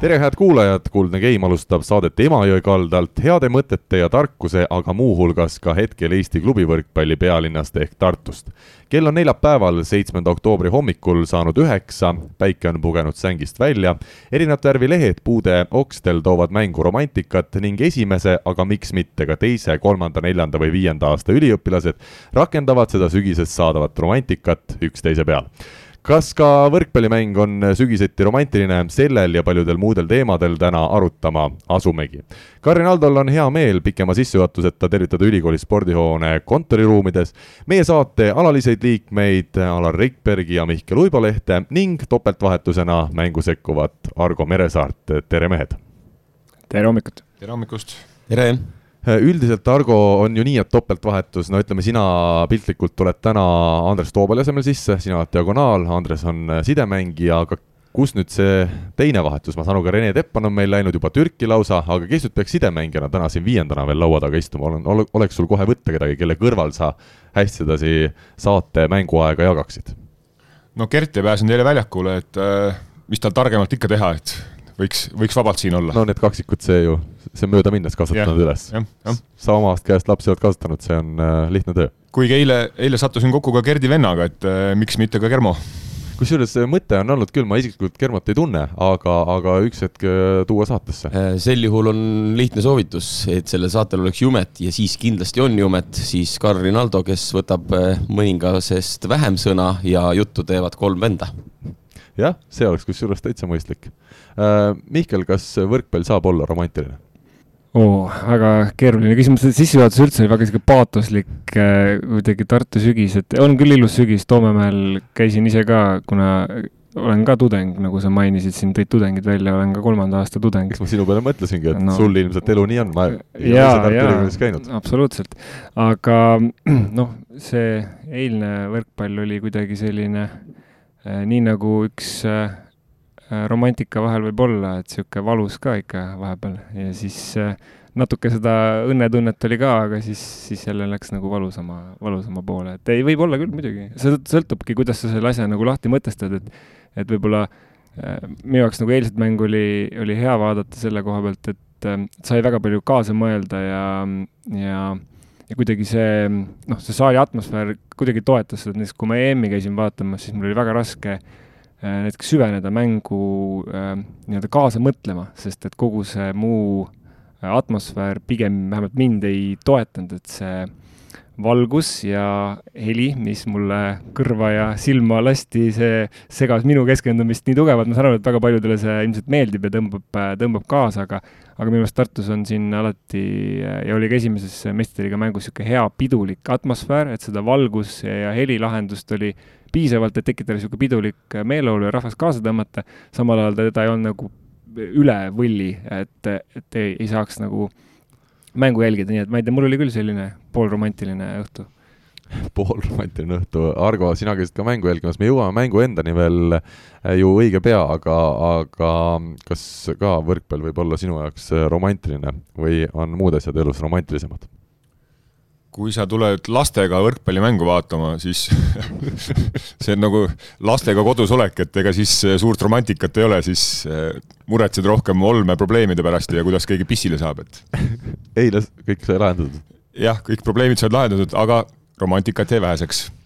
tere, head kuulajad, Kuldne Game alustab saadet Emajõe kaldalt. Heade mõtete ja tarkuse, aga muuhulgas ka hetkel Eesti klubivõrkpalli pealinnast ehk Tartust. kell on neljapäeval, seitsmenda oktoobri hommikul saanud üheksa, päike on pugenud sängist välja, erinevat värvi lehed puude okstel toovad mängu romantikat ning esimese, aga miks mitte ka teise, kolmanda, neljanda või viienda aasta üliõpilased rakendavad seda sügisest saadavat romantikat üksteise peal kas ka võrkpallimäng on sügiseti romantiline, sellel ja paljudel muudel teemadel täna arutama asumegi. Karin Aldol on hea meel pikema sissejuhatuseta tervitada ülikooli spordihoone kontoriruumides meie saate alaliseid liikmeid Alar Rikbergi ja Mihkel Uibolehte ning topeltvahetusena mängu sekkuvat Argo Meresaart, tere mehed! tere hommikut! tere hommikust! tere! Äh, üldiselt, Argo, on ju nii, et topeltvahetus, no ütleme, sina piltlikult tuled täna Andres Toobali asemel sisse, sina oled diagonaal, Andres on äh, sidemängija, aga kus nüüd see teine vahetus, ma saan aru, ka Rene Teppan on meil läinud juba Türki lausa, aga kes nüüd peaks sidemängijana täna siin viiendana veel laua taga istuma, olen, oleks sul kohe võtta kedagi, kelle kõrval sa hästi sedasi saate mänguaega jagaksid? no Gert ei pääsenud eile väljakule, et äh, mis tal targemalt ikka teha, et võiks, võiks vabalt siin olla. no need kaksikud, see ju, see on möödaminnes kasvatanud üles. sa omast käest lapsi oled kasvatanud, see on äh, lihtne töö. kuigi eile, eile sattusin kokku ka Gerdi vennaga, et äh, miks mitte ka Germo kusjuures mõte on olnud küll, ma isiklikult Germot ei tunne, aga, aga üks hetk äh, tuua saatesse. Äh, sel juhul on lihtne soovitus, et sellel saatel oleks jumet ja siis kindlasti on jumet, siis Karl Rinaldo, kes võtab äh, mõningasest vähem sõna ja juttu teevad kolm venda jah, see oleks kusjuures täitsa mõistlik äh,. Mihkel, kas võrkpall saab olla romantiline? oo oh,, väga keeruline küsimus, sissejuhatus üldse oli väga sihuke paatoslik äh, kuidagi Tartu sügis, et on küll ilus sügis, Toomemäel käisin ise ka, kuna olen ka tudeng, nagu sa mainisid, siin tõid tudengid välja, olen ka kolmanda aasta tudeng. eks ma sinu peale mõtlesingi, et no, sul ilmselt elu nii on, ma ei ole ise Tartu Ülikoolis käinud. absoluutselt, aga noh, see eilne võrkpall oli kuidagi selline äh, nii nagu üks äh, Äh, romantika vahel võib olla, et niisugune valus ka ikka vahepeal. Ja siis äh, natuke seda õnnetunnet oli ka, aga siis, siis jälle läks nagu valusama, valusama poole, et ei, võib olla küll muidugi, see sõltubki, kuidas sa selle asja nagu lahti mõtestad, et et võib-olla äh, minu jaoks nagu eilset mängu oli, oli hea vaadata selle koha pealt, et äh, sai väga palju kaasa mõelda ja, ja ja kuidagi see, noh, see saali atmosfäär kuidagi toetas seda, näiteks kui ma EM-i käisin vaatamas, siis mul oli väga raske äh, näiteks süveneda mängu äh, nii-öelda kaasa mõtlema, sest et kogu see muu äh, atmosfäär pigem vähemalt mind ei toetanud, et see valgus ja heli, mis mulle kõrva ja silma lasti, see segas minu keskendumist nii tugevalt, ma saan aru, et väga paljudele see ilmselt meeldib ja tõmbab, tõmbab kaasa, aga aga minu meelest Tartus on siin alati ja oli ka esimeses meistriliiga mängus niisugune hea pidulik atmosfäär, et seda valgus ja helilahendust oli piisavalt, et tekitada niisugune pidulik meeleolu ja rahvast kaasa tõmmata, samal ajal teda ei olnud nagu üle võlli, et, et ei, ei saaks nagu mängu jälgida, nii et ma ei tea, mul oli küll selline poolromantiline õhtu. Poolromantiline õhtu, Argo, sina käisid ka mängu jälgimas, me jõuame mängu endani veel eh, ju õige pea, aga, aga kas ka võrkpall võib olla sinu jaoks romantiline või on muud asjad elus romantilisemad? Kui sa tuled lastega võrkpallimängu vaatama, siis see on nagu lastega kodus olek, et ega siis suurt romantikat ei ole, siis eh, muretsed rohkem olmeprobleemide pärast ja kuidas keegi pissile saab, et. eile kõik sai lahendatud? jah, kõik probleemid said lahendatud, aga romantikat jäi väheseks Äh,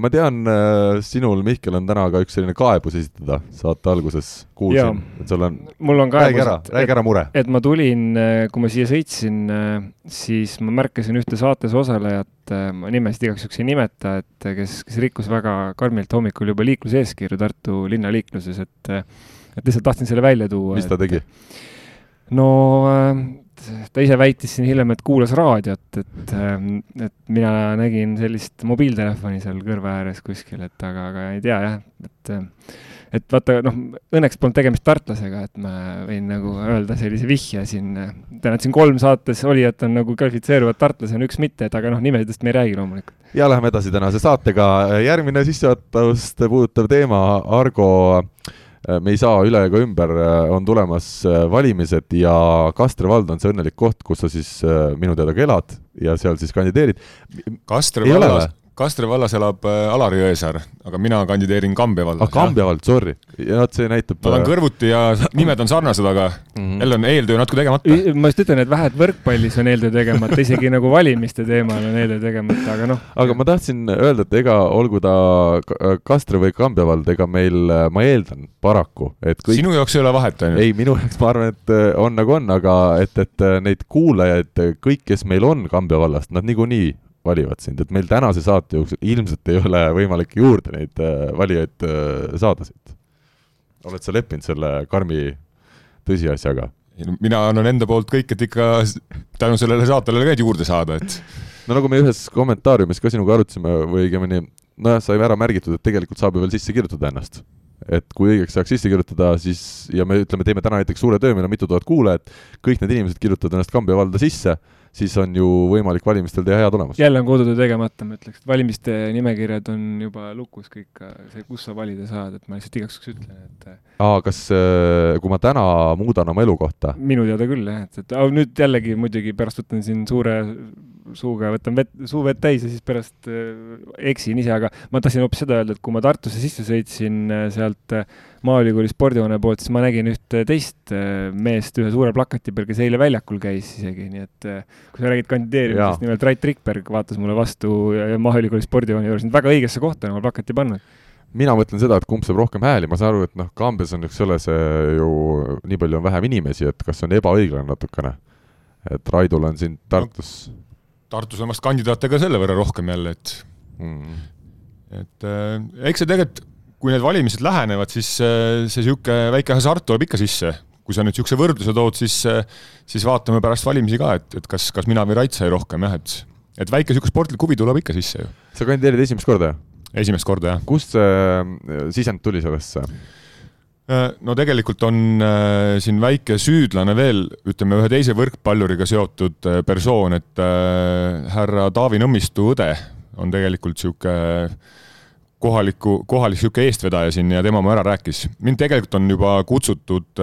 ma tean, äh, sinul, Mihkel, on täna ka üks selline kaebus esitada saate alguses, kuulsin, et sul on, mul on kaebus, räägi ära, räägi ära mure. et ma tulin, äh, kui ma siia sõitsin, siis ma märkasin ühte saates osalejat, ma nimesid igaks juhuks ei nimeta, et kes, kes rikkus väga karmilt hommikul juba liikluseeskirju Tartu linnaliikluses, et et lihtsalt tahtsin selle välja tuua. mis ta et, tegi? No ta ise väitis siin hiljem, et kuulas raadiot, et, ähm, et mina nägin sellist mobiiltelefoni seal kõrva ääres kuskil, et aga, aga ei tea jah, et et vaata, noh, õnneks polnud tegemist tartlasega, et ma võin nagu öelda sellise vihje siin. tean, et siin kolm saates olijat on nagu kvalifitseeruvad tartlasena, üks mitte, et aga noh, nimedest me ei räägi loomulikult. ja läheme edasi tänase saatega. järgmine sissejuhatust puudutav teema, Argo me ei saa üle ega ümber, on tulemas valimised ja Kastre vald on see õnnelik koht, kus sa siis minu teada ka elad ja seal siis kandideerid. Kastre vallas, Kastre vallas elab äh, Alari Jõesaar, aga mina kandideerin Kambja valda. ah, Kambja vald, sorry. ja vot see näitab. Nad on äh, kõrvuti ja nimed on sarnased, aga mm -hmm. jälle on eeltöö natuke tegemata. ma just ütlen, et vähe, et võrkpallis on eeltöö tegemata, isegi nagu valimiste teemal on eeltöö tegemata, aga noh. aga ma tahtsin öelda, et ega olgu ta Kastre või Kambja vald, ega meil, ma eeldan paraku, et kõik. sinu jaoks ei ole vahet, on ju? ei, minu jaoks ma arvan, et on nagu on, aga et, et neid kuulajaid, kõik, kes meil on Kambja vallast, nad niikuinii valivad sind, et meil tänase saate jooksul ilmselt ei ole võimalik juurde neid äh, valijaid äh, saada siit. oled sa leppinud selle karmi tõsiasjaga? mina annan enda poolt kõik, et ikka tänu sellele saatele ka juurde saada, et. no nagu me ühes kommentaariumis ka sinuga arutasime või õigemini nojah, sai ära märgitud, et tegelikult saab ju veel sisse kirjutada ennast. et kui õigeks saaks sisse kirjutada, siis ja me ütleme, teeme täna näiteks suure töö, meil on mitu tuhat kuulajat, kõik need inimesed kirjutavad ennast Kambja valda sisse siis on ju võimalik valimistel teha hea tulemus. jälle on kodutöö tegemata, ma ütleks, et valimiste nimekirjad on juba lukus kõik, see, kus sa valida saad, et ma lihtsalt igaks juhuks ütlen, et äh, aa, kas, äh, kui ma täna muudan oma elukohta? minu teada küll jah, et, et nüüd jällegi muidugi pärast võtan siin suure suuga, võtan vett, suu vett täis ja siis pärast äh, eksin ise, aga ma tahtsin hoopis seda öelda, et kui ma Tartusse sisse sõitsin sealt Maaülikooli spordihoone poolt, siis ma nägin ühte teist meest ühe suure plakati peal, kes eile väljakul käis isegi, nii et kui sa räägid kandideerimisest, nimelt Rait Rikberg vaatas mulle vastu Maaülikooli spordihoone juures, väga õigesse kohta on oma plakati pannud mina mõtlen seda, et kumb saab rohkem hääli, ma saan aru, et noh, Kambjas on, eks ole, see ju nii palju on vähem inimesi, et kas see on ebaõiglane natukene. et Raidul on siin Tartus no,. Tartus on vast kandidaate ka selle võrra rohkem jälle, et mm. et äh, eks see tegelikult, kui need valimised lähenevad, siis äh, see niisugune väike hasart tuleb ikka sisse kui sa nüüd niisuguse võrdluse tood, siis, siis vaatame pärast valimisi ka, et, et kas, kas mina või Rait sai rohkem jah, et, et väike niisugune sportlik huvi tuleb ikka sisse ju. sa kandideerid esimest korda, esimest korda, jah. kust see äh, sisend tuli sellesse? Äh, no tegelikult on äh, siin väike süüdlane veel, ütleme ühe teise võrkpalluriga seotud äh, persoon, et härra Taavi Nõmmistu õde on tegelikult niisugune kohaliku, kohalik niisugune eestvedaja siin ja tema mu ära rääkis. mind tegelikult on juba kutsutud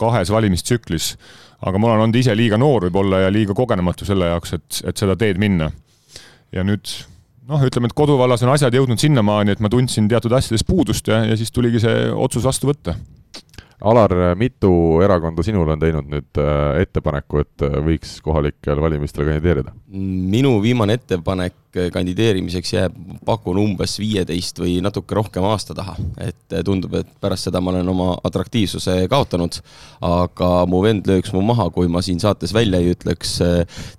kahes valimistsüklis, aga ma olen olnud ise liiga noor võib-olla ja liiga kogenematu selle jaoks, et, et seda teed minna. ja nüüd noh, ütleme, et koduvallas on asjad jõudnud sinnamaani, et ma tundsin teatud asjades puudust ja, ja siis tuligi see otsus vastu võtta Alar, mitu erakonda sinul on teinud nüüd äh, ettepaneku, et äh, võiks kohalikel valimistel kandideerida? minu viimane ettepanek kandideerimiseks jääb, pakun umbes viieteist või natuke rohkem aasta taha. et äh, tundub, et pärast seda ma olen oma atraktiivsuse kaotanud, aga mu vend lööks mu maha, kui ma siin saates välja ei ütleks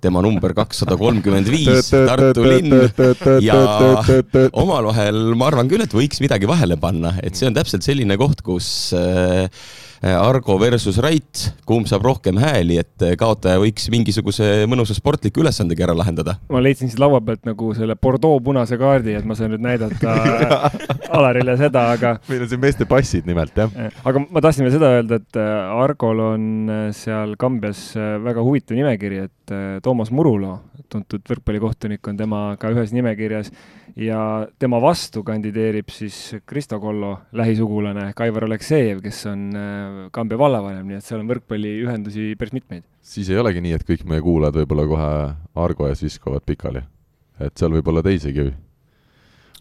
tema number kakssada kolmkümmend viis, Tartu linn. ja omavahel ma arvan küll, et võiks midagi vahele panna, et see on täpselt selline koht, kus Äh, Argo versus Rait, kumb saab rohkem hääli, et äh, kaotaja võiks mingisuguse mõnusa sportliku ülesandega ära lahendada? ma leidsin siit laua pealt nagu selle Bordeaux punase kaardi, et ma saan nüüd näidata Alarile seda, aga meil on siin meeste passid nimelt, jah. Äh, aga ma tahtsin veel seda öelda, et Argol on seal Kambjas väga huvitav nimekiri, et Toomas Murulo, tuntud võrkpallikohtunik, on temaga ühes nimekirjas ja tema vastu kandideerib siis Kristo Kollo lähisugulane Aivar Aleksejev, kes on äh, Kambja vallavanem, nii et seal on võrkpalliühendusi päris mitmeid. siis ei olegi nii, et kõik meie kuulajad võib-olla kohe Argo ees viskavad pikali? et seal võib olla teisigi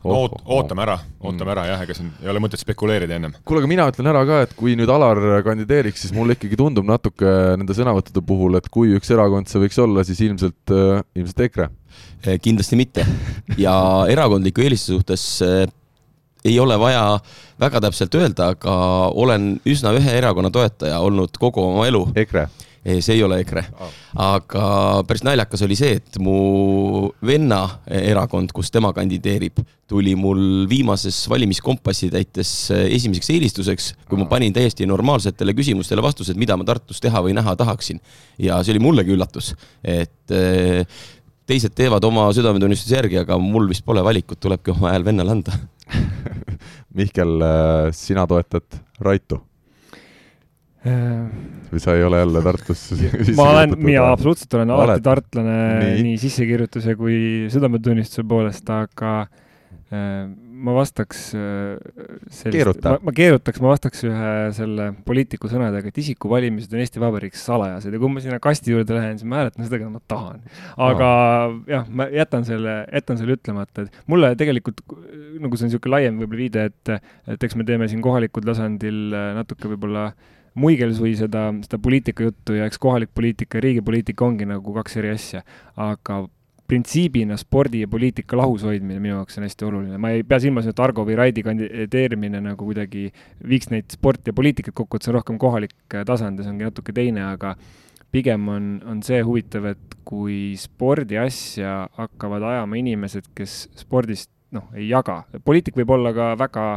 Oh, Oot, ootame ära, ootame mm. ära jah, ega siin ei ole mõtet spekuleerida ennem. kuule, aga mina ütlen ära ka, et kui nüüd Alar kandideeriks, siis mulle ikkagi tundub natuke nende sõnavõttude puhul, et kui üks erakond see võiks olla, siis ilmselt, äh, ilmselt EKRE kindlasti mitte. ja erakondliku eelistuse suhtes eh, ei ole vaja väga täpselt öelda, aga olen üsna ühe erakonna toetaja olnud kogu oma elu. EKRE? Eh, see ei ole EKRE aga päris naljakas oli see, et mu venna erakond, kus tema kandideerib, tuli mul viimases valimiskompassi täites esimeseks eelistuseks, kui ma panin täiesti normaalsetele küsimustele vastused, mida ma Tartus teha või näha tahaksin. ja see oli mullegi üllatus, et teised teevad oma südametunnistuse järgi, aga mul vist pole valikut, tulebki oma hääl vennale anda Mihkel, äh, sina toetad Raitu? Äh. või sa ei ole jälle Tartus ma olen, mina absoluutselt olen alati Oled. tartlane nii, nii sissekirjutuse kui südametunnistuse poolest, aga äh, ma vastaks sellist, ma, ma keerutaks, ma vastaks ühe selle poliitiku sõnadega, et isikuvalimised on Eesti Vabariigis salajased ja kui ma sinna kasti juurde lähen, siis ma hääletan seda, keda ma tahan. aga no. jah, ma jätan selle, jätan selle ütlemata, et mulle tegelikult nagu see on niisugune laiem võib-olla viide, et, et eks me teeme siin kohalikul tasandil natuke võib-olla muigelsui seda, seda poliitikajuttu ja eks kohalik poliitika ja riigi poliitika ongi nagu kaks eri asja, aga printsiibina spordi ja poliitika lahus hoidmine minu jaoks on hästi oluline, ma ei pea silmas, et Argo või Raidi kandideerimine nagu kuidagi viiks neid sporti ja poliitikat kokku, et see on rohkem kohalik tasand ja see ongi natuke teine, aga pigem on, on see huvitav, et kui spordiasja hakkavad ajama inimesed, kes spordist noh, ei jaga, poliitik võib olla ka väga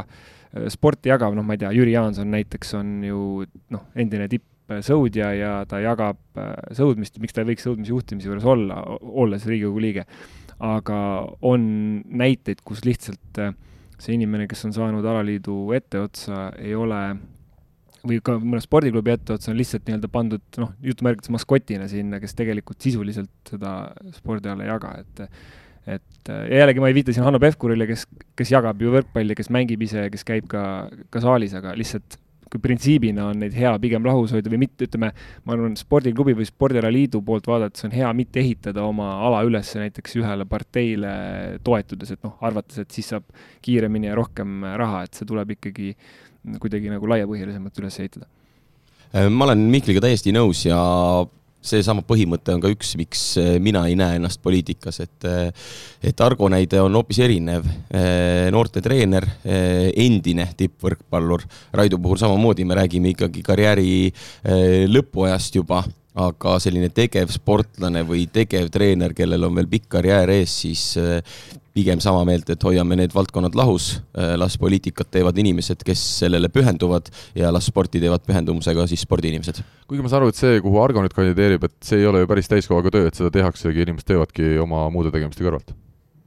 sporti jagav, noh, ma ei tea, Jüri Jaanson näiteks on ju noh, endine tipp sõudja ja ta jagab äh, sõudmist, miks ta ei võiks sõudmisjuhtimise juures olla, olles Riigikogu liige. aga on näiteid, kus lihtsalt äh, see inimene, kes on saanud alaliidu etteotsa, ei ole või ka mõne spordiklubi etteotsa on lihtsalt nii-öelda pandud noh, jutumärkides maskotina sinna, kes tegelikult sisuliselt seda spordiala ei jaga, et et ja jällegi ma ei viita siin Hanno Pevkurile, kes, kes jagab ju võrkpalli, kes mängib ise, kes käib ka, ka saalis, aga lihtsalt kui printsiibina on neid hea pigem lahus hoida või mitte, ütleme, ma arvan, spordiklubi või spordialaliidu poolt vaadates on hea mitte ehitada oma ala üles näiteks ühele parteile toetudes, et noh, arvates, et siis saab kiiremini ja rohkem raha, et see tuleb ikkagi kuidagi nagu laiapõhjalisemalt üles ehitada. ma olen Mihkliga täiesti nõus ja seesama põhimõte on ka üks, miks eh, mina ei näe ennast poliitikas, et eh, et Argo näide on hoopis erinev. Eh, noortetreener, endine tippvõrkpallur, Raido puhul samamoodi, me räägime ikkagi karjääri lõpuajast juba aga selline tegevsportlane või tegevtreener, kellel on veel pikk karjäär ees, siis pigem sama meelt, et hoiame need valdkonnad lahus, äh, las poliitikat teevad inimesed, kes sellele pühenduvad ja las sporti teevad pühendumusega siis spordiinimesed. kuigi ma saan aru, et see, kuhu Argo nüüd kandideerib, et see ei ole ju päris täiskohaga töö, et seda tehaksegi, inimesed teevadki oma muude tegemiste kõrvalt.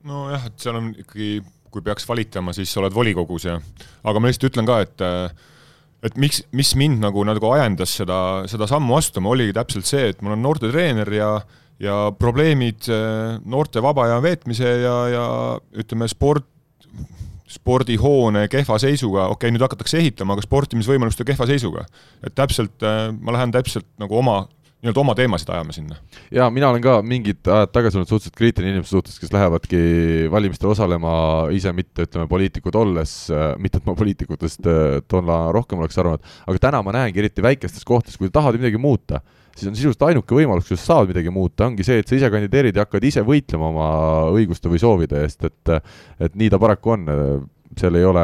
nojah, et seal on ikkagi, kui peaks valitama, siis oled volikogus ja, aga ma lihtsalt ütlen ka, et et miks, mis mind nagu, nagu ajendas seda, seda sammu astuma, oligi täpselt see, et mul on noortetreener ja ja probleemid eh, noorte vaba aja veetmise ja, ja ütleme, sport, spordihoone kehva seisuga, okei okay,, nüüd hakatakse ehitama, aga sportimisvõimaluste kehva seisuga. et täpselt, eh, ma lähen täpselt nagu oma nii-öelda oma teemasid ajama sinna. jaa, mina olen ka mingid ajad tagasi olnud suhteliselt kriitiline inimeste suhtes, kes lähevadki valimistel osalema ise mitte, ütleme, poliitikud olles, äh, mitte et ma poliitikutest äh, toona rohkem oleks arvanud, aga täna ma näengi eriti väikestes kohtades, kui tahad midagi muuta, siis on sisuliselt ainuke võimalus, kuidas saad midagi muuta, ongi see, et sa ise kandideerid ja hakkad ise võitlema oma õiguste või soovide eest, et et nii ta paraku on. Seal ei ole,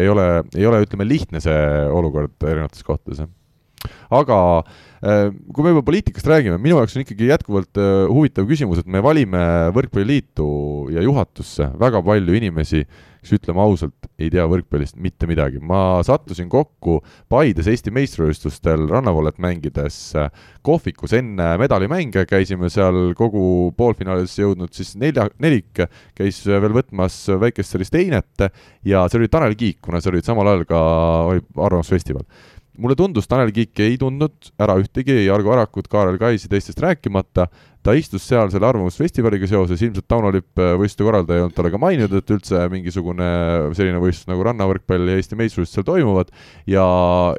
ei ole, ei ole, ütleme, lihtne see olukord erinevates kohtades, jah aga äh, kui me juba poliitikast räägime, minu jaoks on ikkagi jätkuvalt äh, huvitav küsimus, et me valime Võrkpalliliitu ja juhatusse väga palju inimesi, kes ütleme ausalt, ei tea võrkpallist mitte midagi. ma sattusin kokku Paides Eesti meistrivõistlustel rannavallet mängides äh, kohvikus enne medalimänge, käisime seal kogu poolfinaalis jõudnud siis nelja, nelik käis veel võtmas väikest sellist einet ja see oli Tanel Kiik, kuna see oli samal ajal ka, oli Arvamusfestival mulle tundus, Tanel Kiik ei tundnud ära ühtegi ei Argo Arakut, Kaarel Kaisi teistest rääkimata, ta istus seal selle Arvamusfestivaliga seoses, ilmselt Tauno Lipp, äh, võistluse korraldaja, ei olnud talle ka maininud, et üldse mingisugune selline võistlus nagu rannavõrkpall ja Eesti meistrivõistlused seal toimuvad. Ja,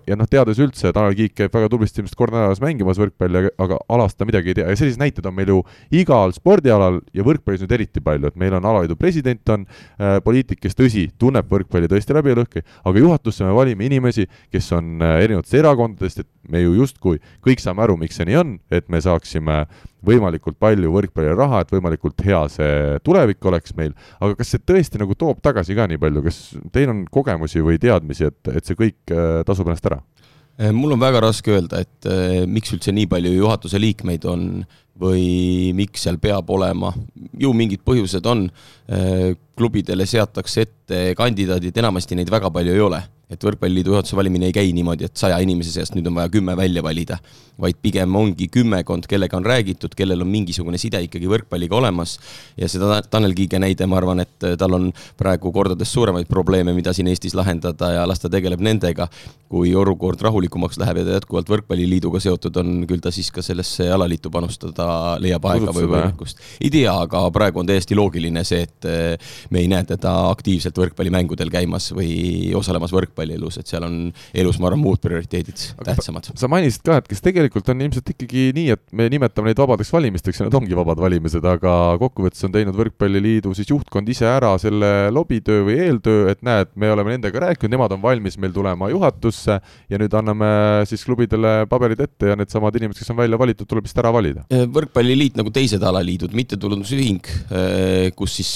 ja noh, teades üldse, Tanel Kiik käib väga tublisti ilmselt kord nädalas mängimas võrkpalli, aga alast ta midagi ei tea. Ja selliseid näiteid on meil ju igal spordialal ja võrkpallis nüüd eriti palju, et meil on alaliidu president, on äh, poliitik, kes tõsi, tunneb võrkpalli tõesti läbi ja lõhki, aga juhatusse me valime inimesi, kes on äh, erinevatest erakondadest, et me ju justkui kõik saame aru, miks see nii on, et me saaksime võimalikult palju võrkpallile raha, et võimalikult hea see tulevik oleks meil, aga kas see tõesti nagu toob tagasi ka nii palju, kas teil on kogemusi või teadmisi, et, et see kõik äh, tasub ennast ära? Äh, mul on väga raske öelda, et äh, miks üldse nii palju juhatuse liikmeid on või miks seal peab olema, ju mingid põhjused on, klubidele seatakse ette kandidaadid, enamasti neid väga palju ei ole et Võrkpalliliidu juhatuse valimine ei käi niimoodi, et saja inimese seast nüüd on vaja kümme välja valida, vaid pigem ongi kümmekond, kellega on räägitud, kellel on mingisugune side ikkagi võrkpalliga olemas ja seda Tanel Kiige näide, ma arvan, et tal on praegu kordades suuremaid probleeme, mida siin Eestis lahendada ja las ta tegeleb nendega. kui olukord rahulikumaks läheb ja ta jätkuvalt Võrkpalliliiduga seotud on, küll ta siis ka sellesse alaliitu panustada leiab aega või võimekust. ei tea, aga praegu on täiesti loogiline see, et äh, me ei näe teda aktiivselt võrkpallimängudel käimas või osalemas võrkpallielus, et seal on elus, ma arvan, muud prioriteedid aga tähtsamad. sa mainisid ka, et kas tegelikult on ilmselt ikkagi nii, et me nimetame neid vabadeks valimisteks ja need ongi vabad valimised, aga kokkuvõttes on teinud Võrkpalliliidu siis juhtkond ise ära selle lobitöö või eeltöö, et näed, me oleme nendega rääkinud, nemad on valmis meil tulema juhatusse ja nüüd anname siis klubidele paberid ette ja needsamad inimesed, kes on välja valitud, tuleb lihtsalt ära valida. võrkpalliliit nagu teised alaliidud, mittetulundusühing, kus siis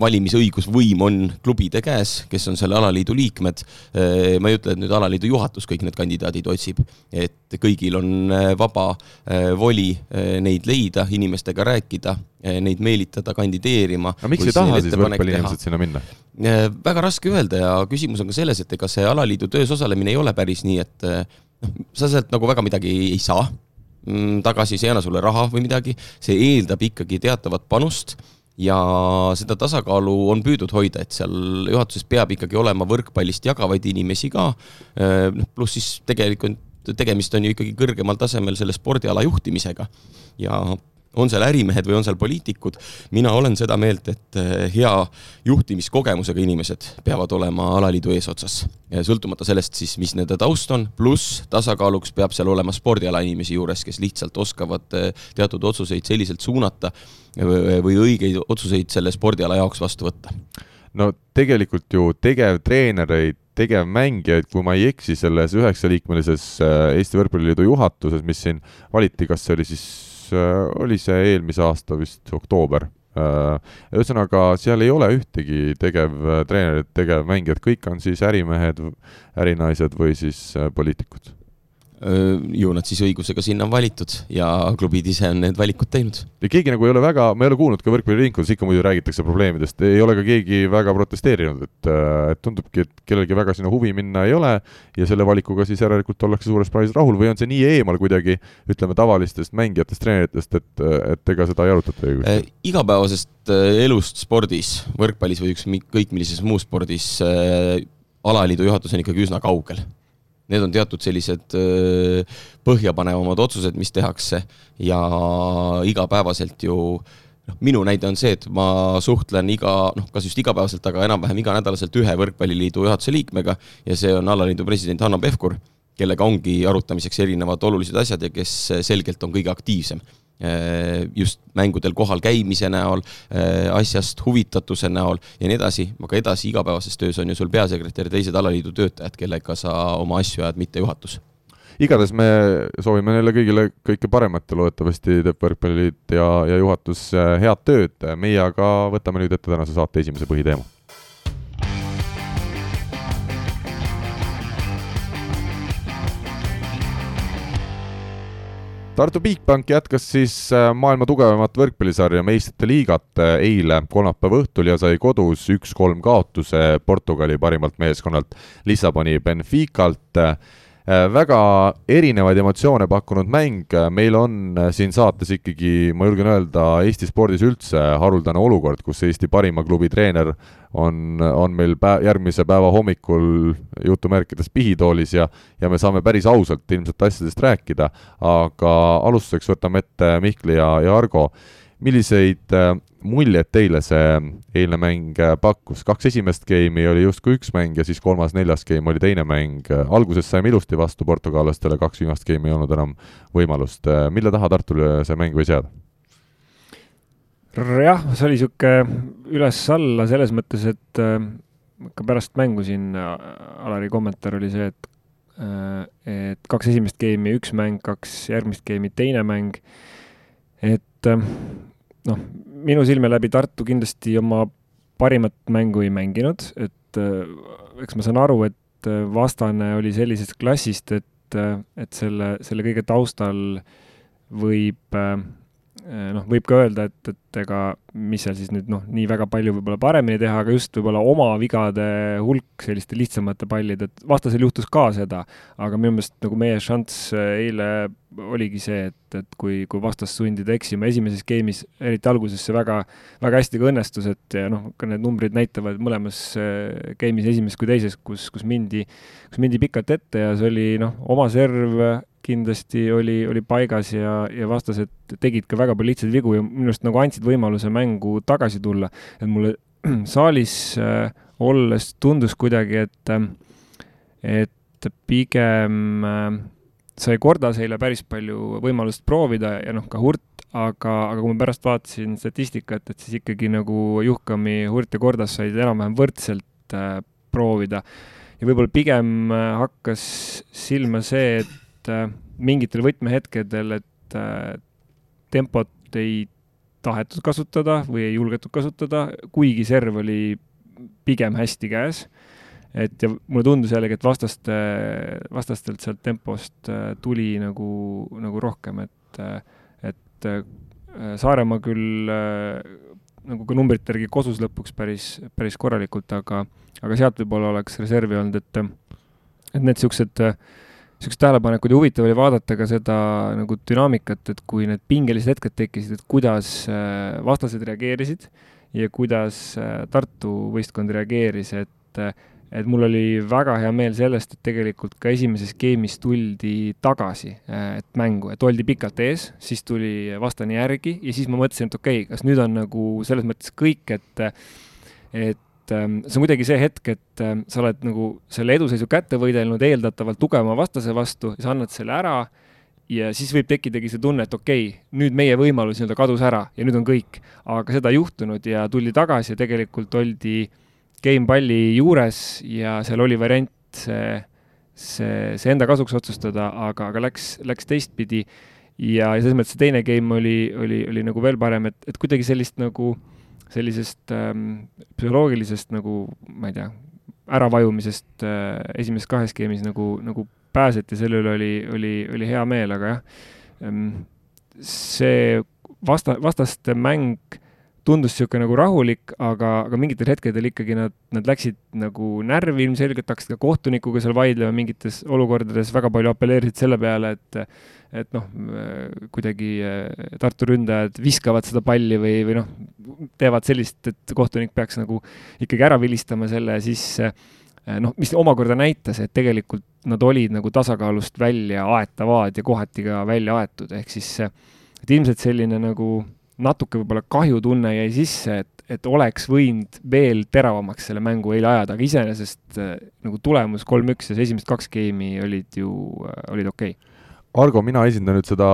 valimisõigusvõim on klubide käes, kes on selle alaliidu liikmed. Ma ei ütle, et nüüd alaliidu juhatus kõik need kandidaadid otsib, et kõigil on eh, vaba voli neid leida, inimestega rääkida, neid meelitada kandideerima. aga miks ei taha siis võrkpalliinimesed sinna minna? väga raske öelda ja küsimus on ka selles, et ega see alaliidu töös osalemine ei ole päris nii, et noh, sa sealt nagu väga midagi ei saa mm, tagasi, ei anna sulle raha või midagi, see eeldab ikkagi teatavat panust ja seda tasakaalu on püüdud hoida, et seal juhatuses peab ikkagi olema võrkpallist jagavaid inimesi ka, noh pluss siis tegelikult tegemist on ju ikkagi kõrgemal tasemel selle spordiala juhtimisega. Ja on seal ärimehed või on seal poliitikud, mina olen seda meelt, et eh, hea juhtimiskogemusega inimesed peavad olema alaliidu eesotsas. sõltumata sellest siis, mis nende taust on, pluss tasakaaluks peab seal olema spordiala inimesi juures, kes lihtsalt oskavad eh, teatud otsuseid selliselt suunata või õigeid otsuseid selle spordiala jaoks vastu võtta. no tegelikult ju tegevtreenereid tegevmängijaid, kui ma ei eksi, selles üheksaliikmelises eh, Eesti Võrkpalliliidu juhatuses, mis siin valiti, kas see oli siis oli see eelmise aasta vist oktoober. Äh, ühesõnaga, seal ei ole ühtegi tegevtreenerit, tegevmängijat, kõik on siis ärimehed, ärinaised või siis äh, poliitikud ju nad siis õigusega sinna on valitud ja klubid ise on need valikud teinud. ja keegi nagu ei ole väga, ma ei ole kuulnud ka võrkpalliringkonnas, ikka muidu räägitakse probleemidest, ei ole ka keegi väga protesteerinud, et, et tundubki, et kellelgi väga sinna huvi minna ei ole ja selle valikuga siis järelikult ollakse suures plaanis rahul või on see nii eemal kuidagi, ütleme, tavalistest mängijatest, treeneritest, et, et ega seda ei arutata õigust äh,? igapäevasest elust spordis, võrkpallis või ükskõik millises muus spordis äh, alaliidu juhatus on ikkagi üsna kaugel need on teatud sellised põhjapanevamad otsused, mis tehakse. Ja igapäevaselt ju noh, minu näide on see, et ma suhtlen iga, noh, kas just igapäevaselt, aga enam-vähem iganädalaselt ühe võrkpalliliidu juhatuse liikmega. Ja see on alaliidu president Hanno Pevkur, kellega ongi arutamiseks erinevad olulised asjad ja kes selgelt on kõige aktiivsem. Äh, just mängudel kohal käimise näol, äh, asjast huvitatuse näol ja nii edasi, aga edasi igapäevases töös on ju sul peasekretär ja teised alaliidu töötajad, kellega sa oma asju ajad, mitte juhatus. Igatahes me soovime neile kõigile kõike paremat ja loodetavasti teeb Võrkpalliliit ja, ja juhatus äh, head tööd. meie aga võtame nüüd ette tänase saate esimese põhiteema Tartu Bigbank jätkas siis äh, maailma tugevamat võrkpallisarja meistrite liigat äh, eile kolmapäeva õhtul ja sai kodus üks-kolm kaotuse Portugali parimalt meeskonnalt Lissaboni Benficalt väga erinevaid emotsioone pakkunud mäng, meil on äh, siin saates ikkagi, ma julgen öelda, Eesti spordis üldse haruldane olukord, kus Eesti parima klubi treener on, on meil pä-, järgmise päeva hommikul jutumärkides pihitoolis ja ja me saame päris ausalt ilmselt asjadest rääkida, aga alustuseks võtame ette Mihkli ja, ja Argo milliseid äh, muljeid teile see eilne mäng äh, pakkus, kaks esimest geimi oli justkui üks mäng ja siis kolmas-neljas geim oli teine mäng, alguses saime ilusti vastu portugallastele, kaks viimast geimi ei olnud enam võimalust, mille taha Tartule see mäng võis jääda? jah, see oli niisugune üles-alla selles mõttes, et äh, ka pärast mängu siin Alari kommentaar oli see, et et kaks esimest geimi üks mäng, kaks järgmist geimi teine mäng, et noh, minu silme läbi Tartu kindlasti oma parimat mängu ei mänginud, et äh, eks ma saan aru, et äh, vastane oli sellisest klassist, et, äh, et selle, selle kõige taustal võib noh, võib ka öelda, et, et et ega mis seal siis nüüd noh, nii väga palju võib-olla paremini teha, aga just võib-olla oma vigade hulk selliste lihtsamate pallide, et vastasel juhtus ka seda, aga minu meelest nagu meie šanss eile oligi see, et, et kui, kui vastast sundida eksima esimeses game'is, eriti alguses see väga, väga hästi ka õnnestus, et ja noh, ka need numbrid näitavad mõlemas äh, game'is, esimeses kui teises, kus, kus mindi, kus mindi pikalt ette ja see oli noh, oma serv kindlasti oli, oli paigas ja, ja vastased tegid ka väga palju lihtsaid vigu ja minu arust nagu andsid võimaluse mängu tagasi tulla. et mulle saalis äh, olles tundus kuidagi, et, äh, et pigem äh, sai Kordas eile päris palju võimalust proovida ja noh, ka Hurt, aga, aga kui ma pärast vaatasin statistikat, et siis ikkagi nagu Juhkami, Hurt ja Kordas said enam-vähem võrdselt äh, proovida. ja võib-olla pigem hakkas silma see, et äh, mingitel võtmehetkedel, et äh, tempot ei tahetud kasutada või ei julgetud kasutada, kuigi serv oli pigem hästi käes. Et ja mulle tundus jällegi, et vastaste, vastastelt sealt tempost äh, tuli nagu, nagu rohkem, et, äh, et äh, Saaremaa küll nagu ka numbrite järgi kosus lõpuks päris, päris korralikult, aga, aga sealt võib-olla oleks reservi olnud, et, et need niisugused, niisugused tähelepanekud ja huvitav oli vaadata ka seda nagu dünaamikat, et kui need pingelised hetked tekkisid, et kuidas vastased reageerisid ja kuidas Tartu võistkond reageeris, et et mul oli väga hea meel sellest, et tegelikult ka esimeses game'is tuldi tagasi, äh, et mängu, et oldi pikalt ees, siis tuli vastane järgi ja siis ma mõtlesin, et okei okay,, kas nüüd on nagu selles mõttes kõik, et et see on kuidagi see hetk, et ähm, sa oled nagu selle eduseisu kätte võidelnud eeldatavalt tugevama vastase vastu ja sa annad selle ära ja siis võib tekkidagi see tunne, et okei okay,, nüüd meie võimalus nii-öelda kadus ära ja nüüd on kõik. aga seda ei juhtunud ja tuldi tagasi ja tegelikult oldi äh, gamepalli juures ja seal oli variant see, see, see enda kasuks otsustada, aga, aga läks, läks teistpidi. ja, ja selles mõttes see teine game oli, oli, oli nagu veel parem, et, et kuidagi sellist nagu, sellisest ähm, psühholoogilisest nagu, ma ei tea, äravajumisest äh, esimeses kahes game'is nagu, nagu pääseti, selle üle oli, oli, oli hea meel, aga jah ähm,, see vasta, vastaste mäng tundus niisugune nagu rahulik, aga, aga mingitel hetkedel ikkagi nad, nad läksid nagu närvi ilmselgelt, hakkasid ka kohtunikuga seal vaidlema mingites olukordades, väga palju apelleerisid selle peale, et et noh, kuidagi eh, Tartu ründajad viskavad seda palli või, või noh, teevad sellist, et kohtunik peaks nagu ikkagi ära vilistama selle, siis eh, noh, mis omakorda näitas, et tegelikult nad olid nagu tasakaalust välja aetavad ja kohati ka välja aetud, ehk siis et ilmselt selline nagu natuke võib-olla kahjutunne jäi sisse, et, et oleks võinud veel teravamaks selle mängu eile ajada, aga iseenesest äh, nagu tulemus kolm-üks ja esimesed kaks geimi olid ju, äh, olid okei okay. Argo, mina esindan nüüd seda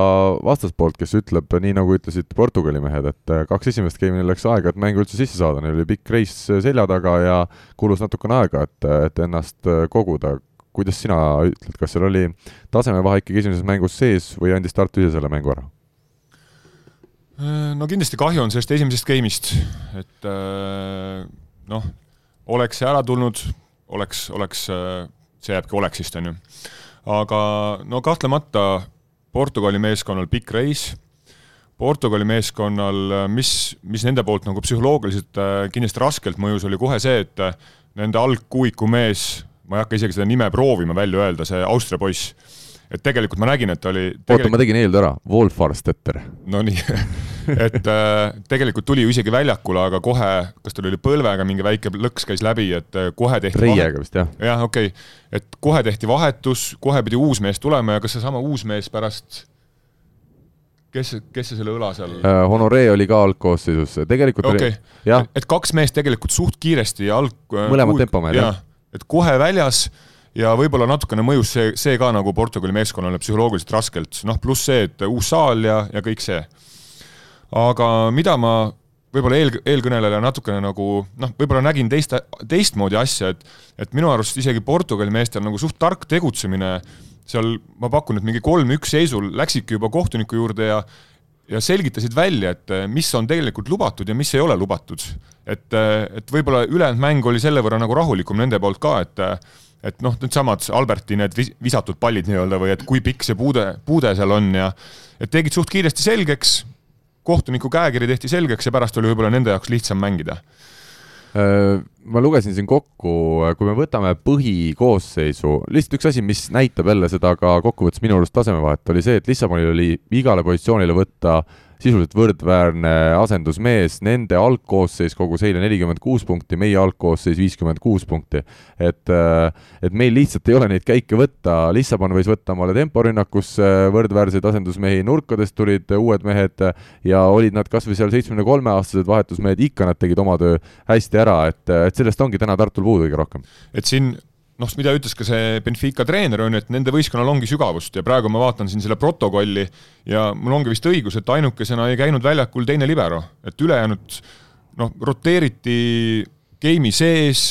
vastaspoolt, kes ütleb, nii nagu ütlesid Portugali mehed, et äh, kaks esimest geimi läks aega, et mängu üldse sisse saada, neil oli pikk reis selja taga ja kulus natukene aega, et, et ennast koguda. kuidas sina ütled, kas seal oli tasemevahe ikkagi esimeses mängus sees või andis Tartu ise selle mängu ära? Äh, no kindlasti kahju on sellest esimesest game'ist, et äh, noh, oleks see ära tulnud, oleks, oleks, äh, see jääbki oleksist, on ju. aga no kahtlemata Portugali meeskonnal pikk reis, Portugali meeskonnal, mis, mis nende poolt nagu psühholoogiliselt kindlasti raskelt mõjus, oli kohe see, et nende algkuuiku mees, ma ei hakka isegi seda nime proovima välja öelda, see Austria poiss et tegelikult ma nägin, et oli tegelikult... oota, ma tegin eeltöö ära, Wolfarstetter. Nonii et äh, tegelikult tuli ju isegi väljakule, aga kohe, kas tal oli põlvega mingi väike lõks käis läbi, et äh, kohe tehti reiega vist, jah? jah, okei okay., et kohe tehti vahetus, kohe pidi uus mees tulema ja kas seesama uus mees pärast kes, kes see selle õla seal uh,? Honore oli ka algkoosseisus, tegelikult okay. oli, jah. et kaks meest tegelikult suht kiiresti alg-. mõlemad tempomehed, jah. et kohe väljas ja võib-olla natukene mõjus see, see ka nagu Portugali meeskonnale psühholoogiliselt raskelt, noh, pluss see, et uus saal ja, ja kõik see. aga mida ma võib-olla eel, eelkõneleja natukene nagu noh, võib-olla nägin teist, teistmoodi asja, et et minu arust isegi Portugali meestel nagu suht tark tegutsemine, seal ma pakun, et mingi kolm-üks seisul läksidki juba kohtuniku juurde ja ja selgitasid välja, et mis on tegelikult lubatud ja mis ei ole lubatud. et, et võib-olla ülejäänud mäng oli selle võrra nagu rahulikum nende poolt ka, et et noh, needsamad Alberti need visatud pallid nii-öelda või et kui pikk see puude, puude seal on ja et tegid suht kiiresti selgeks, kohtuniku käekiri tehti selgeks ja pärast oli võib-olla nende jaoks lihtsam mängida. Äh, ma lugesin siin kokku, kui me võtame põhikoosseisu, lihtsalt üks asi, mis näitab jälle seda ka kokkuvõttes minu arust tasemevahet, oli see, et Lissabonil oli igale positsioonile võtta sisuliselt võrdväärne asendusmees, nende algkoosseis kogus eile nelikümmend kuus punkti, meie algkoosseis viiskümmend kuus punkti. et, äh, et meil lihtsalt ei ole neid käike võtta, Lissabon võis võtta omale temporünnakusse võrdväärseid asendusmehi, nurkadest tulid uued mehed ja olid nad kas või seal seitsmekümne kolme aastased vahetusmehed, ikka nad tegid oma töö hästi ära, et, et sellest ongi täna Tartul puudu kõige rohkem. et siin noh, mida ütles ka see Benfica treener, on ju, et nende võistkonnal ongi sügavust ja praegu ma vaatan siin selle protokolli ja mul ongi vist õigus, et ainukesena ei käinud väljakul teine libero, et ülejäänud noh, roteeriti game'i sees,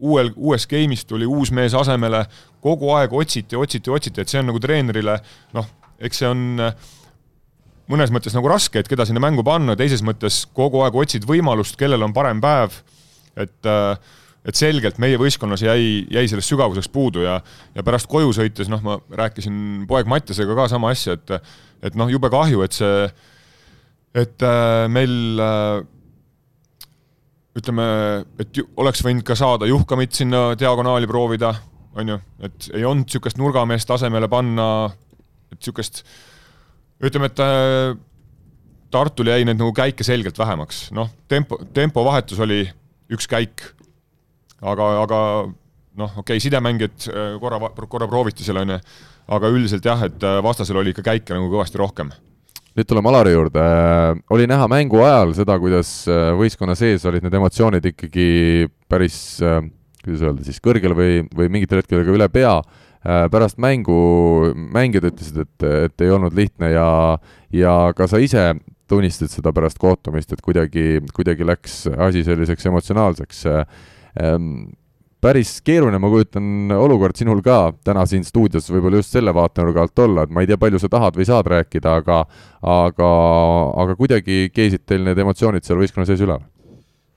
uuel, uues game'is tuli uus mees asemele, kogu aeg otsiti, otsiti, otsiti, et see on nagu treenerile noh, eks see on mõnes mõttes nagu raske, et keda sinna mängu panna, teises mõttes kogu aeg otsid võimalust, kellel on parem päev, et äh, et selgelt meie võistkonnas jäi, jäi sellest sügavuseks puudu ja, ja pärast koju sõites, noh, ma rääkisin poeg Mattiasega ka sama asja, et, et noh, jube kahju, et see, et äh, meil äh, ütleme, et ju, oleks võinud ka saada Juhkamit sinna diagonaali proovida, on ju, et ei olnud niisugust nurgameest asemele panna, et niisugust, ütleme, et äh, Tartul jäi neid nagu käike selgelt vähemaks, noh, tempo, tempovahetus oli üks käik aga, aga noh, okei okay,, sidemängijad äh, korra, korra prooviti seal, on ju, aga üldiselt jah, et äh, vastasel oli ikka käike nagu kõvasti rohkem. Nüüd tuleme Alari juurde, äh, oli näha mängu ajal seda, kuidas võistkonna sees olid need emotsioonid ikkagi päris, kuidas öelda siis, kõrgel või, või mingitel hetkedel ka üle pea. pärast mängu mängijad ütlesid, et, et ei olnud lihtne ja, ja ka sa ise tunnistasid seda pärast kohtumist, et kuidagi, kuidagi läks asi selliseks emotsionaalseks. Ehm, päris keeruline, ma kujutan, olukord sinul ka täna siin stuudios võib-olla just selle vaatenurga alt olla, et ma ei tea, palju sa tahad või saad rääkida, aga aga, aga kuidagi keesid teil need emotsioonid seal võistkonna sees üleval?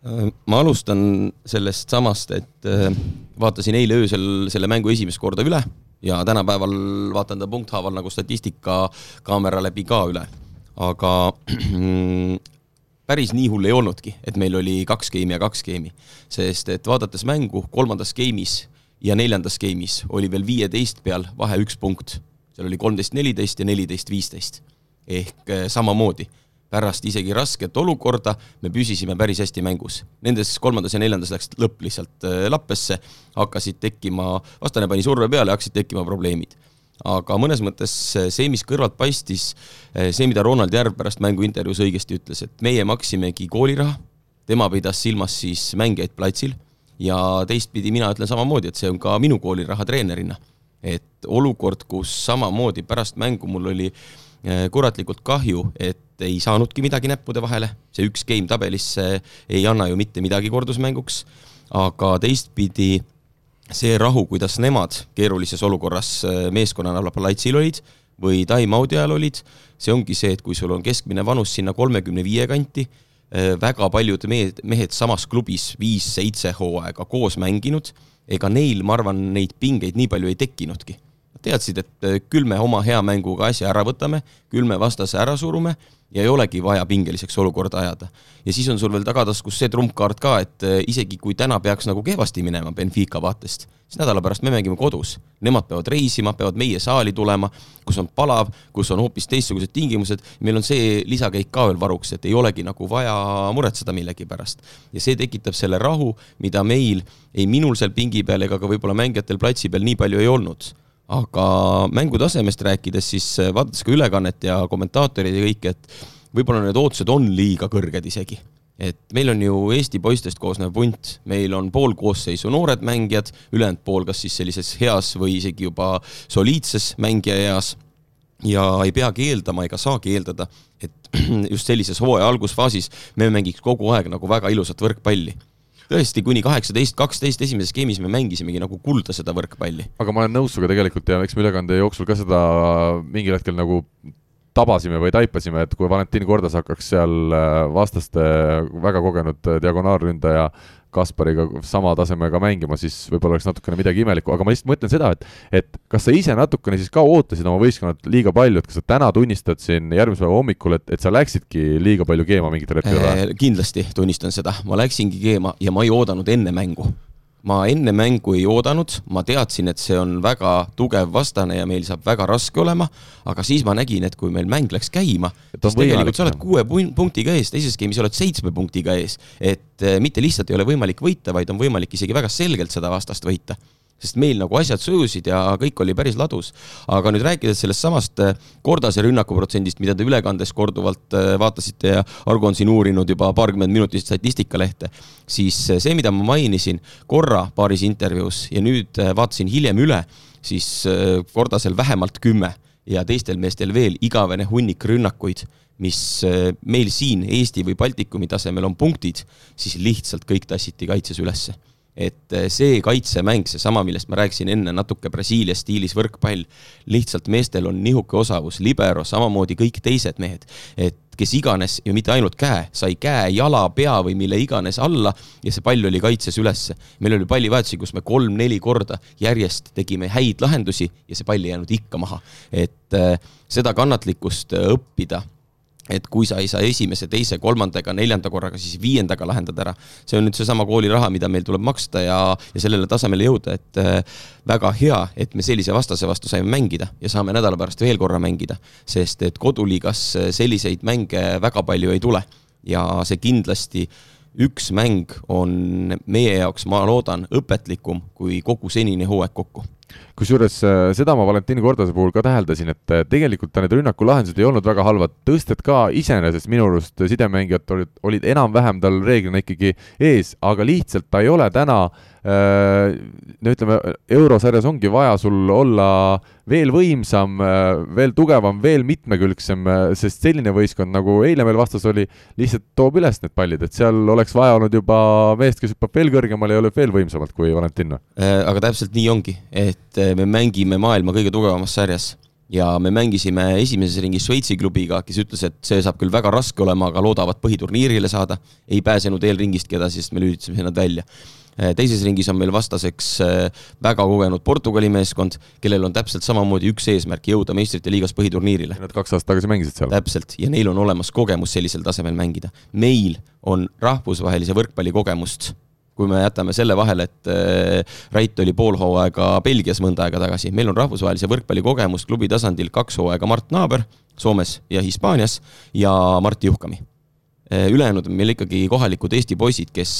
Ehm, ma alustan sellest samast, et ehm, vaatasin eile öösel selle mängu esimest korda üle ja tänapäeval vaatan ta punkthaaval nagu statistikakaamera läbi ka üle. aga päris nii hull ei olnudki, et meil oli kaks geimi ja kaks geimi, sest et vaadates mängu kolmandas geimis ja neljandas geimis oli veel viieteist peal vahe üks punkt, seal oli kolmteist, neliteist ja neliteist, viisteist. Ehk eh, samamoodi. Pärast isegi rasket olukorda me püsisime päris hästi mängus. Nendes kolmandas ja neljandas läks lõpp lihtsalt eh, lappesse, hakkasid tekkima, vastane pani surve peale, hakkasid tekkima probleemid aga mõnes mõttes see, mis kõrvalt paistis, see, mida Ronald Järv pärast mängu intervjuus õigesti ütles, et meie maksimegi kooliraha, tema pidas silmas siis mängijaid platsil ja teistpidi mina ütlen samamoodi, et see on ka minu kooliraha treenerina. et olukord, kus samamoodi pärast mängu mul oli eh, kuratlikult kahju, et ei saanudki midagi näppude vahele, see üks game tabelisse ei anna ju mitte midagi kordusmänguks, aga teistpidi see rahu, kuidas nemad keerulises olukorras äh, meeskonnana platsil olid või time-out'i ajal olid, see ongi see, et kui sul on keskmine vanus sinna kolmekümne viie kanti, äh, väga paljud mehed, mehed samas klubis viis-seitse hooaega koos mänginud, ega neil, ma arvan, neid pingeid nii palju ei tekkinudki. Teadsid, et äh, küll me oma hea mänguga asja ära võtame, küll me vastase ära surume ja ei olegi vaja pingeliseks olukorda ajada. ja siis on sul veel tagataskus see trumpkaart ka, et äh, isegi kui täna peaks nagu kehvasti minema Benfica vaatest, siis nädala pärast me mängime kodus. Nemad peavad reisima, peavad meie saali tulema, kus on palav, kus on hoopis teistsugused tingimused, meil on see lisakäik ka veel varuks, et ei olegi nagu vaja muretseda millegi pärast. ja see tekitab selle rahu, mida meil, ei minul seal pingi peal ega ka võib-olla mängijatel platsi peal nii palju ei olnud aga mängutasemest rääkides, siis äh, vaadates ka ülekannet ja kommentaatorid ja kõike, et võib-olla need ootused on liiga kõrged isegi. et meil on ju Eesti poistest koosnev punt, meil on pool koosseisu noored mängijad, ülejäänud pool kas siis sellises heas või isegi juba soliidses mängija eas ja ei peagi eeldama ega saagi eeldada, et just sellises hooaja algusfaasis me mängiks kogu aeg nagu väga ilusat võrkpalli tõesti kuni kaheksateist, kaksteist esimeses skeemis me mängisimegi nagu kulda seda võrkpalli. aga ma olen nõus sinuga tegelikult ja eks me ülekande jooksul ka seda mingil hetkel nagu tabasime või taipasime, et kui Valentin Kordas hakkaks seal äh, vastaste väga kogenud diagonaalründaja Kaspariga sama tasemega mängima, siis võib-olla oleks natukene midagi imelikku, aga ma lihtsalt mõtlen seda, et et kas sa ise natukene siis ka ootasid oma võistkonnalt liiga palju, et kas sa täna tunnistad siin järgmise päeva hommikul, et, et sa läksidki liiga palju keema mingitel hetkedel äh,? kindlasti tunnistan seda, ma läksingi keema ja ma ei oodanud enne mängu. Ma enne mängu ei oodanud, ma teadsin, et see on väga tugev vastane ja meil saab väga raske olema, aga siis ma nägin, et kui meil mäng läks käima, siis tegelikult sa oled kuue punktiga ees, teises skeemis oled seitsme punktiga ees. et eh, mitte lihtsalt ei ole võimalik võita, vaid on võimalik isegi väga selgelt seda vastast võita sest meil nagu asjad sujusid ja kõik oli päris ladus. aga nüüd rääkides sellest samast äh, Kordase rünnakuprotsendist, mida te ülekandes korduvalt äh, vaatasite ja Argo on siin uurinud juba paarkümmend minutit statistikalehte, siis see, mida ma mainisin korra paaris intervjuus ja nüüd vaatasin hiljem üle, siis Kordasel vähemalt kümme ja teistel meestel veel igavene hunnik rünnakuid mis meil siin Eesti või Baltikumi tasemel on punktid, siis lihtsalt kõik tassiti kaitses ülesse et eh, see kaitsemäng, seesama, millest ma rääkisin enne, natuke Brasiilia stiilis võrkpall, lihtsalt meestel on nihuke osavus, libero, samamoodi kõik teised mehed, et kes iganes ja mitte ainult käe, sai käe, jala, pea või mille iganes alla ja see pall oli kaitses ülesse. meil oli pallivahetusi, kus me kolm-neli korda järjest tegime häid lahendusi ja see pall ei jäänud ikka maha. et äh, seda kannatlikkust äh, õppida et kui sa ei saa esimese, teise, kolmanda ega neljanda korraga, siis viiendaga lahendad ära. see on nüüd seesama kooliraha, mida meil tuleb maksta ja, ja sellele tasemele jõuda, et äh, väga hea, et me sellise vastase vastu saime mängida ja saame nädala pärast veel korra mängida. sest et koduliigas selliseid mänge väga palju ei tule ja see kindlasti üks mäng on meie jaoks, ma loodan, õpetlikum kui kogu senine hooaeg kokku kusjuures äh, seda ma Valentini Kordase puhul ka täheldasin, et äh, tegelikult ta need rünnakulahendused ei olnud väga halvad, tõsted ka iseenesest minu arust sidemängijad olid, olid enam-vähem tal reeglina ikkagi ees, aga lihtsalt ta ei ole täna äh, no ütleme, eurosarjas ongi vaja sul olla veel võimsam, veel tugevam, veel mitmekülgsem, sest selline võistkond, nagu eile meil vastas oli, lihtsalt toob üles need pallid, et seal oleks vaja olnud juba meest, kes hüppab veel kõrgemale ja lööb veel võimsamalt kui Valentin. aga täpselt nii ongi, et me mängime maailma kõige tugevamas sarjas ja me mängisime esimeses ringis Šveitsi klubiga, kes ütles, et see saab küll väga raske olema, aga loodavad põhiturniirile saada. ei pääsenud eelringistki edasi, sest me lülitasime nad välja. Eh, teises ringis on meil vastaseks eh, väga kogenud Portugali meeskond, kellel on täpselt samamoodi üks eesmärk, jõuda meistrite liigas põhiturniirile. Nad kaks aastat tagasi mängisid seal. täpselt, ja neil on olemas kogemus sellisel tasemel mängida. meil on rahvusvahelise võrkpalli kogemust kui me jätame selle vahele, et äh, Rait oli pool hooaega Belgias mõnda aega tagasi, meil on rahvusvahelise võrkpalli kogemust klubi tasandil kaks hooaega Mart Naaber Soomes ja Hispaanias ja Martti Juhkami. Ülejäänud on meil ikkagi kohalikud Eesti poisid, kes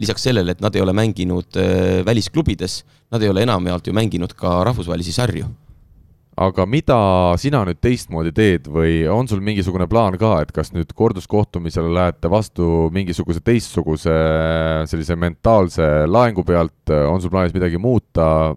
lisaks sellele, et nad ei ole mänginud välisklubides, nad ei ole enamjaolt ju mänginud ka rahvusvahelisi sarju aga mida sina nüüd teistmoodi teed või on sul mingisugune plaan ka, et kas nüüd korduskohtumisele lähete vastu mingisuguse teistsuguse sellise mentaalse laengu pealt, on sul plaanis midagi muuta?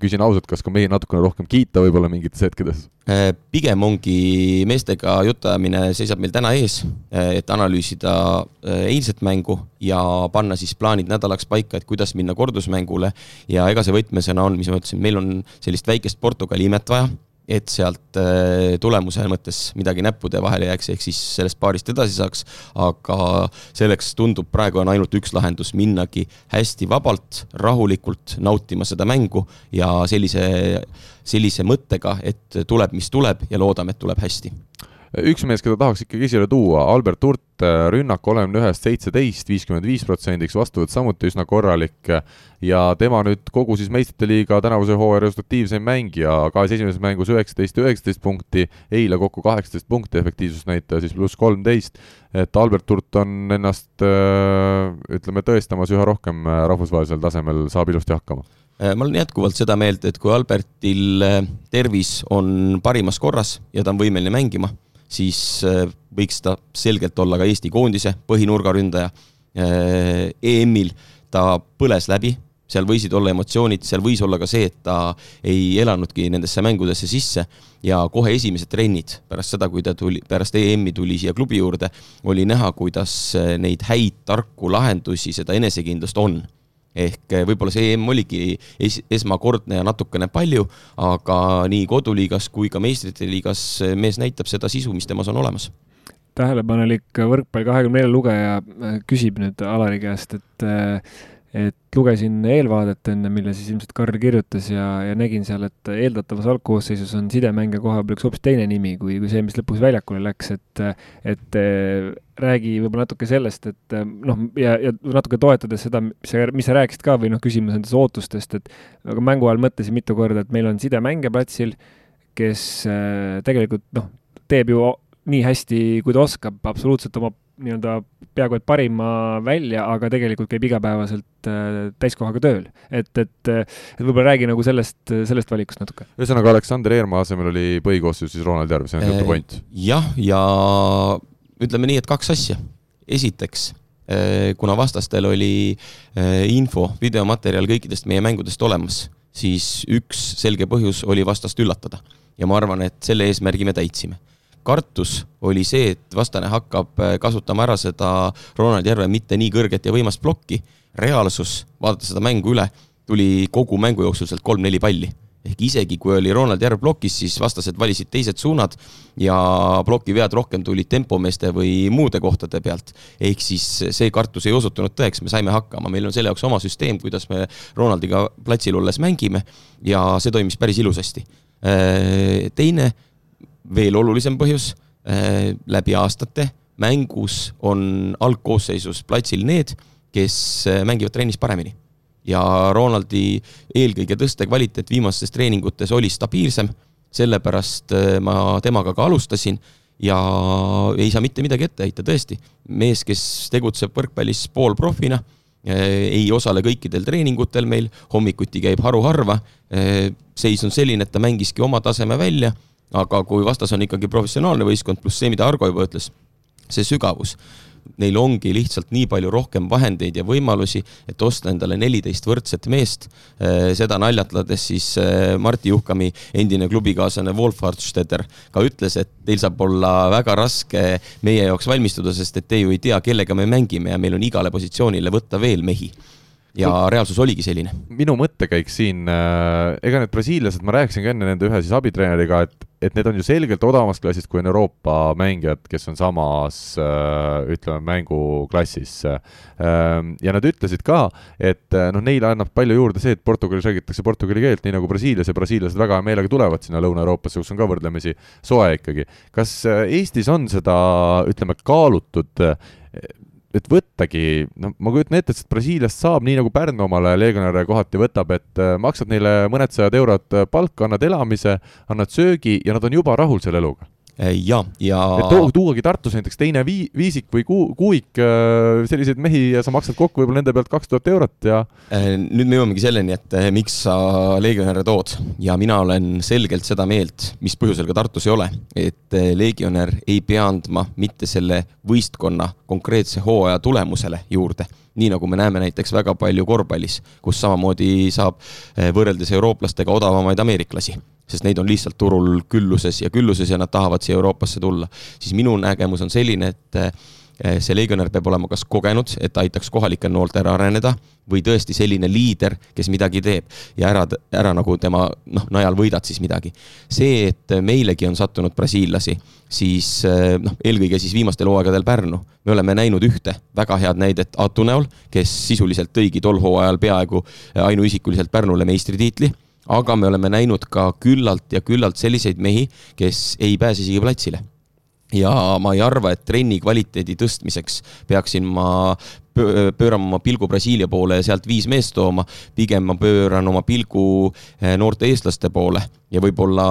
Küsin ausalt, kas ka mehi natukene rohkem kiita võib-olla mingites hetkedes? Äh, pigem ongi meestega jutuajamine seisab meil täna ees, äh, et analüüsida äh, eilset mängu ja panna siis plaanid nädalaks paika, et kuidas minna kordusmängule. ja ega see võtmesõna on, mis ma ütlesin, meil on sellist väikest Portugali imet vaja et sealt äh, tulemuse mõttes midagi näppude vahele jääks, ehk siis sellest paarist edasi saaks, aga selleks tundub, praegu on ainult üks lahendus, minnagi hästi vabalt, rahulikult nautima seda mängu ja sellise, sellise mõttega, et tuleb, mis tuleb ja loodame, et tuleb hästi üks mees, keda tahaks ikkagi esile tuua, Albert Hurt, äh, rünnak kolmekümne ühest seitseteist, viiskümmend viis protsendiks, vastuvõtt samuti üsna korralik ja tema nüüd kogu siis meistrite liiga tänavuse hooaja resultatiivseim mängija, kahes esimeses mängus üheksateist ja üheksateist punkti, eile kokku kaheksateist punkti, efektiivsusnäitaja siis pluss kolmteist, et Albert Hurt on ennast äh, ütleme, tõestamas üha rohkem äh, rahvusvahelisel tasemel, saab ilusti hakkama. Ma olen jätkuvalt seda meelt, et kui Albertil tervis on parimas korras ja ta on võimeline mängima siis äh, võiks ta selgelt olla ka Eesti koondise põhinurgaründaja. Äh, EM-il ta põles läbi, seal võisid olla emotsioonid, seal võis olla ka see, et ta ei elanudki nendesse mängudesse sisse ja kohe esimesed trennid pärast seda, kui ta tuli, pärast EM-i tuli siia klubi juurde, oli näha, kuidas äh, neid häid tarku lahendusi, seda enesekindlust on ehk eh, võib-olla see EM oligi es esmakordne ja natukene palju, aga nii koduliigas kui ka meistrite liigas eh, mees näitab seda sisu, mis temas on olemas. Tähelepanelik võrkpall kahekümne nelja lugeja äh, küsib nüüd Alari käest, et et lugesin eelvaadet enne, mille siis ilmselt Karl kirjutas ja, ja nägin seal, et eeldatavas algkoosseisus on sidemängija koha peal üks hoopis teine nimi kui, kui see, mis lõpuks väljakule läks, et et äh, räägi võib-olla natuke sellest, et noh, ja, ja natuke toetades seda, mis sa, mis sa rääkisid ka või noh, küsimus nendest ootustest, et aga mängu ajal mõtlesin mitu korda, et meil on sidemängija platsil, kes tegelikult noh, teeb ju nii hästi, kui ta oskab, absoluutselt oma nii-öelda peaaegu et parima välja, aga tegelikult käib igapäevaselt äh, täiskohaga tööl. et, et, et võib-olla räägi nagu sellest, sellest valikust natuke. ühesõnaga, Aleksander Eermaa asemel oli põhikoosseisus siis Ronald Järv, see on jutu point? jah, ja ütleme nii, et kaks asja. esiteks, äh, kuna vastastel oli äh, info, videomaterjal kõikidest meie mängudest olemas, siis üks selge põhjus oli vastast üllatada. ja ma arvan, et selle eesmärgi me täitsime kartus oli see, et vastane hakkab äh, kasutama ära seda Ronald Järve mitte nii kõrget ja võimast plokki. reaalsus, vaadates seda mängu üle, tuli kogu mängu jooksul sealt kolm-neli palli. ehk isegi kui oli Ronald Järv plokis, siis vastased valisid teised suunad ja plokivead rohkem tulid tempomeeste või muude kohtade pealt. ehk siis see kartus ei osutunud tõeks, me saime hakkama, meil on selle jaoks oma süsteem, kuidas me Ronaldiga platsil olles mängime ja see toimis päris ilusasti. Äh, teine veel olulisem põhjus, äh, läbi aastate mängus on algkoosseisus platsil need, kes äh, mängivad trennis paremini. ja Ronaldi eelkõige tõste kvaliteet viimastes treeningutes oli stabiilsem, sellepärast äh, ma temaga ka alustasin ja ei saa mitte midagi ette heita, tõesti. mees, kes tegutseb võrkpallis poolprofina, ei osale kõikidel treeningutel meil, hommikuti käib haruharva, seis on selline, et ta mängiski oma taseme välja aga kui vastas on ikkagi professionaalne võistkond, pluss see, mida Argo juba ütles, see sügavus, neil ongi lihtsalt nii palju rohkem vahendeid ja võimalusi, et osta endale neliteist võrdset meest. Eh, seda naljatledes siis eh, Martti Juhkami endine klubikaaslane Wolf Hartstetter ka ütles, et teil saab olla väga raske meie jaoks valmistuda, sest et te ju ei tea, kellega me mängime ja meil on igale positsioonile võtta veel mehi ja reaalsus oligi selline. minu mõttekäik siin äh,, ega need brasiillased, ma rääkisin ka enne nende ühe siis abitreeneriga, et, et need on ju selgelt odavamast klassist kui on Euroopa mängijad, kes on samas äh, ütleme, mänguklassis äh,. ja nad ütlesid ka, et äh, noh, neile annab palju juurde see, et Portugalis räägitakse portugali keelt, nii nagu Brasiilias ja brasiillased väga meelega tulevad sinna Lõuna-Euroopasse, kus on ka võrdlemisi soe ikkagi. kas Eestis on seda, ütleme, kaalutud et võttagi, no ma kujutan ette, et Brasiiliast saab, nii nagu Pärnu omale legionäre kohati võtab, et äh, maksad neile mõned sajad eurot äh, palka, annad elamise, annad söögi ja nad on juba rahul selle eluga ja, ja. et tuuagi Tartus näiteks teine vii-, viisik või kuu-, kuuik, äh, selliseid mehi ja sa maksad kokku võib-olla nende pealt kaks tuhat eurot ja. Äh, nüüd me jõuamegi selleni, et miks sa legionäre tood ja mina olen selgelt seda meelt, mis põhjusel ka Tartus ei ole, et legionär ei pea andma mitte selle võistkonna konkreetse hooaja tulemusele juurde nii nagu me näeme näiteks väga palju korvpallis, kus samamoodi saab võrreldes eurooplastega odavamaid ameeriklasi sest neid on lihtsalt turul külluses ja külluses ja nad tahavad siia Euroopasse tulla, siis minu nägemus on selline, et eh, see legionär peab olema kas kogenud, et ta aitaks kohalikel noortel areneda, või tõesti selline liider, kes midagi teeb ja ära, ära nagu tema noh, najal võidad siis midagi. see, et meilegi on sattunud brasiillasi, siis eh, noh, eelkõige siis viimastel hooaegadel Pärnu, me oleme näinud ühte väga head näidet Atu näol, kes sisuliselt tõigi tol hooajal peaaegu ainuisikuliselt Pärnule meistritiitli aga me oleme näinud ka küllalt ja küllalt selliseid mehi, kes ei pääse isegi platsile. Ja ma ei arva, et trenni kvaliteedi tõstmiseks peaksin ma pöörama oma pilgu Brasiilia poole ja sealt viis meest tooma, pigem ma pööran oma pilgu eh, noorte eestlaste poole ja võib-olla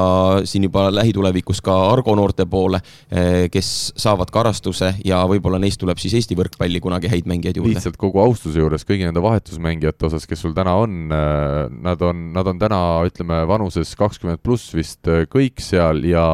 siin juba lähitulevikus ka Argo noorte poole, eh, kes saavad karastuse ja võib-olla neist tuleb siis Eesti võrkpalli kunagi häid mängijaid juurde. lihtsalt kogu austuse juures kõigi nende vahetusmängijate osas, kes sul täna on, eh, nad on, nad on täna, ütleme, vanuses kakskümmend pluss vist kõik seal ja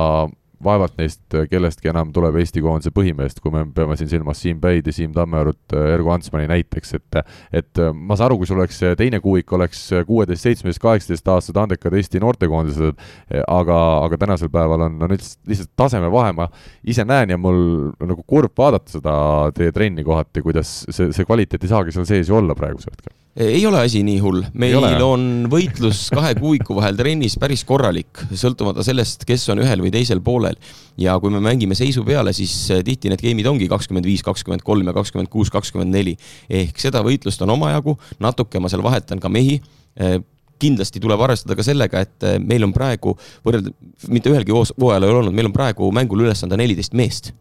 vaevalt neist kellestki enam tuleb Eesti koondise põhimeest, kui me peame siin silmas Siim Päid ja Siim Tammearut, Ergo Antsmani näiteks, et et ma saan aru, kui sul oleks teine kuuik, oleks kuueteist, seitsmeteist, kaheksateist aastased andekad Eesti noortekoondised, aga, aga tänasel päeval on, on lihtsalt, lihtsalt tasemevahe, ma ise näen ja mul nagu kurb vaadata seda teie trenni kohati, kuidas see, see kvaliteet ei saagi seal sees ju olla praegusel hetkel ei ole asi nii hull, meil on võitlus kahe kuuiku vahel trennis päris korralik, sõltumata sellest, kes on ühel või teisel poolel. ja kui me mängime seisu peale, siis eh, tihti need game'id ongi kakskümmend viis, kakskümmend kolm ja kakskümmend kuus, kakskümmend neli. ehk seda võitlust on omajagu, natuke ma seal vahetan ka mehi eh, kindlasti tuleb arvestada ka sellega, et eh, meil on praegu võrrelda, mitte ühelgi hooajal ei ole olnud, meil on praegu mängul üles anda neliteist meest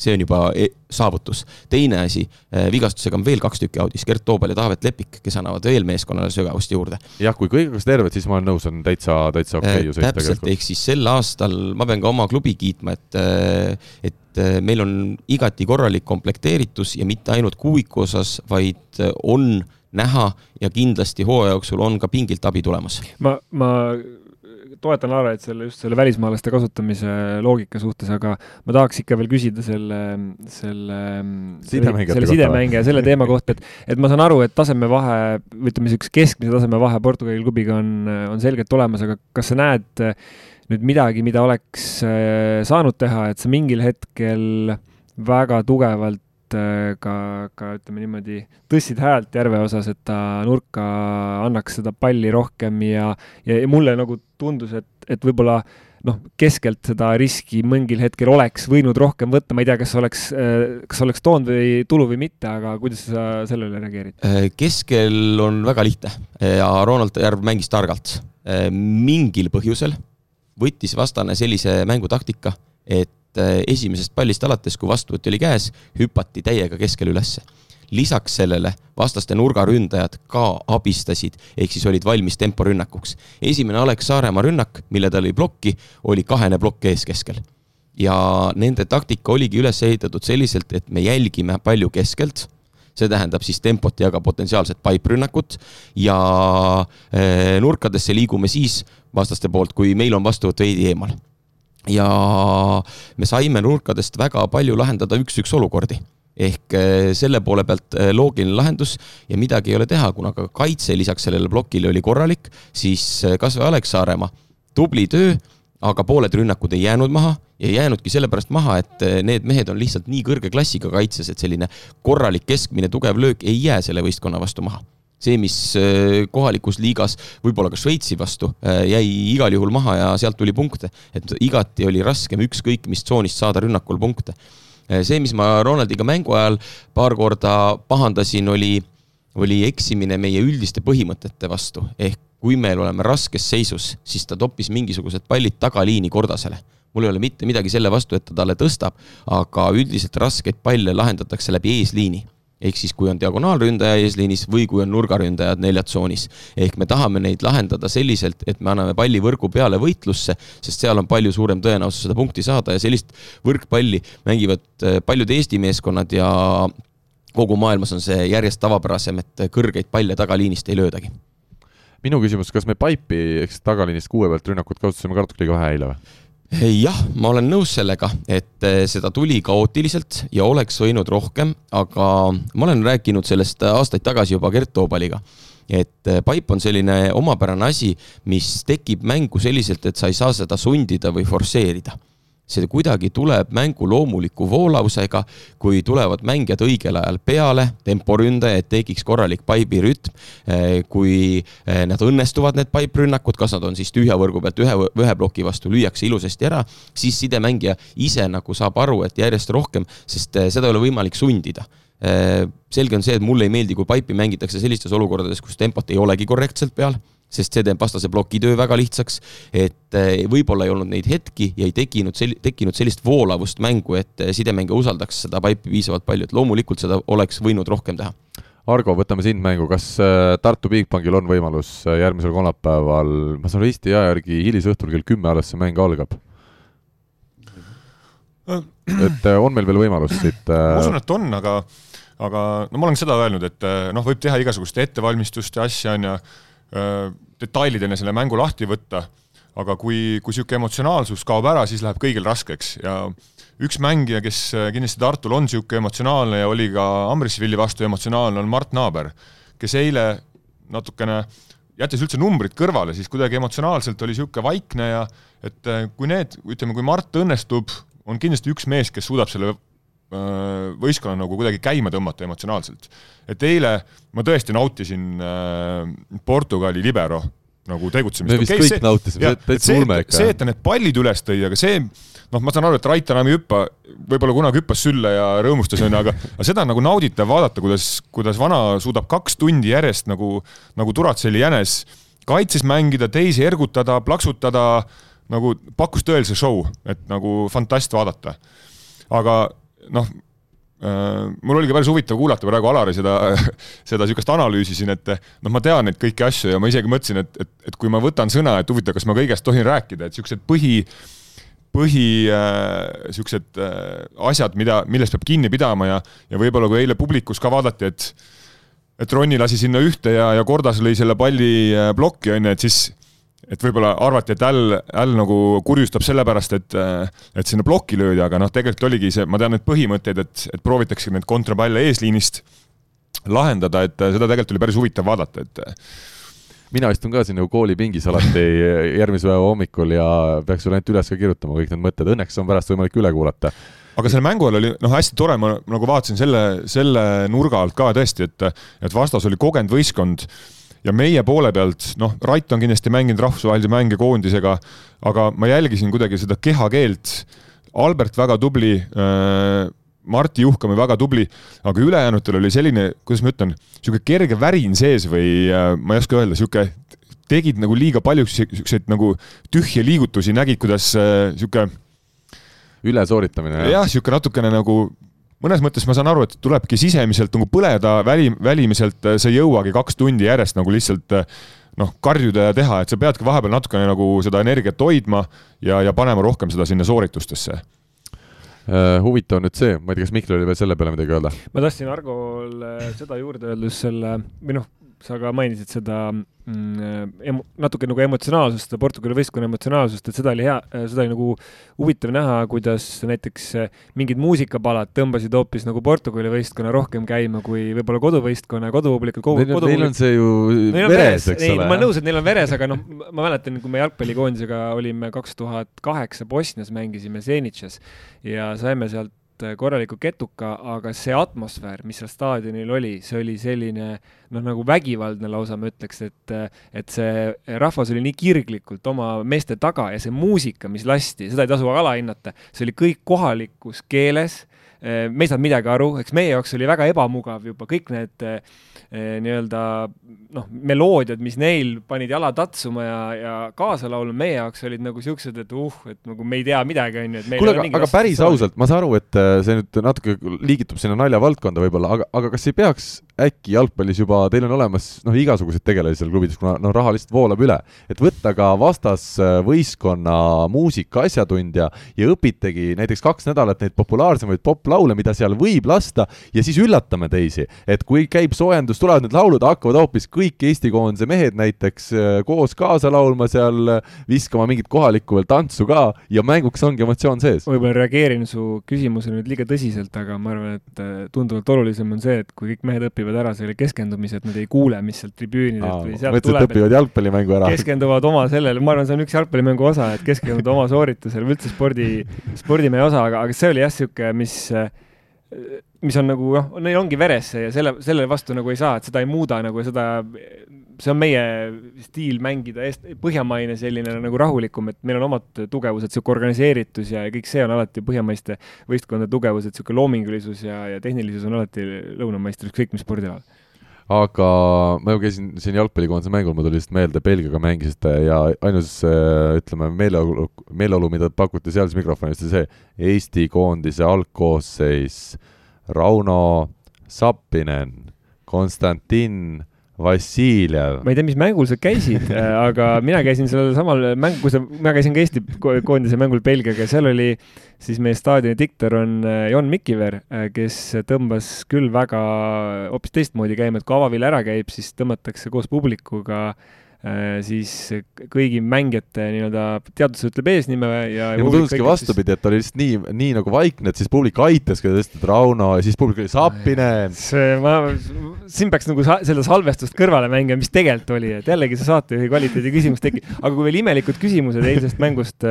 see on juba e saavutus. teine asi, äh, vigastusega on veel kaks tükki audis, Gert Toobal ja Taavet Lepik, kes annavad veel meeskonnale sügavust juurde. jah, kui kõik oleks terved, siis ma olen nõus, on täitsa, täitsa okei okay ju sõita. täpselt, ehk siis sel aastal ma pean ka oma klubi kiitma, et, äh, et äh, meil on igati korralik komplekteeritus ja mitte ainult kuuiku osas, vaid on näha ja kindlasti hooaja jooksul on ka pingilt abi tulemas. ma, ma toetan Laaret selle, just selle välismaalaste kasutamise loogika suhtes, aga ma tahaks ikka veel küsida selle, selle, selle sidemängija, selle teema kohta, et, et ma saan aru, et tasemevahe, ütleme, niisuguse keskmise tasemevahe Portugali klubiga on, on selgelt olemas, aga kas sa näed nüüd midagi, mida oleks äh, saanud teha, et sa mingil hetkel väga tugevalt Äh, ka, ka ütleme niimoodi, tõstsid häält Järve osas, et ta nurka annaks seda palli rohkem ja, ja, ja mulle nagu tundus, et, et võib-olla noh, keskelt seda riski mingil hetkel oleks võinud rohkem võtta, ma ei tea, kas oleks, äh, kas oleks toonud või tulu või mitte, aga kuidas sa sellele reageerid? Äh, keskel on väga lihtne ja Ronald Järv mängis targalt. mingil põhjusel võttis vastane sellise mängutaktika, et Äh, esimesest pallist alates, kui vastuvõtt oli käes, hüpati täiega keskele ülesse. lisaks sellele vastaste nurgaründajad ka abistasid, ehk siis olid valmis temporünnakuks. esimene Alex Saaremaa rünnak, mille ta lõi plokki, oli kahene plokk ees keskel. ja nende taktika oligi üles ehitatud selliselt, et me jälgime palju keskelt see tähendab siis tempot ja ka potentsiaalset paiprünnakut ja äh, nurkadesse liigume siis vastaste poolt, kui meil on vastuvõtt veidi eemal ja me saime nurkadest väga palju lahendada üks-üks olukordi. Ehk eh, selle poole pealt eh, loogiline lahendus ja midagi ei ole teha, kuna ka kaitse lisaks sellele plokile oli korralik, siis eh, kas või Alex Saaremaa, tubli töö, aga pooled rünnakud ei jäänud maha ja ei jäänudki sellepärast maha, et need mehed on lihtsalt nii kõrge klassiga kaitses, et selline korralik keskmine tugev löök ei jää selle võistkonna vastu maha see, mis äh, kohalikus liigas võib-olla ka Šveitsi vastu äh, jäi igal juhul maha ja sealt tuli punkte. et igati oli raskem ükskõik mis tsoonist saada rünnakul punkte. Äh, see, mis ma Ronaldiga mängu ajal paar korda pahandasin, oli, oli eksimine meie üldiste põhimõtete vastu, ehk kui meil oleme raskes seisus, siis ta toppis mingisugused pallid tagaliini Kordasele mul ei ole mitte midagi selle vastu, et ta talle tõstab, aga üldiselt raskeid palle lahendatakse läbi eesliini ehk siis kui on diagonaalründaja eesliinis või kui on nurgaründajad neljatsoonis. ehk me tahame neid lahendada selliselt, et me anname palli võrgu peale võitlusse, sest seal on palju suurem tõenäosus seda punkti saada ja sellist võrkpalli mängivad äh, paljud Eesti meeskonnad ja kogu maailmas on see järjest tavapärasem, et kõrgeid palle tagaliinist ei löödagi. minu küsimus, kas me Paipi ehk siis tagaliinist kuue pealt rünnakut kasutasime ka natuke liiga vähe eile või? Jah, ma olen nõus sellega, et eh, seda tuli kaootiliselt ja oleks võinud rohkem, aga ma olen rääkinud sellest aastaid tagasi juba Gert Toobaliga. et eh, paip on selline omapärane asi, mis tekib mängu selliselt, et sa ei saa seda sundida või forsseerida see kuidagi tuleb mängu loomuliku voolavusega, kui tulevad mängijad õigel ajal peale, temporündaja, et tekiks korralik paibirütm. Eh, kui eh, nad õnnestuvad, need paiprünnakud, kas nad on siis tühja võrgu pealt ühe, ühe ploki vastu lüüakse ilusasti ära, siis sidemängija ise nagu saab aru, et järjest rohkem, sest eh, seda ei ole võimalik sundida selge on see, et mulle ei meeldi, kui paipi mängitakse sellistes olukordades, kus tempot ei olegi korrektselt peal sest see teeb vastase ploki töö väga lihtsaks. et eh, võib-olla ei olnud neid hetki ja ei tekkinud sel-, tekkinud sellist voolavust mängu, et eh, sidemängija usaldaks seda paipi piisavalt palju, et loomulikult seda oleks võinud rohkem teha. Argo, võtame sind mängu, kas eh, Tartu Bigbankil on võimalus järgmisel kolmapäeval, ma saan aru, Eesti aja järgi hilisõhtul kell kümme alles see mäng algab? et on meil veel võimalus siit ma usun, et on, aga aga no ma olen seda öelnud, et noh, võib teha igasuguste ettevalmistuste asja, on ju, Äh, detailideni selle mängu lahti võtta, aga kui, kui niisugune emotsionaalsus kaob ära, siis läheb kõigil raskeks. Ja üks mängija, kes äh, kindlasti Tartul on niisugune emotsionaalne ja oli ka Amrisvilli vastu emotsionaalne, on Mart Naaber, kes eile natukene jättes üldse numbrid kõrvale, siis kuidagi emotsionaalselt oli niisugune vaikne ja et äh, kui need, ütleme, kui Mart õnnestub, on kindlasti üks mees, kes suudab selle äh, võistkonna nagu kuidagi käima tõmmata emotsionaalselt. et eile ma tõesti nautisin äh, Portugali libero nagu tegutsemist. me vist okay, kõik see, nautisime, täitsa ulme ikka. see, et ta need pallid üles tõi, aga see, noh, ma saan aru, et Rait enam ei hüppa, võib-olla kunagi hüppas sülle ja rõõmustas, onju, aga, aga seda on nagu nauditav vaadata, kuidas, kuidas vana suudab kaks tundi järjest nagu, nagu Turatselli jänes kaitses mängida, teisi ergutada, plaksutada, nagu pakkus tõelise show, et nagu fantast vaadata. aga noh äh,, mul oligi päris huvitav kuulata praegu Alari seda, seda niisugust analüüsi siin, et noh, ma tean neid kõiki asju ja ma isegi mõtlesin, et, et, et kui ma võtan sõna, et huvitav, kas ma kõigest tohin rääkida, et niisugused põhi, põhi äh, siuksed äh, asjad, mida, millest peab kinni pidama ja, ja võib-olla kui eile publikus ka vaadati, et et Ronni lasi sinna ühte ja, ja Kordas lõi selle palli äh, plokki, on ju, et siis et võib-olla arvati, et Äll, Äll nagu kurjustab sellepärast, et, et sinna plokki löödi, aga noh, tegelikult oligi see, ma tean neid põhimõtteid, et, et proovitakse neid kontrapalle eesliinist lahendada, et seda tegelikult oli päris huvitav vaadata, et mina istun ka siin nagu koolipingis alati järgmise päeva hommikul ja peaks sulle ainult üles ka kirjutama kõik need mõtted, õnneks on pärast võimalik üle kuulata. aga selle mängu ajal oli noh, hästi tore, ma nagu vaatasin selle, selle nurga alt ka tõesti, et, et vastas oli kogenud võistkond ja meie poole pealt, noh, Rait on kindlasti mänginud rahvusvahelisi mänge koondisega, aga ma jälgisin kuidagi seda kehakeelt. Albert väga tubli äh,, Marti Juhkam oli väga tubli, aga ülejäänutel oli selline, kuidas ma ütlen, niisugune kerge värin sees või äh, ma ei oska öelda, niisugune tegid nagu liiga palju siukseid nagu tühje liigutusi, nägid, kuidas niisugune äh, ülesooritamine. jah, niisugune natukene nagu mõnes mõttes ma saan aru, et tulebki sisemiselt nagu põleda, väli, välimiselt äh, sa ei jõuagi kaks tundi järjest nagu lihtsalt äh, noh, karjuda ja teha, et sa peadki vahepeal natukene nagu seda energiat hoidma ja, ja panema rohkem seda sinna sooritustesse uh,. huvitav on nüüd see, ma ei tea, kas Mihkel oli veel selle peale midagi öelda? ma tahtsin Argole seda juurde öelda just selle, või noh, sa ka mainisid seda mm, natuke nagu emotsionaalsust, seda Portugali võistkonna emotsionaalsust, et seda oli hea, seda oli nagu huvitav näha, kuidas näiteks mingid muusikapalad tõmbasid hoopis nagu Portugali võistkonna rohkem käima kui võib-olla koduvõistkonna ja kodupublikult kodu,. Neil, neil on see ju neil veres, eks ole. ma olen nõus, et neil on veres, aga noh, ma mäletan, kui me jalgpallikoondisega olime kaks tuhat kaheksa Bosnias, mängisime Zenitšas ja saime sealt Äh, korraliku ketuka, aga see atmosfäär, mis seal staadionil oli, see oli selline noh, nagu vägivaldne lausa, ma ütleks, et et see rahvas oli nii kirglikult oma meeste taga ja see muusika, mis lasti, seda ei tasu alahinnata, see oli kõik kohalikus keeles äh, me ei saanud midagi aru, eks meie jaoks oli väga ebamugav juba kõik need äh, Eh, nii-öelda noh, meloodiad, mis neil panid jala tatsuma ja, ja kaasa laulma, meie jaoks olid nagu siuksed, et uh, et nagu me ei tea midagi, onju, et kuule, aga, aga päris ausalt, ma saan aru, et see nüüd natuke liigitub sinna naljavaldkonda võib-olla, aga, aga kas ei peaks äkki jalgpallis juba, teil on olemas noh, igasuguseid tegelasi seal klubides, kuna noh, raha lihtsalt voolab üle, et võtta ka vastasvõistkonna muusika asjatundja ja õpitegi näiteks kaks nädalat neid populaarsemaid poplaule, mida seal võib lasta ja siis üllatame teisi, et kui käib soojendus, tulevad need laulud, hakkavad hoopis kõik Eesti koondise mehed näiteks äh, koos kaasa laulma seal, viskama mingit kohalikku veel tantsu ka ja mänguks ongi emotsioon sees. võib-olla reageerin su küsimusele nüüd liiga tõsiselt, aga ma arvan, et äh, tunduvalt olulisem on see, et kui kõik mehed õpivad ära selle keskendumise, et nad ei kuule, mis sealt tribüünidelt või sealt tuleb. õpivad jalgpallimängu ära. keskenduvad oma sellele, ma arvan, see on üks jalgpallimängu osa, et keskenduda oma sooritusele või üldse spordi, spordimehe osa, aga, aga see oli jah, niisugune, mis mis on nagu noh, neil ongi veres see ja selle, selle vastu nagu ei saa, et seda ei muuda nagu seda see on meie stiil mängida eest, põhjamaine selline nagu rahulikum, et meil on omad tugevused, niisugune organiseeritus ja, ja kõik see on alati põhjamaiste võistkondade tugevus, et niisugune loomingulisus ja, ja tehnilisus on alati lõunameister, ükskõik mis spordialal aga ma ju käisin siin jalgpallikoondise mängul, mul tuli lihtsalt meelde, Belgiaga mängisite ja ainus ütleme, meeleolu, meeleolu, mida pakuti sealses mikrofonis, oli see Eesti koondise algkoosseis Rauno Sappinen, Konstantin Vassiljev. ma ei tea, mis mängul sa käisid äh, aga mina käisin sellel samal mäng-, kus ma käisin ka Eesti koondise mängul Belgiaga, seal oli siis meie staadioni diktor on äh, Jon Mikiver, äh, kes tõmbas küll väga hoopis teistmoodi käima, et kui avavill ära käib, siis tõmmatakse koos publikuga siis kõigi mängijate nii-öelda teadus ütleb eesnime ja. ja mulle tunduski vastupidi, et oli lihtsalt nii, nii nagu vaikne, et siis publik aitas, kui ta et Rauno ja siis publik oli Sapinen. see, ma, siin peaks nagu seda salvestust kõrvale mängima, mis tegelikult oli, et jällegi see saatejuhi kvaliteedi küsimus tekib, aga kui veel imelikud küsimused eilsest mängust,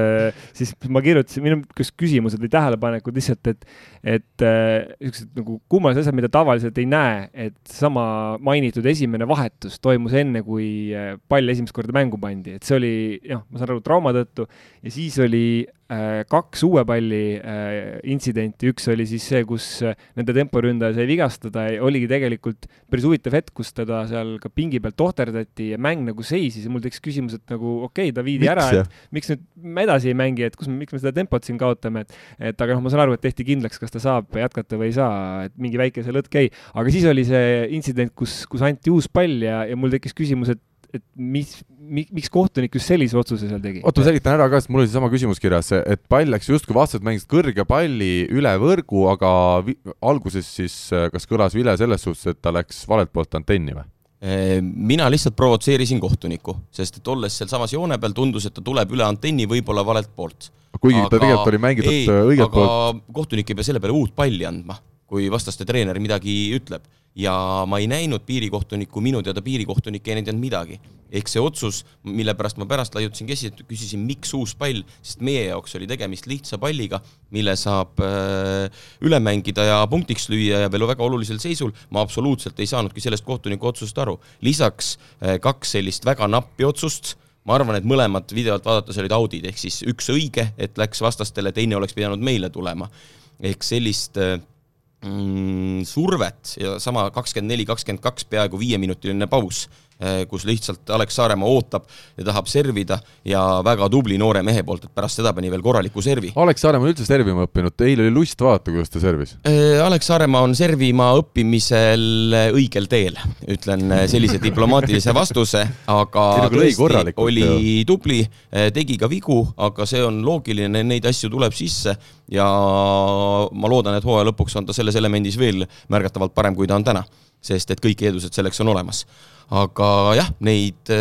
siis ma kirjutasin, minu küsimused või tähelepanekud lihtsalt, et, et niisugused nagu kummalised asjad, mida tavaliselt ei näe, et sama mainitud esimene vahetus toimus enne, kui pall esimest korda mängu pandi, et see oli, noh, ma saan aru, trauma tõttu. Ja siis oli Äh, kaks uue palli äh, intsidenti, üks oli siis see, kus äh, nende temporündaja sai vigastada. Ja oligi tegelikult päris huvitav hetk, kus teda seal ka pingi peal tohterdati ja mäng nagu seisis. Ja mul tekkis küsimus, et nagu okei okay,, ta viidi miks, ära, et miks nüüd me edasi ei mängi, et kus, miks me seda tempot siin kaotame, et et aga noh, ma saan aru, et tehti kindlaks, kas ta saab jätkata või ei saa, et mingi väike see lõtk jäi, aga siis oli see intsident, kus, kus anti uus pall ja, ja mul tekkis küsimus, et et mis, miks kohtunik just sellise otsuse seal tegi? oota, ma selgitan ära ka, sest mul oli seesama küsimus kirjas, et pall läks justkui vastased mängisid kõrge palli üle võrgu, aga alguses siis kas kõlas vile selles suhtes, et ta läks valelt poolt antenni või? mina lihtsalt provotseerisin kohtunikku, sest et olles sealsamas joone peal, tundus, et ta tuleb üle antenni võib-olla valelt poolt. kuigi aga, ta tegelikult oli mängitud ei, õigelt poolt. kohtunik ei pea selle peale uut palli andma, kui vastaste treener midagi ütleb ja ma ei näinud piirikohtunikku, minu teada piirikohtunik ei näidanud midagi. ehk see otsus, mille pärast ma pärast laiutasin käsi, et küsisin, miks uus pall, sest meie jaoks oli tegemist lihtsa palliga, mille saab äh, üle mängida ja punktiks lüüa ja veel väga olulisel seisul, ma absoluutselt ei saanudki sellest kohtuniku otsusest aru. lisaks äh, kaks sellist väga nappi otsust ma arvan, et mõlemad videot vaadates olid audid, ehk siis üks õige, et läks vastastele, teine oleks pidanud meile tulema. ehk sellist äh, mm, survet ja sama kakskümmend neli, kakskümmend kaks, peaaegu viieminutiline paus, kus lihtsalt Alex Saaremaa ootab ja tahab servida ja väga tubli noore mehe poolt, et pärast seda pani veel korraliku servi. Alex Saaremaa on üldse servima õppinud, eile oli lust vaadata, kuidas ta servis. Eh, Alex Saaremaa on servima õppimisel õigel teel, ütlen eh, sellise diplomaatilise vastuse, aga tõesti oli tubli, tegi ka vigu, aga see on loogiline, neid asju tuleb sisse ja ma loodan, et hooaja lõpuks on ta selles elemendis veel märgatavalt parem, kui ta on täna, sest et kõik eeldused selleks on olemas aga jah, neid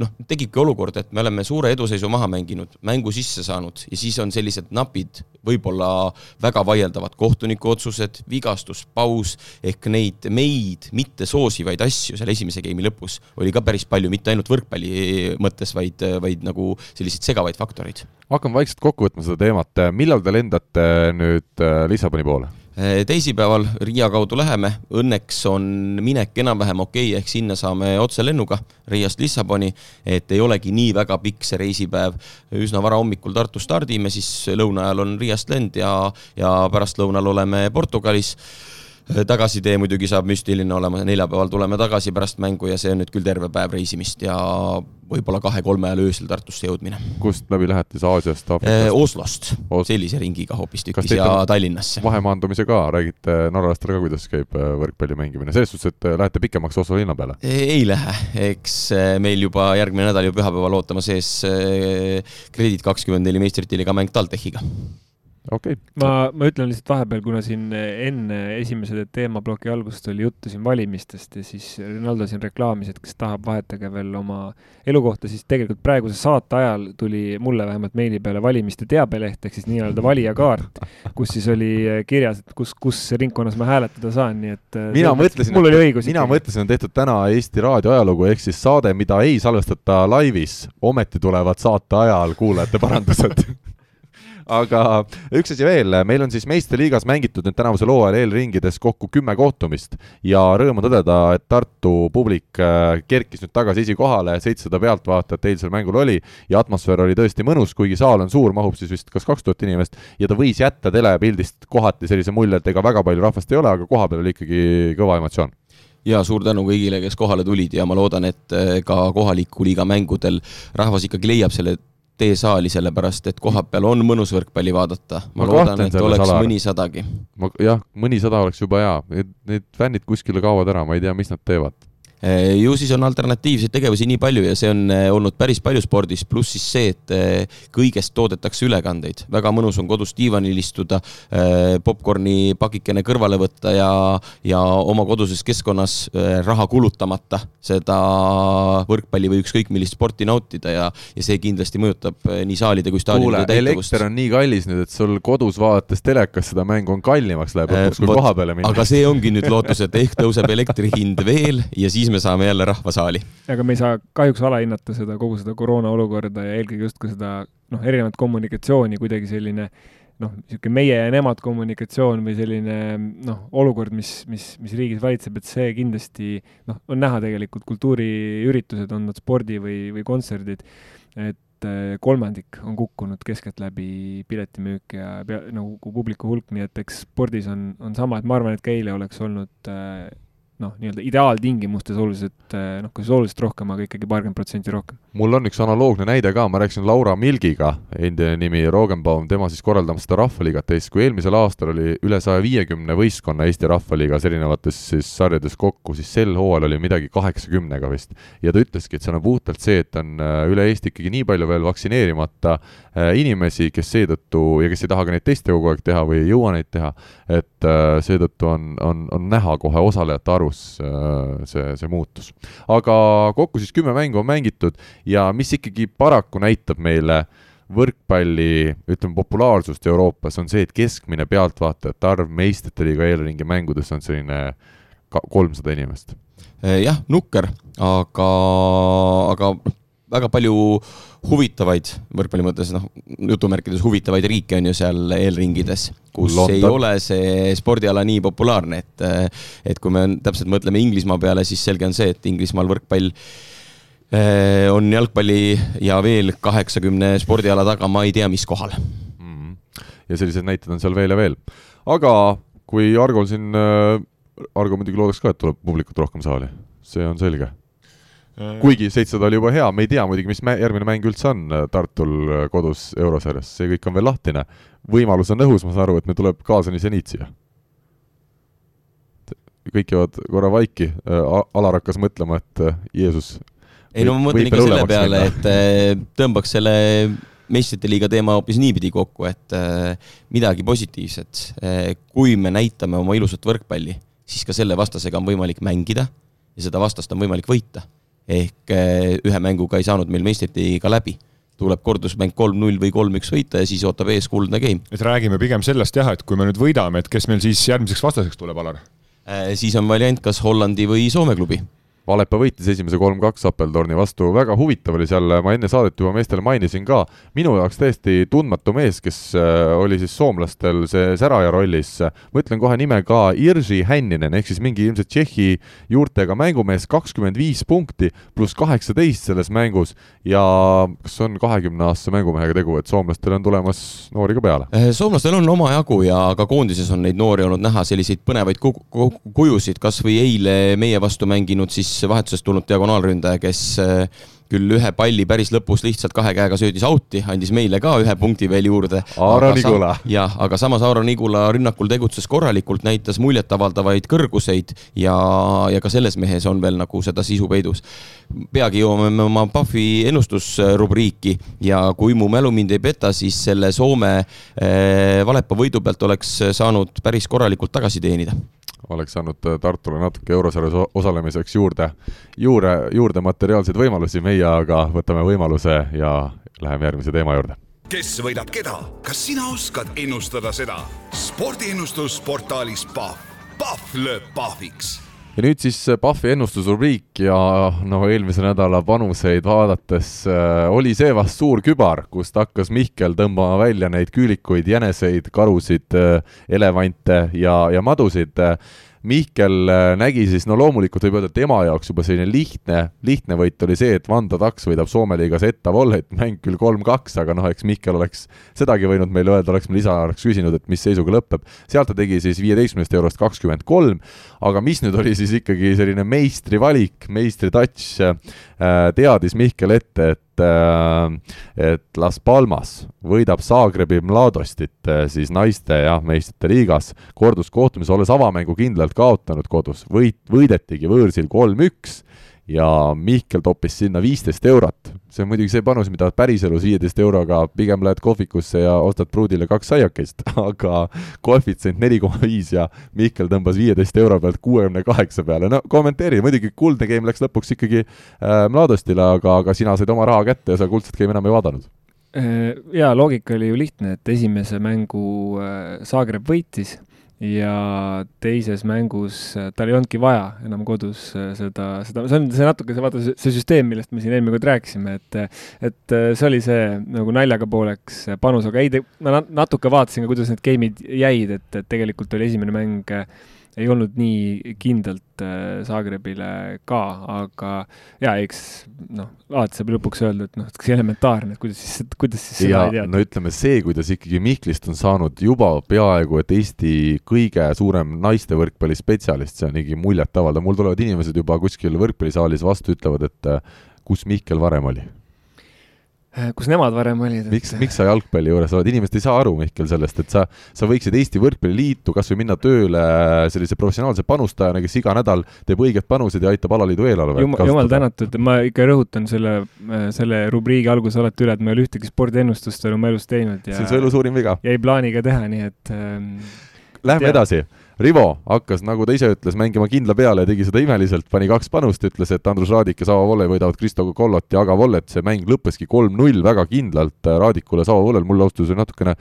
noh, tekibki olukord, et me oleme suure eduseisu maha mänginud, mängu sisse saanud ja siis on sellised napid, võib-olla väga vaieldavad kohtuniku otsused, vigastus, paus, ehk neid meid mitte soosivaid asju seal esimese geimi lõpus oli ka päris palju, mitte ainult võrkpalli mõttes, vaid, vaid nagu selliseid segavaid faktoreid. hakkame vaikselt kokku võtma seda teemat, millal te lendate nüüd äh, Lissaboni poole? Eh, teisipäeval Riia kaudu läheme, õnneks on minek enam-vähem okei okay,, ehk sinna saame otselennuga Riiast Lissaboni, et ei olegi nii väga pikk see reisipäev. üsna vara hommikul Tartus stardime, siis lõuna ajal on Riiast lend ja, ja pärastlõunal oleme Portugalis. Äh, tagasitee muidugi saab müstiline olema, neljapäeval tuleme tagasi pärast mängu ja see on nüüd küll terve päev reisimist ja võib-olla kahe-kolme ajal öösel Tartusse jõudmine. kust läbi lähete, siis Aasiast, Aafrikast? Äh, Oslost Os, sellise ringiga hoopistükkis ja Tallinnasse. vahemaandumise ka, räägite norralastele ka, kuidas käib äh, võrkpalli mängimine, selles suhtes, et lähete pikemaks Oslo linna peale? ei lähe, eks meil juba järgmine nädal ju pühapäeval ootamas ees Kredit kakskümmend neli meistrite liiga mäng TalTechiga okay.. ma, ma ütlen lihtsalt vahepeal, kuna siin enne esimese teemaploki algust oli juttu siin valimistest ja siis Rinaldo siin reklaamis, et kes tahab, vahetage veel oma elukohta, siis tegelikult praeguse saate ajal tuli mulle vähemalt meili peale valimiste teabeleht ehk siis nii-öelda valijakaart, kus siis oli kirjas, et kus, kus ringkonnas ma hääletada saan, nii et äh, mina mõtlesin, mul oli õigus. mina mõtlesin, on tehtud täna Eesti Raadio ajalugu ehk siis saade, mida ei salvestata laivis, ometi tulevad saate ajal kuulajate parandused aga üks asi veel, meil on siis meistriliigas mängitud nüüd tänavusel hooajal eelringides kokku kümme kohtumist ja rõõm on tõdeda, et Tartu publik äh, kerkis nüüd tagasi esikohale, seitsesada pealtvaatajat eilsel mängul oli ja atmosfäär oli tõesti mõnus, kuigi saal on suur, mahub siis vist kas kaks tuhat inimest ja ta võis jätta telepildist kohati sellise mulje, et ega väga palju rahvast ei ole, aga kohapeal oli ikkagi kõva emotsioon. Ja suur tänu kõigile, kes kohale tulid ja ma loodan, et äh, ka kohaliku liiga mängudel rahvas ikkagi leiab selle tee saali, sellepärast et kohapeal on mõnus võrkpalli vaadata. ma, ma loodan, et oleks ala. mõnisadagi. ma jah, mõnisada oleks juba hea, need, need fännid kuskile kaovad ära, ma ei tea, mis nad teevad ju siis on alternatiivseid tegevusi nii palju ja see on eh, olnud päris palju spordis, pluss siis see, et eh, kõigest toodetakse ülekandeid. väga mõnus on kodus diivanil istuda, popkorni pakikene kõrvale võtta ja, ja oma koduses keskkonnas raha kulutamata seda võrkpalli või ükskõik millist sporti nautida ja, ja see kindlasti mõjutab nii saalide kui staadionide täituvust. elekter on nii kallis nüüd, et sul kodus vaadates telekas seda mängu on kallimaks läheb lõpuks kui koha peale minna. aga see ongi nüüd lootus, et ehk tõuseb elektri hind veel ja siis me saame jälle rahvasaali. aga me ei saa kahjuks alahinnata seda, kogu seda koroona olukorda ja eelkõige just ka seda noh, erinevat kommunikatsiooni, kuidagi selline noh, niisugune meie ja nemad kommunikatsioon või selline noh, olukord, mis, mis, mis riigis valitseb, et see kindlasti noh, on näha tegelikult kultuuriüritused, on nad spordi või, või kontserdid, et eh, kolmandik on kukkunud keskeltläbi piletimüük ja pea, nagu publiku hulk, nii et eks spordis on, on sama, et ma arvan, et ka eile oleks olnud äh, noh, nii-öelda ideaaltingimustes oluliselt eh, noh, kas oluliselt rohkem, aga ikkagi paarkümmend protsenti rohkem. mul on üks analoogne näide ka, ma rääkisin Laura Milgiga, endine nimi Rogenbaum, tema siis korraldamas seda Rahvaliigat Eestis, kui eelmisel aastal oli üle saja viiekümne võistkonna Eesti Rahvaliigas erinevates siis sarjades kokku, siis sel hooajal oli midagi kaheksakümnega vist. ja ta ütleski, et seal on puhtalt see, et on eh, üle Eesti ikkagi nii palju veel vaktsineerimata äh, inimesi, kes seetõttu ja kes ei taha ka neid teste kogu aeg teha või ei jõua neid teha, et seetõttu on, on, on näha kohe osalejate arvu, arvus äh, see, see muutus. aga kokku siis kümme mängu on mängitud ja mis ikkagi paraku näitab meile võrkpalli, ütleme, populaarsust Euroopas, on see, et keskmine pealtvaatajate arv meistrite liiga eelringi mängudes on selline kolmsada inimest. Äh, jah, nukker, aga, aga väga palju huvitavaid, võrkpalli mõttes noh, jutumärkides huvitavaid riike on ju seal eelringides, kus London. ei ole see spordiala nii populaarne, et et kui me täpselt mõtleme Inglismaa peale, siis selge on see, et Inglismaal võrkpall eh, on jalgpalli ja veel kaheksakümne spordiala taga, ma ei tea, mis kohal mm. -hmm. ja selliseid näiteid on seal veel ja veel. aga kui Argol siin, äh, Argo muidugi loodaks ka, et tuleb publikut rohkem saali, see on selge. Kuigi seitsesada oli juba hea, me ei tea muidugi, mis mä järgmine mäng üldse on äh, Tartul äh, kodus eurosarjas, see kõik on veel lahtine. võimalus on õhus, ma saan aru, et meil tuleb kaasani seniit siia. kõik jäävad korra vaiki, Alar hakkas mõtlema, et Jeesus ei no ma mõtlen ikka selle peale, et tõmbaks selle meistrite liiga teema hoopis niipidi kokku, et midagi positiivset. kui me näitame oma ilusat võrkpalli, siis ka selle vastasega on võimalik mängida ja seda vastast on võimalik võita ehk eh, ühe mänguga ei saanud meil meistritiiga läbi tuleb kordusmäng kolm-null või kolm-üks võita ja siis ootab ees kuldne game. et räägime pigem sellest jah, et kui me nüüd võidame, et kes meil siis järgmiseks vastaseks tuleb, Alar? Eh, siis on variant kas Hollandi või Soome klubi Alepa võitis esimese kolm-kaks Appeltorni vastu, väga huvitav oli seal, ma enne saadet juba meestele mainisin ka, minu jaoks täiesti tundmatu mees, kes äh, oli siis soomlastel see säraja rollis, ma ütlen kohe nime ka, Irži Hänninen, ehk siis mingi ilmselt Tšehhi juurtega mängumees, kakskümmend viis punkti pluss kaheksateist selles mängus. Ja kas on kahekümneaastase mängumehega tegu, et soomlastel on tulemas noori ka peale? Äh, soomlastel on omajagu ja ka koondises on neid noori olnud näha, selliseid põnevaid kujusid, kas või eile meie vastu mänginud siis vahetusest tulnud diagonaalründaja, kes äh, küll ühe palli päris lõpus lihtsalt kahe käega söödis out'i, andis meile ka ühe punkti veel juurde. Aaro Nigula. jah, aga samas Aaro Nigula rünnakul tegutses korralikult, näitas muljetavaldavaid kõrguseid ja, ja ka selles mehes on veel nagu seda sisu peidus. peagi jõuame me oma Pahvi ennustusrubriiki ja kui mu mälu mind ei peta, siis selle Soome äh, Valepa võidu pealt oleks saanud päris korralikult tagasi teenida oleks saanud äh, Tartule natuke eurosarjas osalemiseks juurde, juurde, juurde materiaalseid võimalusi, meie aga võtame võimaluse ja läheme järgmise teema juurde. kes võidab keda, kas sina oskad ennustada seda? spordiennustus portaalis Pahv, Pahv lööb pahviks ja nüüd siis Pahvi ennustusrubriik ja noh, eelmise nädala panuseid vaadates äh, oli see vast suur kübar, kust hakkas Mihkel tõmbama välja neid küülikuid, jäneseid, karusid äh,, elevante ja, ja madusid äh, Mihkel äh, nägi siis, no loomulikult võib öelda, et tema jaoks juba selline lihtne, lihtne võit oli see, et Vanda Taks võidab Soome liigas Etta Vollet, mäng küll kolm-kaks, aga noh, eks Mihkel oleks sedagi võinud meile öelda, oleks me lisa, oleks küsinud, et mis seisuga lõpeb. sealt ta tegi siis viieteistkümnest eurost kakskümmend kolm, aga mis nüüd oli siis ikkagi selline meistrivalik, meistri touch, äh, teadis Mihkel ette, et et, et Las Palmas võidab Zagrebi Mladostit siis naiste jah, meistrite liigas korduskohtumisel, olles avamängu kindlalt kaotanud kodus, võit, võidetigi võõrsil kolm-üks ja Mihkel toppis sinna viisteist eurot. see on muidugi see panus, mida päriselus viieteist euroga pigem lähed kohvikusse ja ostad pruudile kaks saiakest, aga koefitsient neli koma viis ja Mihkel tõmbas viieteist euro pealt kuuekümne kaheksa peale, no kommenteeri, muidugi kuldne game läks lõpuks ikkagi äh, Mladostile, aga, aga sina said oma raha kätte ja sa kuldset game'i enam ei vaadanud. Äh, jaa, loogika oli ju lihtne, et esimese mängu Zagreb äh, võitis ja teises mängus äh, tal ei olnudki vaja enam kodus äh, seda, seda, see on see natuke see, vaata see süsteem, millest me siin eelmine kord rääkisime, et et äh, see oli see nagu naljaga pooleks panus, aga ei, ma natuke vaatasin ka, kuidas need game'id jäid, et, et tegelikult oli esimene mäng ei olnud nii kindlalt äh, Zagrebile ka, aga jaa, eks noh, alati saab lõpuks öelda, et noh, et kas elementaarne, et kuidas siis, kuidas siis seda ei teada. no ütleme, see, kuidas ikkagi Mihklist on saanud juba peaaegu et Eesti kõige suurem naiste võrkpallispetsialist, see on ikkagi muljetavaldav, mul tulevad inimesed juba kuskil võrkpallisaalis vastu, ütlevad, et äh, kus Mihkel varem oli kus nemad varem olid. miks, miks sa jalgpalli juures oled, inimesed ei saa aru, Mihkel, sellest, et sa, sa võiksid Eesti Võrkpalliliitu kas või minna tööle sellise professionaalse panustajana, kes iga nädal teeb õiged panused ja aitab alaliidu eelarvet Jum, jumal tänatud, ma ikka rõhutan selle, selle rubriigi alguses alati üle, et ma ei ole ühtegi spordiennustust veel oma elus teinud ja see on su elu suurim viga. ja ei plaani ka teha, nii et ähm, Lähme tea. edasi Rivo hakkas, nagu ta ise ütles, mängima kindla peale ja tegi seda imeliselt, pani kaks panust, ütles, et Andrus Raadik ja Savo Volle võidavad Kristo Kollot ja Aga Vollet, see mäng lõppeski kolm-null väga kindlalt Raadikule, Savo Vollel, mulle ausalt öeldes oli natukene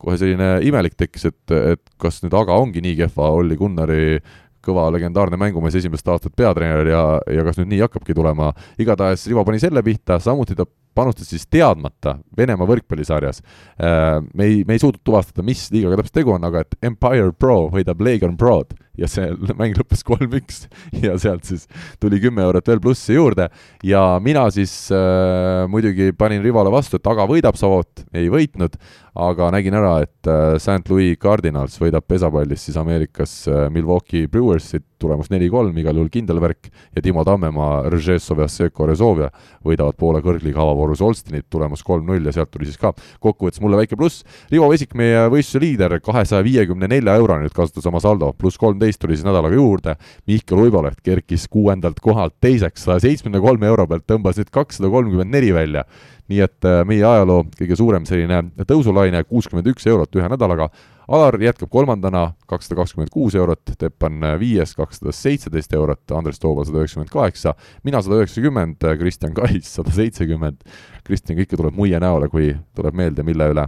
kohe selline imelik tekkis, et, et kas nüüd Aga ongi nii kehva Olli Gunnari kõva legendaarne mängumees, esimest aastat peatreener ja, ja kas nüüd nii hakkabki tulema, igatahes Rivo pani selle pihta, samuti ta panustas siis teadmata Venemaa võrkpallisarjas. Äh, me ei, me ei suutnud tuvastada, mis liigaga täpselt tegu on, aga et Empire Pro võidab Legion Prod ja see mäng lõppes kolm-üks ja sealt siis tuli kümme eurot veel plussi juurde. Ja mina siis äh, muidugi panin Rivale vastu, et aga võidab Savot, ei võitnud, aga nägin ära, et äh, St Louis Cardinals võidab pesapallis siis Ameerikas äh, Milwaukee Brewersit, tulemus neli-kolm, igal juhul kindel värk, ja Timo Tammemaa, Ržesov ja Seko Rezovia võidavad Poola kõrgliiga avavorus Olstinit, tulemus kolm-null ja sealt tuli siis ka kokkuvõttes mulle väike pluss. Rivo Vesik, meie võistluse liider, kahesaja viiekümne nelja euroni nüüd kasutas oma saldo, pluss kolmteist tuli siis nädalaga juurde, Mihkel Uiboleht kerkis kuuendalt kohalt teiseks, saja seitsmekümne kolme euro pealt tõmbas nüüd kakssada kolmkümmend neli välja. Nii et äh, meie ajaloo kõige suurem selline tõusulaine, kuuskümmend üks eurot ühe nädalaga, Alar jätkab kolmandana, kakssada kakskümmend kuus eurot, Teppan viies, kakssada seitseteist eurot, Andres Toobal sada üheksakümmend kaheksa, mina sada üheksakümmend, Kristjan Kais sada seitsekümmend. Kristjan kõike tuleb muie näole, kui tuleb meelde, mille üle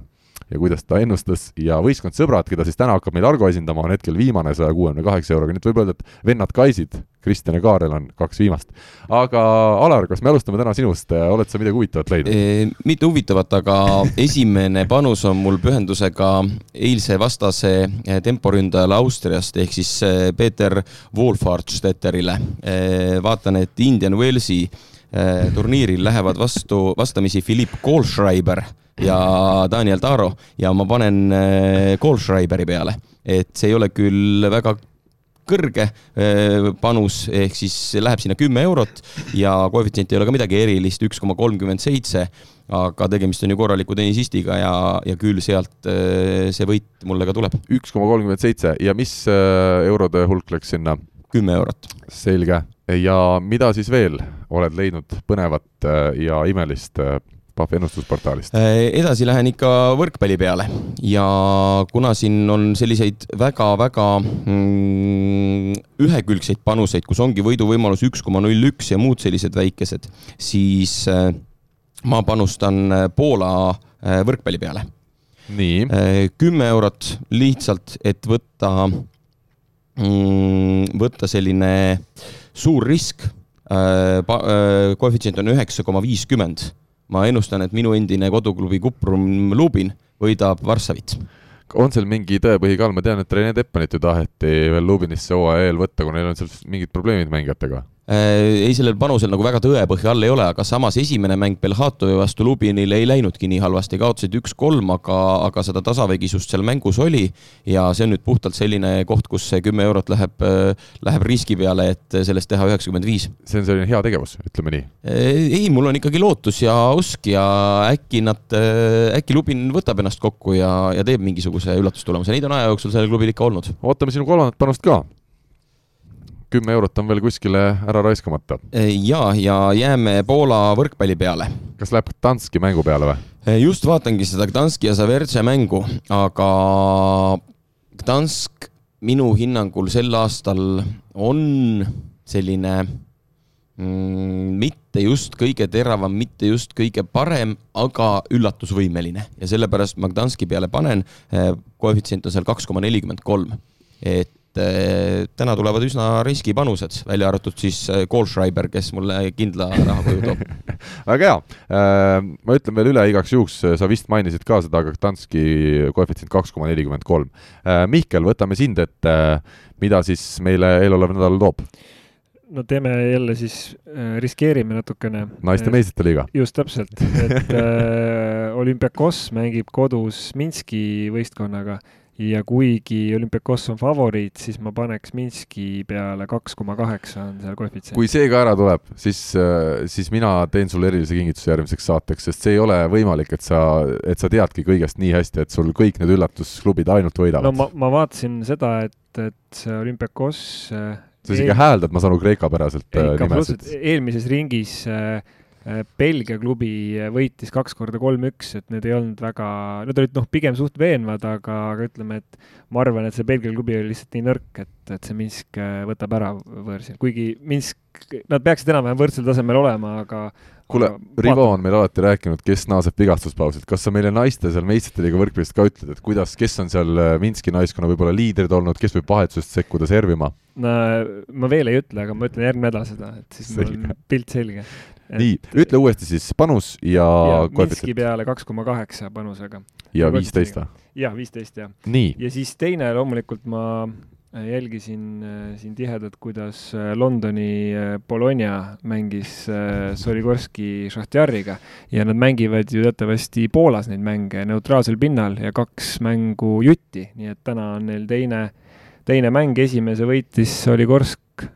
ja kuidas ta ennustas ja võistkond Sõbrad, keda siis täna hakkab meil Argo esindama, on hetkel viimane saja kuuekümne kaheksa euroga, nii et võib öelda, et vennad Kaisid, Kristjan ja Kaarel on kaks viimast. aga Alar, kas me alustame täna sinust, oled sa midagi huvitavat leidnud e,? mitte huvitavat, aga esimene panus on mul pühendusega eilse vastase eh, temporündajale Austriast ehk siis eh, Peeter Wohlfahrtstätterile. Eh, vaatan, et Indian Wellsi turniiril lähevad vastu, vastamisi Philipp Kohlschreiber ja Daniel Taro ja ma panen Kohlschreiberi peale, et see ei ole küll väga kõrge äh, panus, ehk siis läheb sinna kümme eurot ja koefitsient ei ole ka midagi erilist, üks koma kolmkümmend seitse, aga tegemist on ju korraliku tennisistiga ja, ja küll sealt äh, see võit mulle ka tuleb. üks koma kolmkümmend seitse ja mis eurode hulk läks sinna? kümme eurot. selge. ja mida siis veel oled leidnud põnevat ja imelist Pahvi ennustusportaalist? Äh, edasi lähen ikka võrkpalli peale ja kuna siin on selliseid väga-väga mm, ühekülgseid panuseid, kus ongi võiduvõimalus üks koma null üks ja muud sellised väikesed, siis äh, ma panustan äh, Poola võrkpalli peale. nii. kümme eurot lihtsalt, et võtta, mm, võtta selline suur risk. koefitsient on üheksa koma viiskümmend ma ennustan, et minu endine koduklubi Kuprum Lubin võidab Varssavit on seal mingi tõepõhi ka ma tean, et Rene Teppanit ju taheti veel Lubinisse hooaja eel võtta, kuna neil on seal mingid probleemid mängijatega ei, sellel panusel nagu väga tõepõhja all ei ole, aga samas esimene mäng Belhatovi vastu Lubinil ei läinudki nii halvasti, kaotasid üks-kolm, aga, aga seda tasavägisust seal mängus oli. ja see on nüüd puhtalt selline koht, kus see kümme eurot läheb, äh, läheb riski peale, et sellest teha üheksakümmend viis. see on selline hea tegevus, ütleme nii. Äh, ei, mul on ikkagi lootus ja usk ja äkki nad, äkki Lubin võtab ennast kokku ja, ja teeb mingisuguse üllatustulemuse, neid on aja jooksul sellel klubil ikka olnud. ootame sinu kolmandat panust ka kümme eurot on veel kuskile ära raiskamata. ja, ja jääme Poola võrkpalli peale. kas läheb Gdanski mängu peale või? just vaatangi seda Gdanski ja Savertše mängu, aga Gdansk minu hinnangul sel aastal on selline mm, mitte just kõige teravam, mitte just kõige parem, aga üllatusvõimeline ja sellepärast ma Gdanski peale panen. koefitsient on seal kaks koma nelikümmend kolm, et et eh, täna tulevad üsna riskipanused, välja arvatud siis eh, Kohlschreiber, kes mulle kindla raha koju toob väga hea, äh, ma ütlen veel üle igaks juhuks, sa vist mainisid ka seda Gdanski koefitsient kaks koma nelikümmend kolm. Äh, Mihkel, võtame sind ette, mida siis meile eelolev nädal toob? no teeme jälle siis äh,, riskeerime natukene. naiste meistrite liiga. just täpselt, et äh, olümpiakos mängib kodus Minski võistkonnaga ja kuigi olümpiakos on favoriit, siis ma paneks Minski peale kaks koma kaheksa on seal koefitsient. kui see ka ära tuleb, siis, äh, siis mina teen sulle erilise kingituse järgmiseks saateks, sest see ei ole võimalik, et sa, et sa teadki kõigest nii hästi, et sul kõik need üllatusklubid ainult võidavad. no ma, ma vaatasin seda, et, et see olümpiakos äh, sa isegi eel... hääldad, ma saan aru, kreekapäraselt äh, nimesid. eelmises ringis äh, Äh, Belgia klubi äh, võitis kaks korda kolm-üks, et need ei olnud väga, need olid noh, pigem suht veenvad, aga, aga ütleme, et ma arvan, et see Belgia klubi oli lihtsalt nii nõrk, et, et see Minsk äh, võtab ära võõrsil, kuigi Minsk, nad peaksid enam-vähem võrdsel tasemel olema, aga kuule, Rivo on meil alati rääkinud, kes naaseb vigastuspausilt, kas sa meile naiste seal meistrite liiga võrkpallist ka ütled, et kuidas, kes on seal Minski naiskonna võib-olla liidrid olnud, kes võib vahetusest sekkuda servima? no ma veel ei ütle, aga ma ütlen järgmine nädal seda, et siis mul on pilt selge nii, ütle uuesti siis panus ja, ja Minski peale kaks koma kaheksa panusega. ja viisteist või? jah, viisteist jah. ja siis teine loomulikult ma äh, jälgisin äh, siin tihedalt, kuidas äh, Londoni Bologna mängis Soligorski Šahtjariga ja nad mängivad ju teatavasti Poolas neid mänge neutraalsel pinnal ja kaks mängu jutti, nii et täna on neil teine, teine mäng, esimese võitis Soligorsk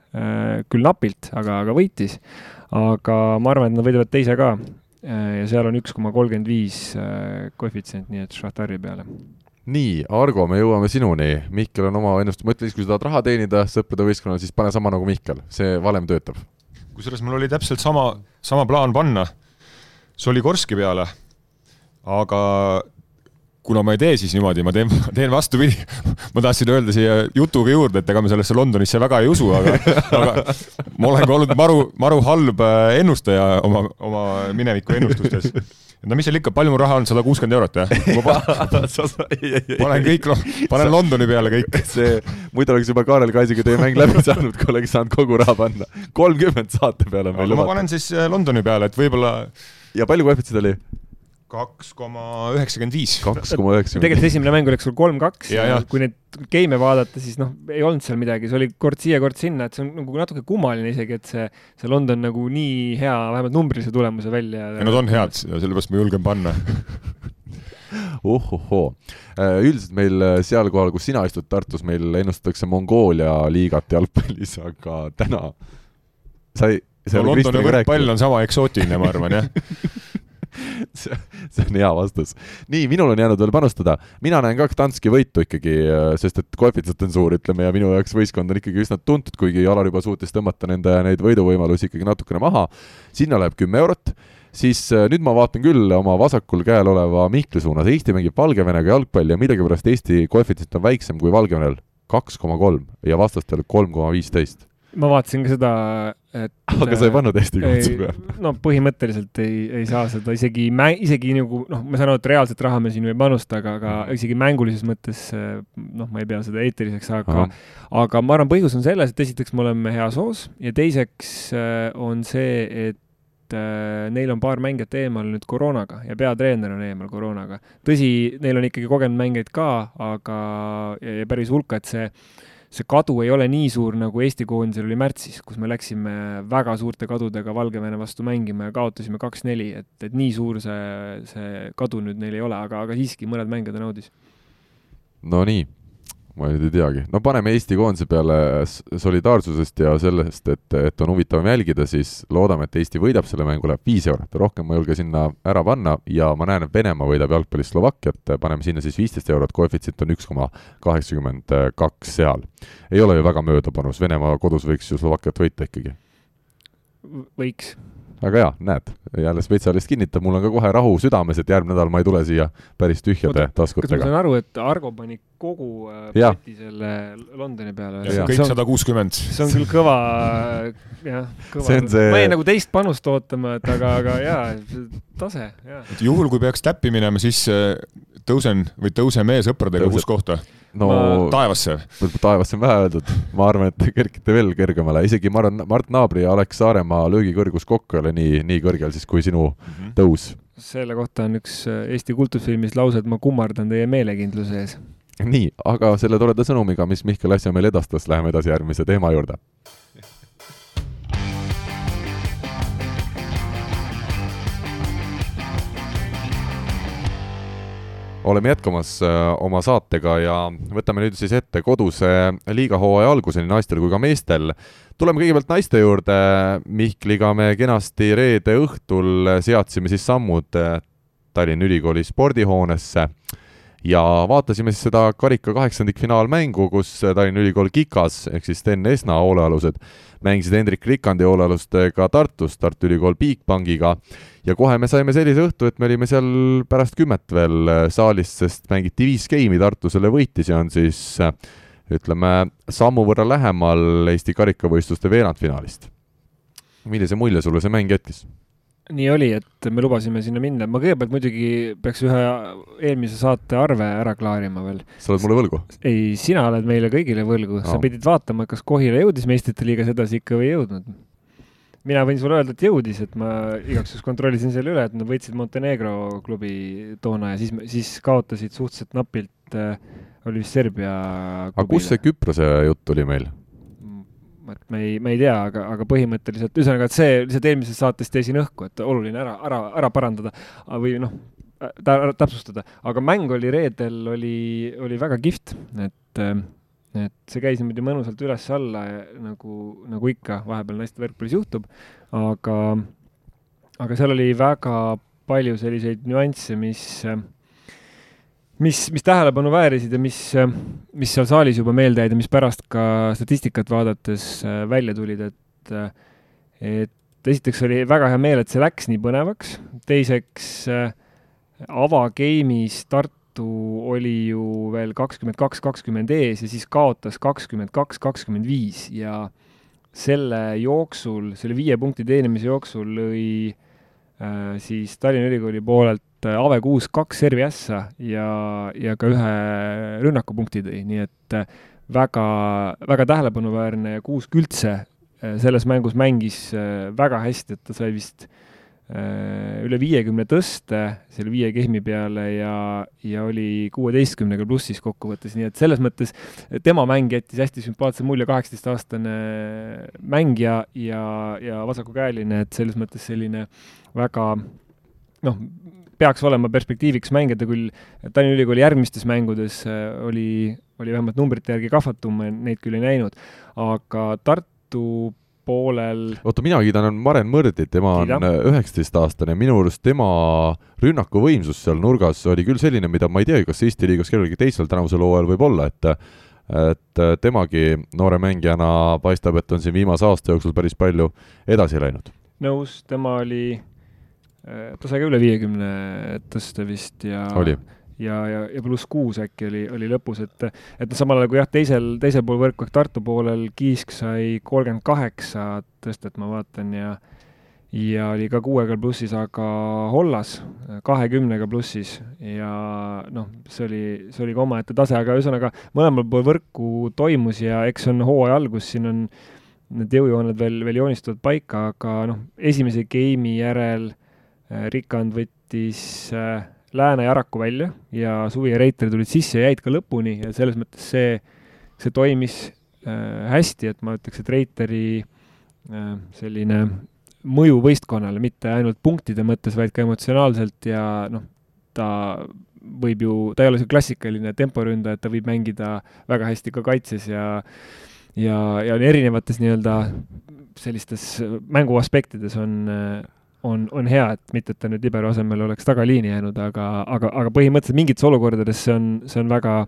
küll napilt, aga, aga võitis aga ma arvan, et nad võidavad teise ka. ja seal on üks koma kolmkümmend viis äh, koefitsient, nii et Šahtari peale. nii, Argo, me jõuame sinuni. Mihkel on oma ennust-, ma ütlen siis, kui sa tahad raha teenida sõprade võistkonnal, siis pane sama nagu Mihkel, see valem töötab. kusjuures mul oli täpselt sama, sama plaan panna Soligorski peale, aga kuna ma ei tee siis niimoodi, ma teen, teen vastupidi. ma tahtsin öelda siia jutuga juurde, et ega me sellesse Londonisse väga ei usu, aga, aga ma olen ka olnud maru, maru halb äh, ennustaja oma, oma mineviku ennustustes. no mis seal ikka, palju mu raha on, sada kuuskümmend eurot jah? panen kõik, panen Londoni peale kõik. see, muidu oleks juba Kaarel Kaisiga teie mäng läbi saanud, kui oleks saanud kogu raha panna. kolmkümmend saate peale on meil lubatud. ma panen siis äh, Londoni peale, et võib-olla. ja palju koefitsient oli? Kaks koma üheksakümmend viis. kaks koma üheksakümmend viis. tegelikult esimene mäng läks sul kolm-kaks ja, ja kui neid game'e vaadata, siis noh, ei olnud seal midagi, see oli kord siia, kord sinna, et see on nagu natuke kummaline isegi, et see, see London nagu nii hea, vähemalt numbrilise tulemuse välja. ja nad on head, sellepärast ma julgen panna ohohoo, äh, üldiselt meil äh, seal kohal, kus sina istud Tartus, meil ennustatakse Mongoolia liigat jalgpallis, aga täna sai no Londoni võrkpall on sama eksootiline, ma arvan, jah see, see on hea vastus. nii, minul on jäänud veel panustada. mina näen ka Gdanski võitu ikkagi, äh, sest et koefitsient on suur, ütleme, ja minu jaoks võistkond on ikkagi üsna tuntud, kuigi Alar juba suutis tõmmata nende neid võiduvõimalusi ikkagi natukene maha. sinna läheb kümme eurot siis äh, nüüd ma vaatan küll oma vasakul käel oleva Mihkli suunas, Eesti mängib Valgevenega jalgpalli ja millegipärast Eesti koefitsient on väiksem kui Valgevenel, kaks koma kolm ja vastastel kolm koma viisteist ma vaatasin ka seda, et aga sa ei pannud Eesti kohta peale? no põhimõtteliselt ei, ei saa seda isegi isegi nagu noh, ma saan aru, et reaalset raha me siin ei panusta, aga, aga mm. isegi mängulises mõttes noh, ma ei pea seda eetiliseks, aga aga ma arvan, põhjus on selles, et esiteks me oleme heas hoos ja teiseks äh, on see, et äh, neil on paar mängijat eemal nüüd koroonaga ja peatreener on eemal koroonaga. tõsi, neil on ikkagi kogenud mängijaid ka, aga ja, ja päris hulka, et see see kadu ei ole nii suur, nagu Eesti koondisel oli märtsis, kus me läksime väga suurte kadudega Valgevene vastu mängima ja kaotasime kaks-neli, et, et nii suur see, see kadu nüüd neil ei ole, aga, aga siiski mõned mänge ta naudis. Nonii ma nüüd ei teagi, no paneme Eesti koondise peale solidaarsusest ja sellest, et, et on huvitavam jälgida, siis loodame, et Eesti võidab selle mängu, läheb viis eurot, rohkem ma ei julge sinna ära panna ja ma näen, et Venemaa võidab jalgpallis Slovakkiat, paneme sinna siis viisteist eurot, koefitsient on üks koma kaheksakümmend kaks seal. ei ole ju väga möödapanus, Venemaa kodus võiks ju Slovakkiat võita ikkagi. võiks. Väga hea, näed, jälle spetsialist kinnitab, mul on ka kohe rahu südames, et järgmine nädal ma ei tule siia päris tühjade taskutega. kas ma saan aru, et Argo pani kogu äh, poti selle Londoni peale? kõik sada kuuskümmend. see on küll kõva, jah, kõva. See... ma jäin nagu teist panust ootama, et aga, aga jaa, tase, jaa. juhul, kui peaks täppi minema, siis äh, tõusen või tõuseme sõpradega, kus kohta? no ma... taevasse. taevasse on vähe öeldud, ma arvan, et kerkite veel kõrgemale, isegi ma arvan, Mart Naabri ja Alex Saaremaa löögikõrgus kokku ei ole nii, nii kõrgel siis kui sinu mm -hmm. tõus. selle kohta on üks äh, Eesti kultusfilmis lause, et ma kummardan teie meelekindluse ees. Nii, aga selle toreda sõnumiga, mis Mihkel Asja meile edastas, läheme edasi järgmise teema juurde. Oleme jätkamas äh, oma saatega ja võtame nüüd siis ette koduse liigahooaja alguse nii naistel kui ka meestel. tuleme kõigepealt naiste juurde, Mihkliga me kenasti reede õhtul seadsime siis sammud äh, Tallinna Ülikooli spordihoonesse ja vaatasime siis seda karika kaheksandikfinaalmängu, kus Tallinna Ülikool Kikas ehk siis Sten Esna hoolealused mängisid Hendrik Rikandi hoolealustega Tartus, Tartu Ülikool Bigbankiga ja kohe me saime sellise õhtu, et me olime seal pärast kümmet veel äh, saalis, sest mängiti viis geimi, Tartu selle võitis ja on siis äh, ütleme, sammu võrra lähemal Eesti karikavõistluste veerandfinaalist. millise mulje sulle see mäng jättis? Nii oli, et me lubasime sinna minna, ma kõigepealt muidugi peaks ühe eelmise saate arve ära klaarima veel. sa oled mulle võlgu? ei, sina oled meile kõigile võlgu sa pidid vaatama, kas Kohila jõudis meistrite liigas edasi ikka või ei jõudnud mina võin sulle öelda, et jõudis, et ma igaks juhuks kontrollisin selle üle, et nad võitsid Montenegro klubi toona ja siis, siis kaotasid suhteliselt napilt äh,, oli vist Serbia klubile. aga kust see Küprose jutt tuli meil? Et me ei, me ei tea, aga, aga põhimõtteliselt, ühesõnaga, et see lihtsalt eelmises saates teesin õhku, et oluline ära, ära, ära parandada või noh, täpsustada, aga mäng oli reedel, oli, oli väga kihvt, et äh, et see käis niimoodi mõnusalt üles-alla nagu, nagu ikka vahepeal naiste võrkpallis juhtub, aga, aga seal oli väga palju selliseid nüansse, mis, mis, mis tähelepanu väärisid ja mis, mis seal saalis juba meelde jäid ja mis pärast ka statistikat vaadates välja tulid, et, et esiteks oli väga hea meel, et see läks nii põnevaks, teiseks avageimis Tartu oli ju veel kakskümmend kaks, kakskümmend ees ja siis kaotas kakskümmend kaks, kakskümmend viis ja selle jooksul, selle viie punkti teenimise jooksul lõi äh, siis Tallinna Ülikooli poolelt äh, Ave Kuus kaks servi ässa ja, ja ka ühe rünnakupunkti tõi, nii et äh, väga, väga tähelepanuväärne ja Kuusk üldse äh, selles mängus mängis äh, väga hästi, et ta sai vist äh, Äh, üle viiekümne tõste selle viie kehmi peale ja, ja oli kuueteistkümnega plussis kokkuvõttes, nii et selles mõttes tema mäng jättis hästi sümpaatse mulje, kaheksateistaastane mängija ja, ja vasakukäeline, et selles mõttes selline väga noh, peaks olema perspektiiviks mängida küll Tallinna Ülikooli järgmistes mängudes äh, oli, oli vähemalt numbrite järgi kahvatum, neid küll ei näinud, aga Tartu poolel. oota, mina kiidan Maren Mõrdit, tema on äh, üheksateistaastane, minu arust tema rünnakuvõimsus seal nurgas oli küll selline, mida ma ei teagi, kas Eesti liigas kellelgi teisel tänavusel hooajal võib olla, et et temagi noore mängijana paistab, et on siin viimase aasta jooksul päris palju edasi läinud. nõus, tema oli, äh, ta sai ka üle viiekümne tõsta vist ja oli ja, ja, ja pluss kuus äkki oli, oli lõpus, et et noh, samal ajal kui jah, teisel, teisel pool võrku ehk Tartu poolel Kiisk sai kolmkümmend kaheksa tõstet, ma vaatan, ja ja oli ka kuuega plussis, aga Hollas kahekümnega plussis ja noh, see oli, see oli ka omaette tase, aga ühesõnaga mõlemal pool võrku toimus ja eks on hooaja algus, siin on need jõujooned veel, veel joonistuvad paika, aga noh, esimese game'i järel äh, Rikand võttis äh, Lääne ja Araku välja ja Suvi ja Reiter tulid sisse ja jäid ka lõpuni ja selles mõttes see, see toimis hästi, et ma ütleks, et Reiteri selline mõju võistkonnale, mitte ainult punktide mõttes, vaid ka emotsionaalselt ja noh, ta võib ju, ta ei ole see klassikaline temporündaja, et ta võib mängida väga hästi ka kaitses ja ja, ja erinevates nii-öelda sellistes mängu aspektides on, on, on hea, et mitte, et ta nüüd libero asemel oleks tagaliini jäänud, aga, aga, aga põhimõtteliselt mingites olukordades see on, see on väga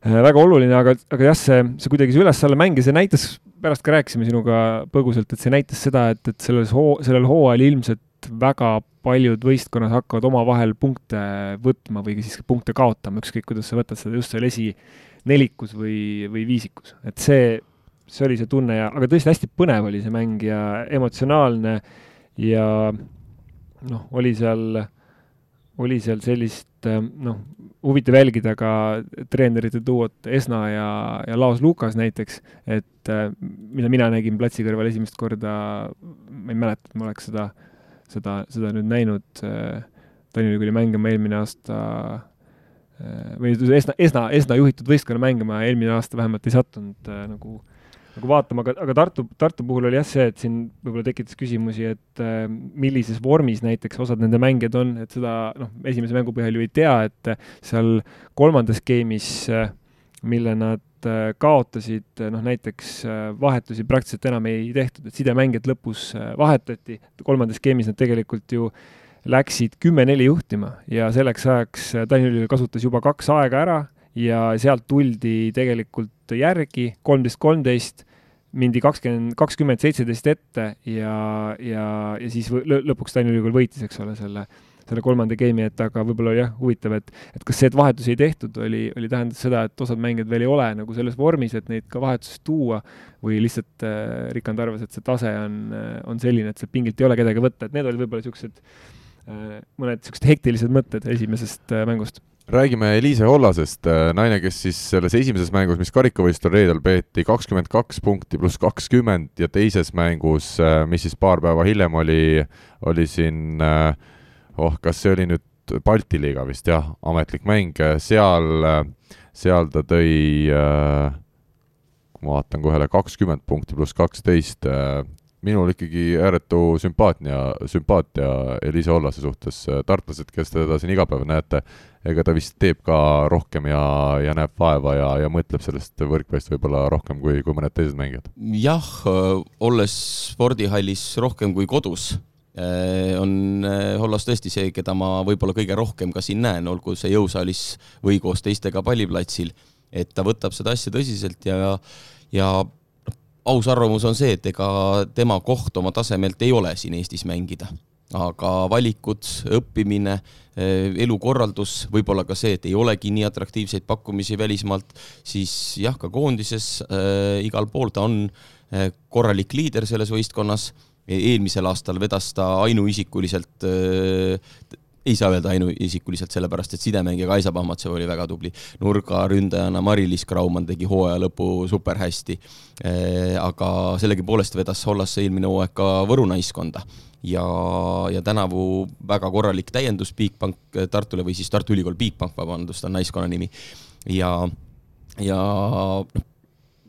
väga oluline, aga, aga jah, see, see kuidagi see üles-alla mäng ja see näitas, pärast ka rääkisime sinuga põgusalt, et see näitas seda, et, et selles hoo, sellel hooajal ilmselt väga paljud võistkonnad hakkavad omavahel punkte võtma või siis punkte kaotama, ükskõik kuidas sa võtad seda just seal esinelikus või, või viisikus, et see, see oli see tunne ja, aga tõesti hästi põnev oli see mäng ja emotsionaalne ja noh, oli seal, oli seal sellist noh, huvitav jälgida ka treenerite duot Esna ja, ja Laos Lukas näiteks, et mida mina nägin platsi kõrval esimest korda, ma ei mäleta, et ma oleks seda, seda, seda nüüd näinud äh, Tallinna Ülikooli mängima eelmine aasta või Esna, Esna, Esna juhitud võistkonna mängima eelmine aasta vähemalt ei sattunud nagu äh, nagu vaatama, aga, aga Tartu, Tartu puhul oli jah see, et siin võib-olla tekitas küsimusi, et äh, millises vormis näiteks osad nende mängijad on, et seda noh, esimese mängu põhjal ju ei tea, et seal kolmandas game'is äh,, mille nad äh, kaotasid, noh näiteks äh, vahetusi praktiliselt enam ei tehtud, et sidemängijad lõpus äh, vahetati, kolmandas game'is nad tegelikult ju läksid kümme-neli juhtima ja selleks ajaks äh, Tallinna Ülikool kasutas juba kaks aega ära ja sealt tuldi tegelikult järgi, kolmteist, kolmteist, mindi kakskümmend, kakskümmend seitseteist ette ja, ja, ja siis lõpuks Tallinna Ülikool võitis, eks ole, selle, selle kolmanda game'i, et aga võib-olla jah, huvitav, et, et kas see, et vahetusi ei tehtud, oli, oli tähendas seda, et osad mängijad veel ei ole nagu selles vormis, et neid ka vahetusest tuua või lihtsalt äh, Rikand arvas, et see tase on, on selline, et sealt pingilt ei ole kedagi võtta, et need olid võib-olla niisugused äh, mõned niisugused hektilised mõtted esimesest äh, mängust räägime Eliise Hollasest, äh, naine, kes siis selles esimeses mängus, mis karikavõistlusel reedel peeti, kakskümmend kaks punkti pluss kakskümmend ja teises mängus, äh, mis siis paar päeva hiljem oli, oli siin äh, oh, kas see oli nüüd Balti liiga vist jah, ametlik mäng, seal, seal ta tõi, ma vaatan kohe, kakskümmend punkti pluss kaksteist, minul ikkagi ääretu sümpaatnia, sümpaatia Eliise Ollase suhtes, tartlased, kes teda siin iga päev näete, ega ta vist teeb ka rohkem ja, ja näeb vaeva ja, ja mõtleb sellest võrkpallist võib-olla rohkem kui, kui mõned teised mängijad? jah, olles spordihallis rohkem kui kodus, eh, on eh, Hollas tõesti see, keda ma võib-olla kõige rohkem ka siin näen, olgu see jõusaalis või koos teistega palliplatsil, et ta võtab seda asja tõsiselt ja, ja aus arvamus on see, et ega tema koht oma tasemelt ei ole siin Eestis mängida. Aga valikud, õppimine, eh, elukorraldus, võib-olla ka see, et ei olegi nii atraktiivseid pakkumisi välismaalt, siis jah, ka koondises äh, igal pool ta on äh, korralik liider selles võistkonnas, e-, eelmisel aastal vedas ta ainuisikuliselt ei saa öelda ainuisikuliselt, sellepärast et sidemängija Kaisa Pahmatsev oli väga tubli. nurgaründajana Mari-Liis Kraumann tegi hooaja lõpu super hästi. aga sellegipoolest vedas Hollasse eelmine hooaeg ka Võru naiskonda ja, ja tänavu väga korralik täiendus Bigbank Tartule või siis Tartu Ülikool Bigbank, vabandust, on naiskonna nimi. ja, ja noh,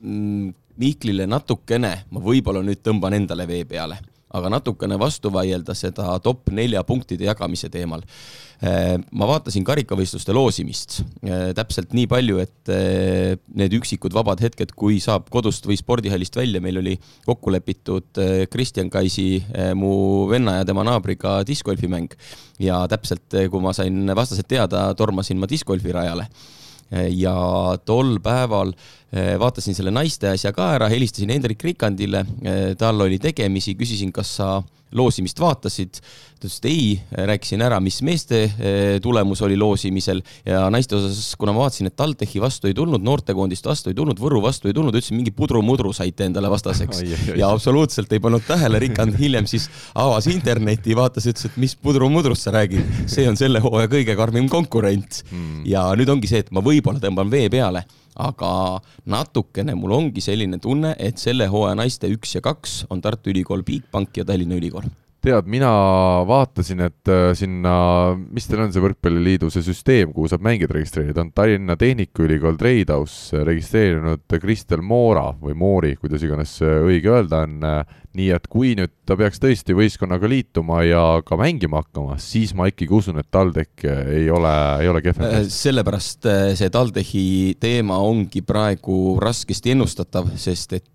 mm, Mihklile natukene, ma võib-olla nüüd tõmban endale vee peale, aga natukene vastu vaielda seda top nelja punktide jagamise teemal. Äh, ma vaatasin karikavõistluste loosimist äh, täpselt nii palju, et äh, need üksikud vabad hetked, kui saab kodust või spordihallist välja, meil oli kokku lepitud Kristjan Kaisi, mu venna ja tema naabriga discgolfimäng. Ja täpselt, kui ma sain vastased teada, tormasin ma discgolfirajale ja tol päeval vaatasin selle naiste asja ka ära, helistasin Hendrik Rikandile, tal oli tegemisi, küsisin, kas sa loosimist vaatasid. Ta ütles, et ei, rääkisin ära, mis meeste eh, tulemus oli loosimisel. Ja naiste osas, kuna ma vaatasin, et TalTechi vastu ei tulnud, noortekoondist vastu ei tulnud, Võru vastu ei tulnud, ütlesin mingi pudru-mudru saite endale vastaseks. ja absoluutselt ei pannud tähele, Rikand hiljem siis avas interneti, vaatas, ütles, et mis pudru-mudrust sa räägid. see on selle hooaja kõige karmim konkurent. Hmm.. ja nüüd ongi see, et ma võib-olla tõmban vee peale aga natukene mul ongi selline tunne, et selle hooaja naiste üks ja kaks on Tartu Ülikool Bigbank ja Tallinna Ülikool tead, mina vaatasin, et äh, sinna, mis teil on see Võrkpalliliidu see süsteem, kuhu saab mängijad registreerida, on Tallinna Tehnikaülikool Treidhaus registreerinud Kristel Moora või Moori, kuidas iganes õige öelda on. nii et kui nüüd ta peaks tõesti võistkonnaga liituma ja ka mängima hakkama, siis ma ikkagi usun, et TalTech ei ole, ei ole kehvem. Äh, sellepärast äh, see TalTechi teema ongi praegu raskesti ennustatav, sest et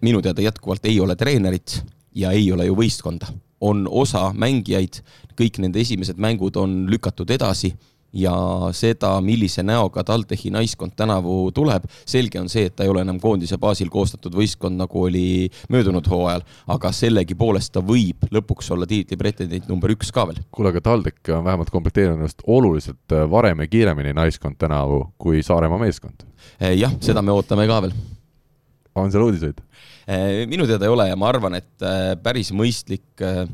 minu teada jätkuvalt ei ole treenerit ja ei ole ju võistkonda. on osa mängijaid, kõik nende esimesed mängud on lükatud edasi ja seda, millise näoga TalTechi naiskond tänavu tuleb, selge on see, et ta ei ole enam koondise baasil koostatud võistkond, nagu oli möödunud hooajal, aga sellegipoolest ta võib lõpuks olla tiitli pretendent number üks ka veel. kuule, aga TalTech on vähemalt komplekteerinud ennast oluliselt varem ja kiiremini naiskond tänavu kui Saaremaa meeskond. Eh, jah, seda me ootame ka veel. On seal uudiseid? Eh, minu teada ei ole ja ma arvan, et eh, päris mõistlik eh,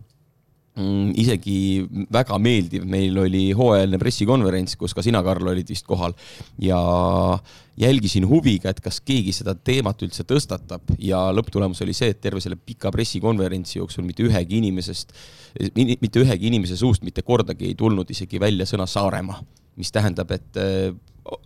mm, isegi väga meeldiv, meil oli hooajaline pressikonverents, kus ka sina, Karl, olid vist kohal. Ja jälgisin huviga, et kas keegi seda teemat üldse tõstatab. Ja lõpptulemus oli see, et terve selle pika pressikonverentsi jooksul mitte ühegi inimesest, mitte ühegi inimese suust mitte kordagi ei tulnud isegi välja sõna Saaremaa, mis tähendab, et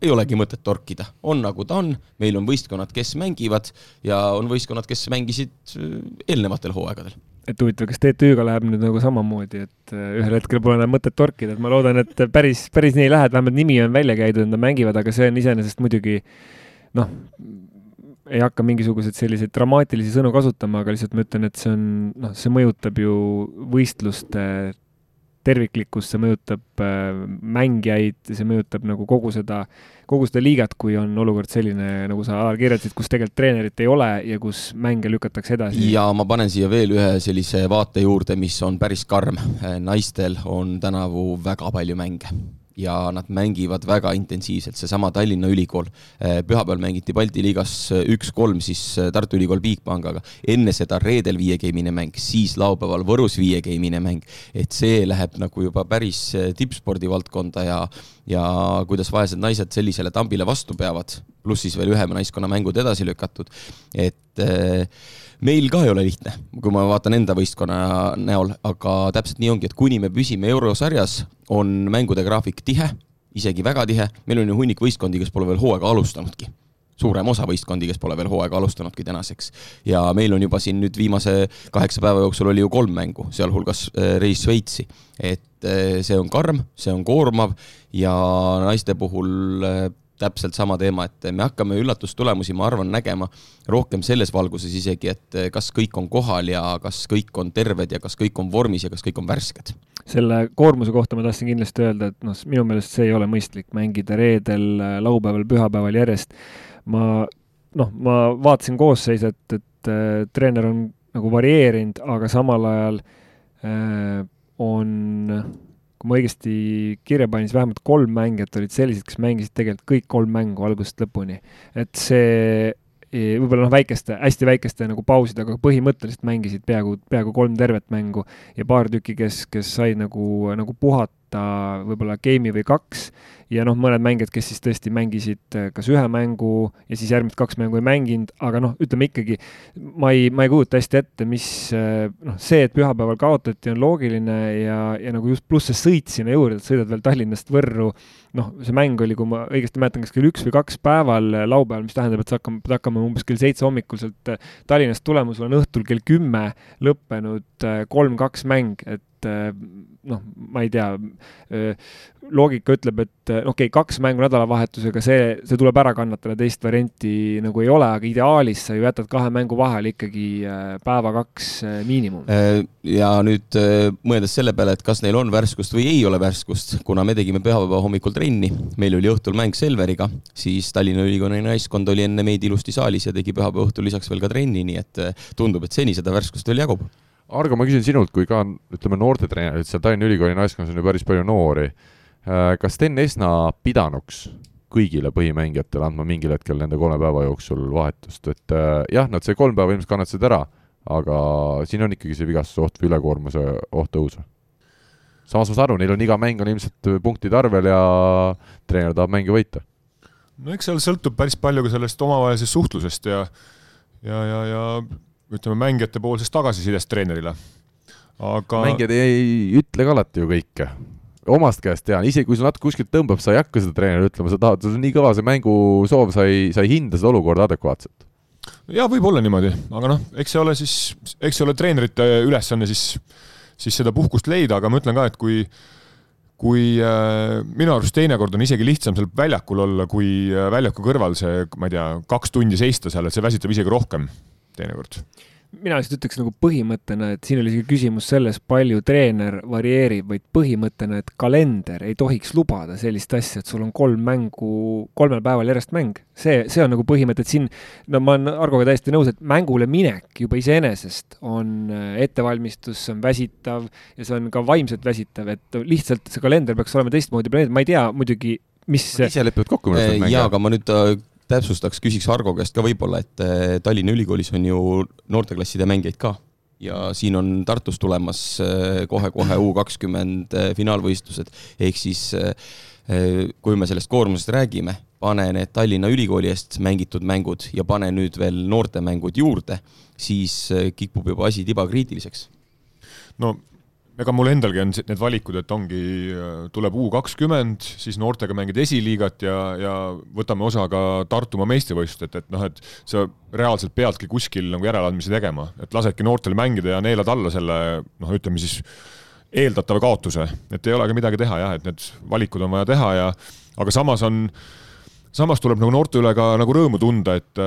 ei olegi mõtet torkida, on nagu ta on, meil on võistkonnad, kes mängivad ja on võistkonnad, kes mängisid äh, eelnevatel hooaegadel. et huvitav, kas TTÜ-ga läheb nüüd nagu samamoodi, et äh, ühel hetkel pole enam mõtet torkida, et ma loodan, et päris, päris nii ei lähe, et vähemalt nimi on välja käidud, nad mängivad, aga see on iseenesest muidugi noh, ei hakka mingisuguseid selliseid dramaatilisi sõnu kasutama, aga lihtsalt ma ütlen, et see on, noh, see mõjutab ju võistluste terviklikkust, see mõjutab äh, mängijaid, see mõjutab nagu kogu seda, kogu seda liigat, kui on olukord selline, nagu sa, Alar, kirjeldasid, kus tegelikult treenerit ei ole ja kus mänge lükatakse edasi. ja ma panen siia veel ühe sellise vaate juurde, mis on päris karm. naistel on tänavu väga palju mänge ja nad mängivad väga intensiivselt, seesama Tallinna Ülikool. Eh, pühapäeval mängiti Balti liigas eh, üks-kolm siis eh, Tartu Ülikool Bigbankaga, enne seda reedel viiegeimine mäng, siis laupäeval Võrus viiegeimine mäng. et see läheb nagu juba päris tippspordi valdkonda ja, ja kuidas vaesed naised sellisele tambile vastu peavad, pluss siis veel ühe naiskonna mängud edasi lükatud, et äh, meil ka ei ole lihtne, kui ma vaatan enda võistkonna näol, aga täpselt nii ongi, et kuni me püsime eurosarjas, on mängude graafik tihe, isegi väga tihe, meil on ju hunnik võistkondi, kes pole veel hooaega alustanudki suurem osa võistkondi, kes pole veel hooaega alustanudki tänaseks. ja meil on juba siin nüüd viimase kaheksa päeva jooksul oli ju kolm mängu, sealhulgas äh, reis Šveitsi. et äh, see on karm, see on koormav ja naiste puhul äh, täpselt sama teema, et me hakkame üllatustulemusi, ma arvan, nägema rohkem selles valguses isegi, et kas kõik on kohal ja kas kõik on terved ja kas kõik on vormis ja kas kõik on värsked. selle koormuse kohta ma tahtsin kindlasti öelda, et noh, minu meelest see ei ole mõistlik mängida reedel, laupäeval, pühapäeval järjest. ma noh, ma vaatasin koosseisu, et, et treener on nagu varieerinud, aga samal ajal äh, on kui ma õigesti kirja panin, siis vähemalt kolm mängijat olid sellised, kes mängisid tegelikult kõik kolm mängu algusest lõpuni. et see e, võib-olla noh, väikeste, hästi väikeste nagu pausidega, aga põhimõtteliselt mängisid peaaegu, peaaegu kolm tervet mängu ja paar tükki, kes, kes said nagu, nagu puhata võib-olla game'i või kaks ja noh, mõned mängijad, kes siis tõesti mängisid äh, kas ühe mängu ja siis järgmised kaks mängu ei mänginud, aga noh, ütleme ikkagi, ma ei, ma ei kujuta hästi ette, mis äh, noh, see, et pühapäeval kaotati, on loogiline ja, ja nagu just pluss see sõit sinna juurde, et sõidad veel Tallinnast Võrru, noh, see mäng oli, kui ma õigesti mäletan, kas kell üks või kaks päeval äh, laupäeval, mis tähendab, et sa hakkame, pead hakkama umbes kell seitse hommikul sealt Tallinnast tulema, sul on õhtul kell kümme lõppenud kolm-kaks mäng, et noh, ma ei tea, loogika ütleb, et okei okay,, kaks mängu nädalavahetusega, see, see tuleb ära kannatada, teist varianti nagu ei ole, aga ideaalis sa ju jätad kahe mängu vahele ikkagi äh, päeva-kaks äh, miinimum. Äh, ja nüüd mõeldes selle peale, et kas neil on värskust või ei ole värskust, kuna me tegime pühapäeva hommikul trenni, meil oli õhtul mäng Selveriga, siis Tallinna Ülikooli naiskond oli enne meid ilusti saalis ja tegi pühapäeva õhtul lisaks veel ka trenni, nii et tundub, et seni seda värskust veel jagub Argo, ma küsin sinult kui ka ütleme noortetreenerit, seal Tallinna Ülikooli naiskonnas on ju päris palju noori Äh, kas Sten Esna pidanuks kõigile põhimängijatele andma mingil hetkel nende kolme päeva jooksul vahetust, et äh, jah, nad see kolm päeva ilmselt kannatasid ära, aga siin on ikkagi see vigastuse oht või ülekoormuse oht tõusva. samas ma saan aru, neil on iga mäng on ilmselt punktide arvel ja treener tahab mänge võita. no eks seal sõltub päris palju ka sellest omavahelisest suhtlusest ja ja, ja, ja ütleme, mängijate poolsest tagasisidest treenerile aga mängijad ei ütle ka alati ju kõike omast käest tean, isegi kui sul natuke kuskilt tõmbab, sa ei hakka seda treenerile ütlema, sa tahad, sul on nii kõva see mängusoov, sa ei, sa ei hinda seda olukorda adekvaatselt. jaa, võib olla niimoodi, aga noh, eks see ole siis, eks see ole treenerite ülesanne siis, siis seda puhkust leida, aga ma ütlen ka, et kui kui äh, minu arust teinekord on isegi lihtsam seal väljakul olla, kui äh, väljaku kõrval see, ma ei tea, kaks tundi seista seal, et see väsitab isegi rohkem teinekord mina lihtsalt ütleks nagu põhimõttena, et siin oli isegi küsimus selles, palju treener varieerib, vaid põhimõttena, et kalender ei tohiks lubada sellist asja, et sul on kolm mängu, kolmel päeval järjest mäng. see, see on nagu põhimõte, et siin, no ma olen Argoga täiesti nõus, et mängule minek juba iseenesest on äh, ettevalmistus, see on väsitav ja see on ka vaimselt väsitav, et lihtsalt see kalender peaks olema teistmoodi planeeritud, ma ei tea muidugi, mis ise lepivad kokku minu arust. jaa, aga ma nüüd äh, täpsustaks, küsiks Argo käest ka võib-olla, et eh, Tallinna Ülikoolis on ju noorteklasside mängijaid ka ja siin on Tartus tulemas eh, kohe-kohe U kakskümmend eh, finaalvõistlused, ehk siis kui me sellest koormusest räägime, pane need Tallinna Ülikooli eest mängitud mängud ja pane nüüd veel noortemängud juurde, siis kipub juba asi tibakriitiliseks. no ega mul endalgi on need valikud, et ongi, tuleb U kakskümmend, siis noortega mängid esiliigat ja, ja võtame osa ka Tartumaa meistrivõistlused, et, noh, et sa reaalselt peadki kuskil nagu järeleandmisi tegema, et lasedki noortel mängida ja neelad alla selle noh, ütleme siis eeldatava kaotuse, et ei olegi midagi teha jah, et need valikud on vaja teha ja aga samas on samas tuleb nagu noorte üle ka nagu rõõmu tunda, et,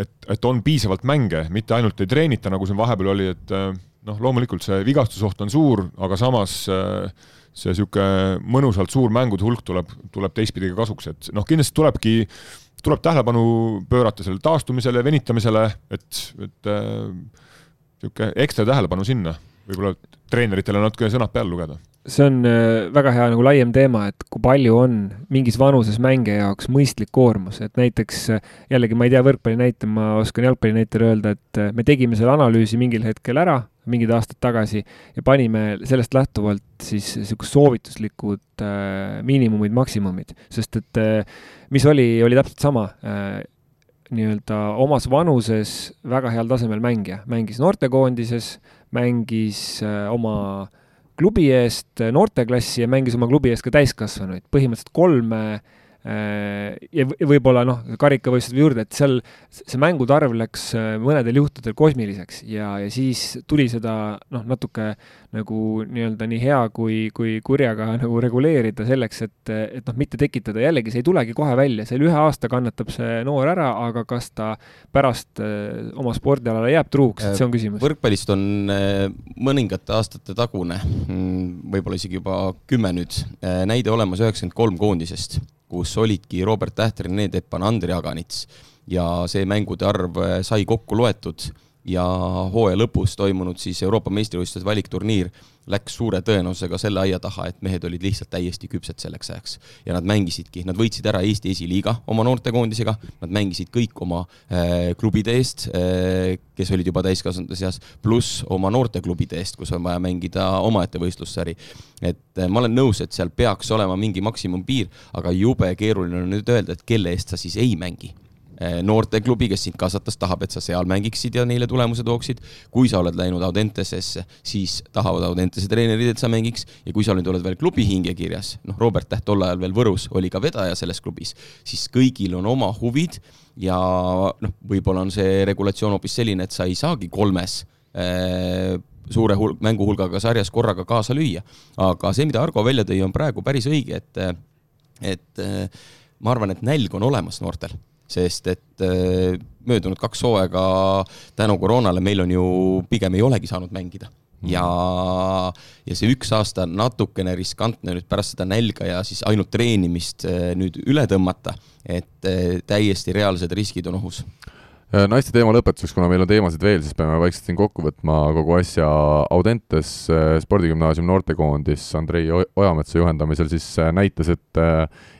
et, et on piisavalt mänge, mitte ainult ei treenita, nagu siin vahepeal oli, et noh, loomulikult see vigastusoht on suur, aga samas äh, see niisugune mõnusalt suur mängude hulk tuleb, tuleb teistpidi ka kasuks, et noh, kindlasti tulebki, tuleb tähelepanu pöörata sellele taastumisele, venitamisele, et, et niisugune äh, ekstra tähelepanu sinna, võib-olla treeneritele natuke sõnad peale lugeda. See on äh, väga hea nagu laiem teema, et kui palju on mingis vanuses mängija jaoks mõistlik koormus, et näiteks jällegi ma ei tea võrkpalli näite, ma oskan jalgpalli näitel öelda, et me tegime selle analüüsi mingil hetkel ära, mingid aastad tagasi, ja panime sellest lähtuvalt siis niisugused soovituslikud äh, miinimumid, maksimumid, sest et äh, mis oli, oli täpselt sama äh, nii-öelda omas vanuses väga heal tasemel mängija, mängis noortekoondises, mängis äh, oma äh, klubi eest noorteklassi ja mängis oma klubi eest ka täiskasvanuid, põhimõtteliselt kolme Äh, ja võib-olla noh, karikavõistluste juurde, et seal see mängude arv läks äh, mõnedel juhtudel kosmiliseks ja, ja siis tuli seda noh, natuke nagu nii-öelda nii hea kui, kui kurjaga nagu reguleerida selleks, et, et noh, mitte tekitada, jällegi see ei tulegi kohe välja, seal ühe aasta kannatab see noor ära, aga kas ta pärast äh, oma spordialale jääb truuks, et see on küsimus. võrkpallist on mõningate aastate tagune, mm, võib-olla isegi juba kümme nüüd, näide olemas üheksakümmend kolm koondisest kus olidki Robert Tähter, Rene Teppan, Andrei Aganits. Ja see mängude arv äh, sai kokku loetud ja hooaja lõpus toimunud siis Euroopa meistrivõistluste valikturniir läks suure tõenäosusega selle aia taha, et mehed olid lihtsalt täiesti küpsed selleks ajaks. ja nad mängisidki, nad võitsid ära Eesti esiliiga oma noortekoondisega, nad mängisid kõik oma äh, klubide eest äh,, kes olid juba täiskasvanute seas, pluss oma noorteklubide eest, kus on vaja mängida omaette võistlussari. et äh, ma olen nõus, et seal peaks olema mingi maksimumpiir, aga jube keeruline on nüüd öelda, et kelle eest sa siis ei mängi noorteklubi, kes sind kasvatas, tahab, et sa seal mängiksid ja neile tulemuse tooksid. kui sa oled läinud Audentesesse, siis tahavad Audentese treenerid, et sa mängiks ja kui sa nüüd oled veel klubi hingekirjas, noh, Robert Täht tol ajal veel Võrus oli ka vedaja selles klubis, siis kõigil on oma huvid ja noh, võib-olla on see regulatsioon hoopis selline, et sa ei saagi kolmes äh, suure hul-, mänguhulgaga sarjas korraga kaasa lüüa. aga see, mida Argo välja tõi, on praegu päris õige, et, et ma arvan, et nälg on olemas noortel sest et äh, möödunud kaks hooaega tänu koroonale meil on ju pigem ei olegi saanud mängida mhm. ja, ja see üks aasta natukene riskantne nüüd pärast seda nälga ja siis ainult treenimist äh, nüüd üle tõmmata, et äh, täiesti reaalsed riskid on ohus naiste teema lõpetuseks, kuna meil on teemasid veel, siis peame vaikselt siin kokku võtma kogu asja. Audentes äh, spordigümnaasium noortekoondis Andrei Ojametsa juhendamisel siis näitas, et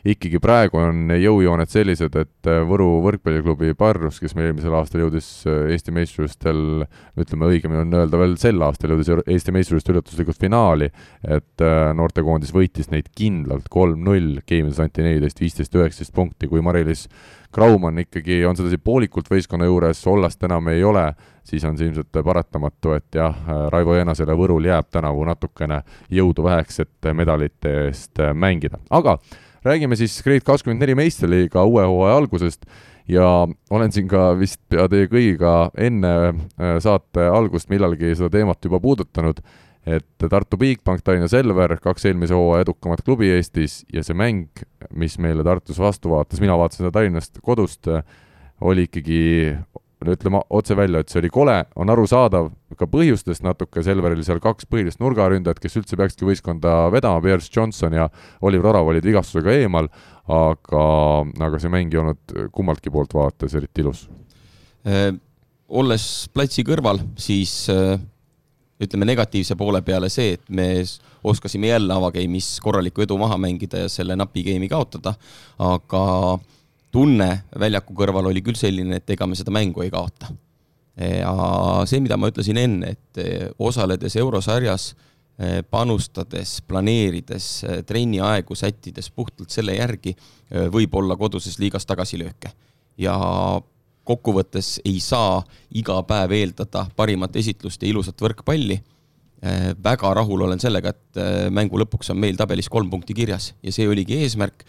ikkagi praegu on jõujooned sellised, et Võru võrkpalliklubi Parrus, kes meil eelmisel aastal jõudis Eesti meistrivõistlustel, ütleme õigemini on öelda veel sel aastal jõudis Eesti meistrivõistluste üllatuslikult finaali, et noortekoondis võitis neid kindlalt kolm-null, Keimises anti neliteist, viisteist, üheksateist punkti, kui Mari-Liis Graumann ikkagi on sedasi poolikult võistkonna juures, Ollast enam ei ole, siis on see ilmselt paratamatu, et jah, Raivo Jänasele Võrul jääb tänavu natukene jõudu väheks, et medalite eest mängida, aga räägime siis Grade24 meistriliiga uue hooaja algusest. Ja olen siin ka vist pea teie kõigiga enne äh, saate algust millalgi seda teemat juba puudutanud, et Tartu Bigbank, Tallinna Selver, kaks eelmise hooaja edukamat klubi Eestis ja see mäng, mis meile Tartus vastu vaatas, mina vaatasin seda Tallinnast kodust, oli ikkagi ütleme otse välja, et see oli kole, on arusaadav ka põhjustest natuke, Selveril seal kaks põhilist nurgaründajat, kes üldse peakski võistkonda vedama, Pierce Johnson ja Oliver Orav olid vigastusega eemal, aga, aga see mäng ei olnud kummaltki poolt vaadates eriti ilus äh,. olles platsi kõrval, siis äh, ütleme negatiivse poole peale see, et me oskasime jälle avageimis korralikku edu maha mängida ja selle napi game'i kaotada, aga tunne väljaku kõrval oli küll selline, et ega me seda mängu ei kaota. ja see, mida ma ütlesin enne, et eh, osaledes eurosarjas, eh, panustades, planeerides, eh, trenniaegu sättides puhtalt selle järgi, võib olla koduses liigas tagasilööke. ja kokkuvõttes ei saa iga päev eeldada parimat esitlust ja ilusat võrkpalli väga rahul olen sellega, et mängu lõpuks on meil tabelis kolm punkti kirjas ja see oligi eesmärk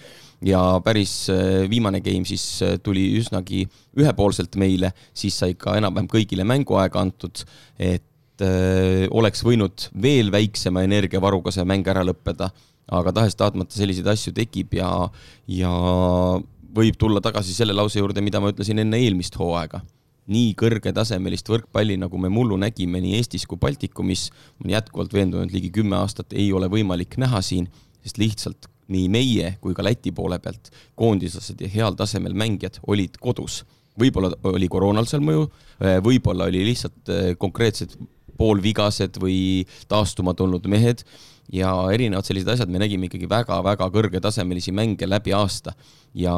ja päris äh, viimane game siis äh, tuli üsnagi ühepoolselt meile, siis sai ka enam-vähem kõigile mänguaega antud, et äh, oleks võinud veel väiksema energiavaruga see mäng ära lõppeda, aga tahes-tahtmata selliseid asju tekib ja, ja võib tulla tagasi selle lause juurde, mida ma ütlesin enne eelmist hooaega. Nii kõrgetasemelist võrkpalli, nagu me mullu nägime nii Eestis kui Baltikumis, ma olen jätkuvalt veendunud, ligi kümme aastat ei ole võimalik näha siin, sest lihtsalt nii meie kui ka Läti poole pealt koondislased ja heal tasemel mängijad olid kodus. võib-olla oli koroonal seal mõju, eh, võib-olla oli lihtsalt eh, konkreetsed poolvigased või taastuma tulnud mehed ja erinevad sellised asjad, me nägime ikkagi väga-väga kõrgetasemelisi mänge läbi aasta ja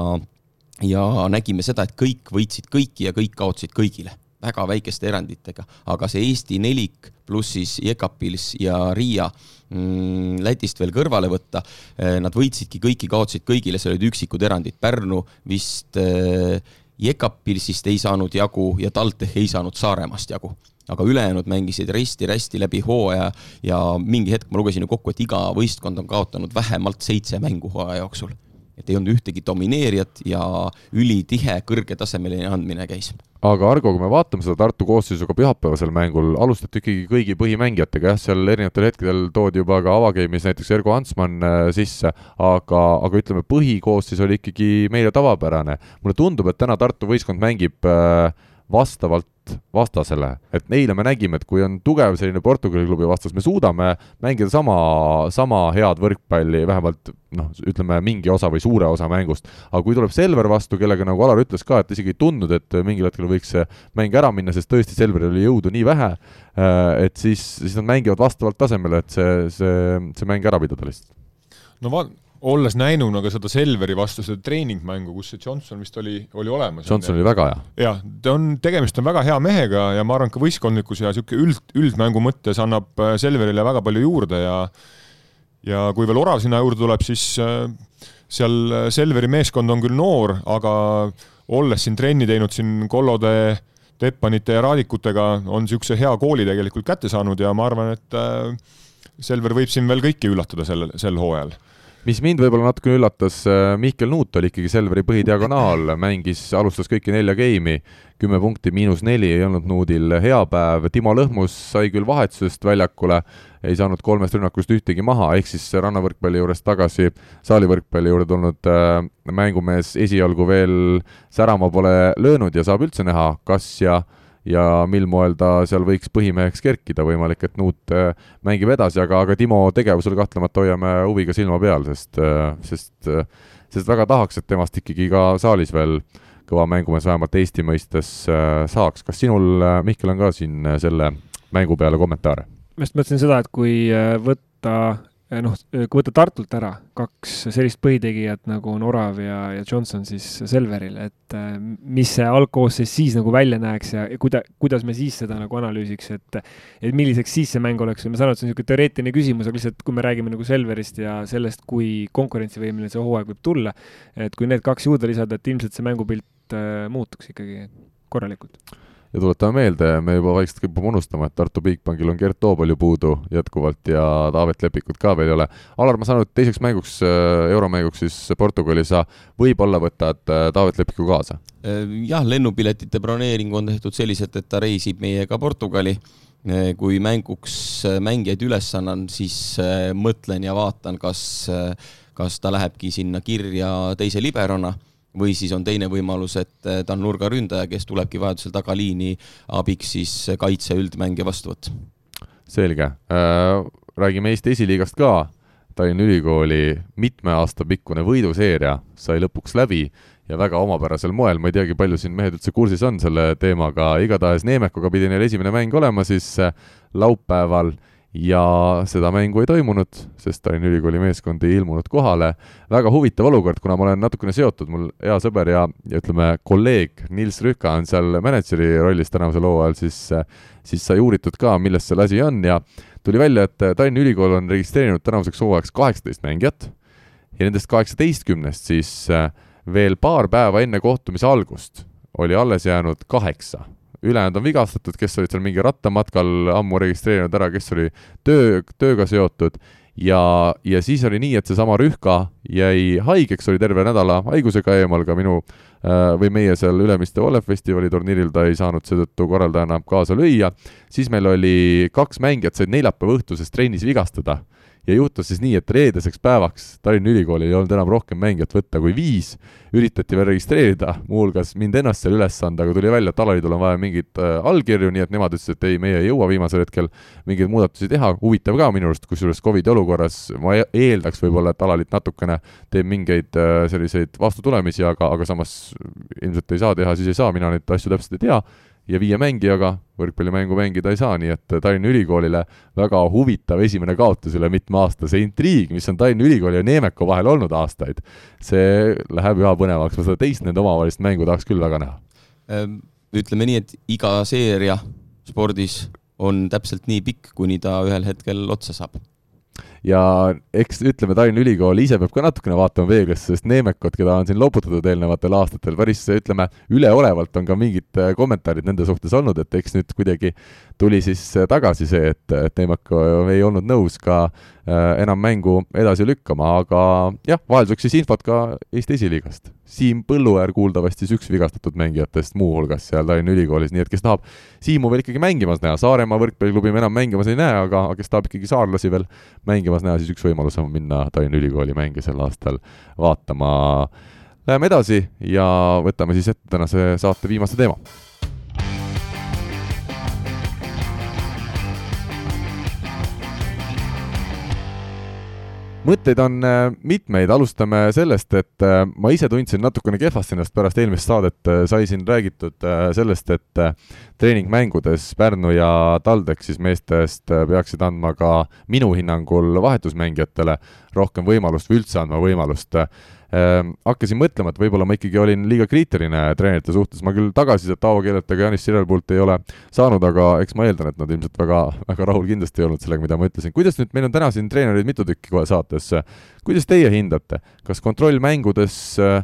ja nägime seda, et kõik võitsid kõiki ja kõik kaotasid kõigile väga väikeste eranditega, aga see Eesti nelik pluss siis Jekapils ja Riia Lätist veel kõrvale võtta, eh, nad võitsidki kõiki, kaotasid kõigile, seal olid üksikud erandid, Pärnu vist äh, Jekapilsist ei saanud jagu ja TalTech ei saanud Saaremaast jagu. Aga ülejäänud mängisid risti-rästi läbi hooaja ja mingi hetk ma lugesin ju kokku, et iga võistkond on kaotanud vähemalt seitse mängu hooaja jooksul et ei olnud ühtegi domineerijat ja ülitihe kõrgetasemeline andmine käis. aga Argo, kui me vaatame seda Tartu koosseisuga pühapäevasel mängul, alustati ikkagi kõigi põhimängijatega, jah, seal erinevatel hetkedel toodi juba ka avageimis näiteks Ergo Hansmann äh, sisse, aga, aga ütleme, põhikoosseis oli ikkagi meile tavapärane. mulle tundub, et täna Tartu võistkond mängib äh, vastavalt vastasele, et eile me nägime, et kui on tugev selline Portugali klubi vastas, me suudame mängida sama, sama head võrkpalli, vähemalt noh, ütleme mingi osa või suure osa mängust. aga kui tuleb Selver vastu, kellega nagu Alar ütles ka, et isegi ei tundnud, et mingil hetkel võiks see mäng ära minna, sest tõesti Selveril oli jõudu nii vähe, äh, et siis, siis nad mängivad vastavalt tasemele, et see, see, see mäng ära pidada lihtsalt. no va-, olles näinud aga seda Selveri vastu seda treeningmängu, kus see Johnson vist oli, oli olemas. Johnson oli väga hea. jah, ta on, tegemist on väga hea mehega ja ma arvan, ka võistkondlikkus ja niisugune üld, üldmängu mõttes annab äh, Selverile väga palju juurde ja ja kui veel Orav sinna juurde tuleb, siis äh, seal äh, Selveri meeskond on küll noor, aga olles siin trenni teinud siin Kollode, Teppanite ja Raadikutega, on niisuguse hea kooli tegelikult kätte saanud ja ma arvan, et Selver võib siin veel kõiki üllatada sel, sel hooajal mis mind võib-olla natukene üllatas, äh, Mihkel Nuut oli ikkagi Selveri põhidiagonaal, mängis, alustas kõiki nelja geimi, kümme punkti, miinus neli, ei olnud Nuudil hea päev, Timo Lõhmus sai küll vahetusest väljakule, ei saanud kolmest rünnakust ühtegi maha, ehk siis rannavõrkpalli juurest tagasi saalivõrkpalli juurde tulnud äh, mängumees esialgu veel särama pole löönud ja saab üldse näha, kas ja äh, ja mil moel ta seal võiks põhimeheks kerkida, võimalik, et Nuut äh, mängib edasi, aga, aga Timo tegevusel kahtlemata hoiame huviga silma peal, sest, äh, sest, äh, sest väga tahaks, et temast ikkagi ka saalis veel kõva mängumees vähemalt Eesti mõistes saaks. kas sinul, Mihkel, on ka siin selle mängu peale kommentaare? ma just mõtlesin seda, et kui võtta noh, kui võtta Tartult ära kaks sellist põhitegijat nagu on Orav ja, ja Johnson siis Selveril, et eh, mis see algkoosseis siis nagu välja näeks ja, ja kuida-, kuidas me siis seda nagu analüüsiks, et et milliseks siis see mäng oleks. Või ma saan aru, et see on niisugune teoreetiline küsimus, aga lihtsalt kui me räägime nagu Selverist ja sellest, kui konkurentsivõimeline see hooaeg võib tulla, et kui need kaks juurde lisada, et ilmselt see mängupilt et muutuks ikkagi korralikult ja tuletame meelde, me juba vaikselt kipume unustama, et Tartu Bigbankil on Gert Toobal ju puudu jätkuvalt ja Taavet Lepikut ka veel ei ole. Alar, ma saan aru, et teiseks mänguks, äh, euromänguks siis Portugali sa võib-olla võtad äh, Taavet Lepiku kaasa? Äh, jah, lennupiletite broneering on tehtud selliselt, et ta reisib meiega Portugali. kui mänguks mängijaid üles annan, siis mõtlen ja vaatan, kas, kas ta lähebki sinna kirja teise liberona või siis on teine võimalus, et eh, ta on nurgaründaja, kes tulebki vajadusel tagaliini abiks siis kaitse üldmängija vastu võtta. selge äh,, räägime Eesti esiliigast ka. Tallinna Ülikooli mitme aasta pikkune võiduseeria sai lõpuks läbi ja väga omapärasel moel, ma ei teagi, palju siin mehed üldse kursis on selle teemaga, igatahes Neemekuga pidi neil esimene mäng olema siis äh, laupäeval ja seda mängu ei toimunud, sest Tallinna Ülikooli meeskond ei ilmunud kohale. väga huvitav olukord, kuna ma olen natukene seotud, mul hea sõber ja, ja ütleme, kolleeg Nils Rühka on seal mänedžeri rollis tänavusel hooajal, siis, siis sai uuritud ka, milles seal asi on ja tuli välja, et Tallinna Ülikool on registreerinud tänavuseks hooajaks kaheksateist mängijat ja nendest kaheksateistkümnest siis veel paar päeva enne kohtumise algust oli alles jäänud kaheksa ülejäänud on vigastatud, kes olid seal mingi rattamatkal ammu registreerinud ära, kes oli töö, tööga seotud ja, ja siis oli nii, et seesama Rühka jäi haigeks, oli terve nädala haigusega eemal ka minu äh, või meie seal Ülemiste Volefestivali turniiril, ta ei saanud seetõttu korraldajana kaasa lüüa. siis meil oli kaks mängijat said neljapäeva õhtuses trennis vigastada ja juhtus siis nii, et reedeseks päevaks Tallinna Ülikoolil ei olnud enam rohkem mängijat võtta kui viis, üritati veel registreerida, muuhulgas mind ennast seal üles anda, aga tuli välja, et alaliidul on vaja mingeid äh, allkirju, nii et nemad ütlesid, et ei, meie ei jõua viimasel hetkel mingeid muudatusi teha, huvitav ka minu arust, kusjuures Covidi olukorras ma e-, eeldaks võib-olla, et alaliit natukene teeb mingeid äh, selliseid vastutulemisi, aga, aga samas ilmselt ei saa teha, siis ei saa, mina neid asju täpselt ei tea ja viie mängijaga võrkpallimängu mängida ei saa, nii et Tallinna Ülikoolile väga huvitav esimene kaotus üle mitme aasta, see intriig, mis on Tallinna Ülikooli ja Neemeku vahel olnud aastaid, see läheb üha põnevamaks, ma seda teist nende omavahelist mängu tahaks küll väga näha. Ehm, ütleme nii, et iga seeria spordis on täpselt nii pikk, kuni ta ühel hetkel otsa saab ja eks ütleme, Tallinna Ülikool ise peab ka natukene vaatama peeglisse, sest Neemekot, keda on siin loputatud eelnevatel aastatel, päris ütleme, üleolevalt on ka mingid äh, kommentaarid nende suhtes olnud, et eks nüüd kuidagi tuli siis äh, tagasi see, et, et Neemek ei olnud nõus ka äh, enam mängu edasi lükkama, aga jah, vahelduseks siis infot ka Eesti esiliigast. Siim Põlluäär kuuldavasti siis üks vigastatud mängijatest muuhulgas seal Tallinna Ülikoolis, nii et kes tahab Siimu veel ikkagi mängimas näha, Saaremaa võrkpalliklubi me enam mängimas ei näe, aga kes tahab ikkagi saarlasi veel mängimas näha, siis üks võimalus on minna Tallinna Ülikooli mänge sel aastal vaatama. Läheme edasi ja võtame siis ette tänase saate viimase teema mõtteid on äh, mitmeid, alustame sellest, et äh, ma ise tundsin natukene kehvasti ennast pärast eelmist saadet, äh, sai siin räägitud sellest, et treeningmängudes Pärnu ja TalTech siis meestest peaksid andma ka minu hinnangul vahetusmängijatele rohkem võimalust või üldse andma võimalust hakkasin mõtlema, et võib-olla ma ikkagi olin liiga kriitiline treenerite suhtes, ma küll tagasisidet Aavo Keelelt ega Janis Sirelpult ei ole saanud, aga eks ma eeldan, et nad ilmselt väga, väga rahul kindlasti ei olnud sellega, mida ma ütlesin. kuidas nüüd, meil on täna siin treenereid mitu tükki kohe saates, kuidas teie hindate, kas kontrollmängudes äh,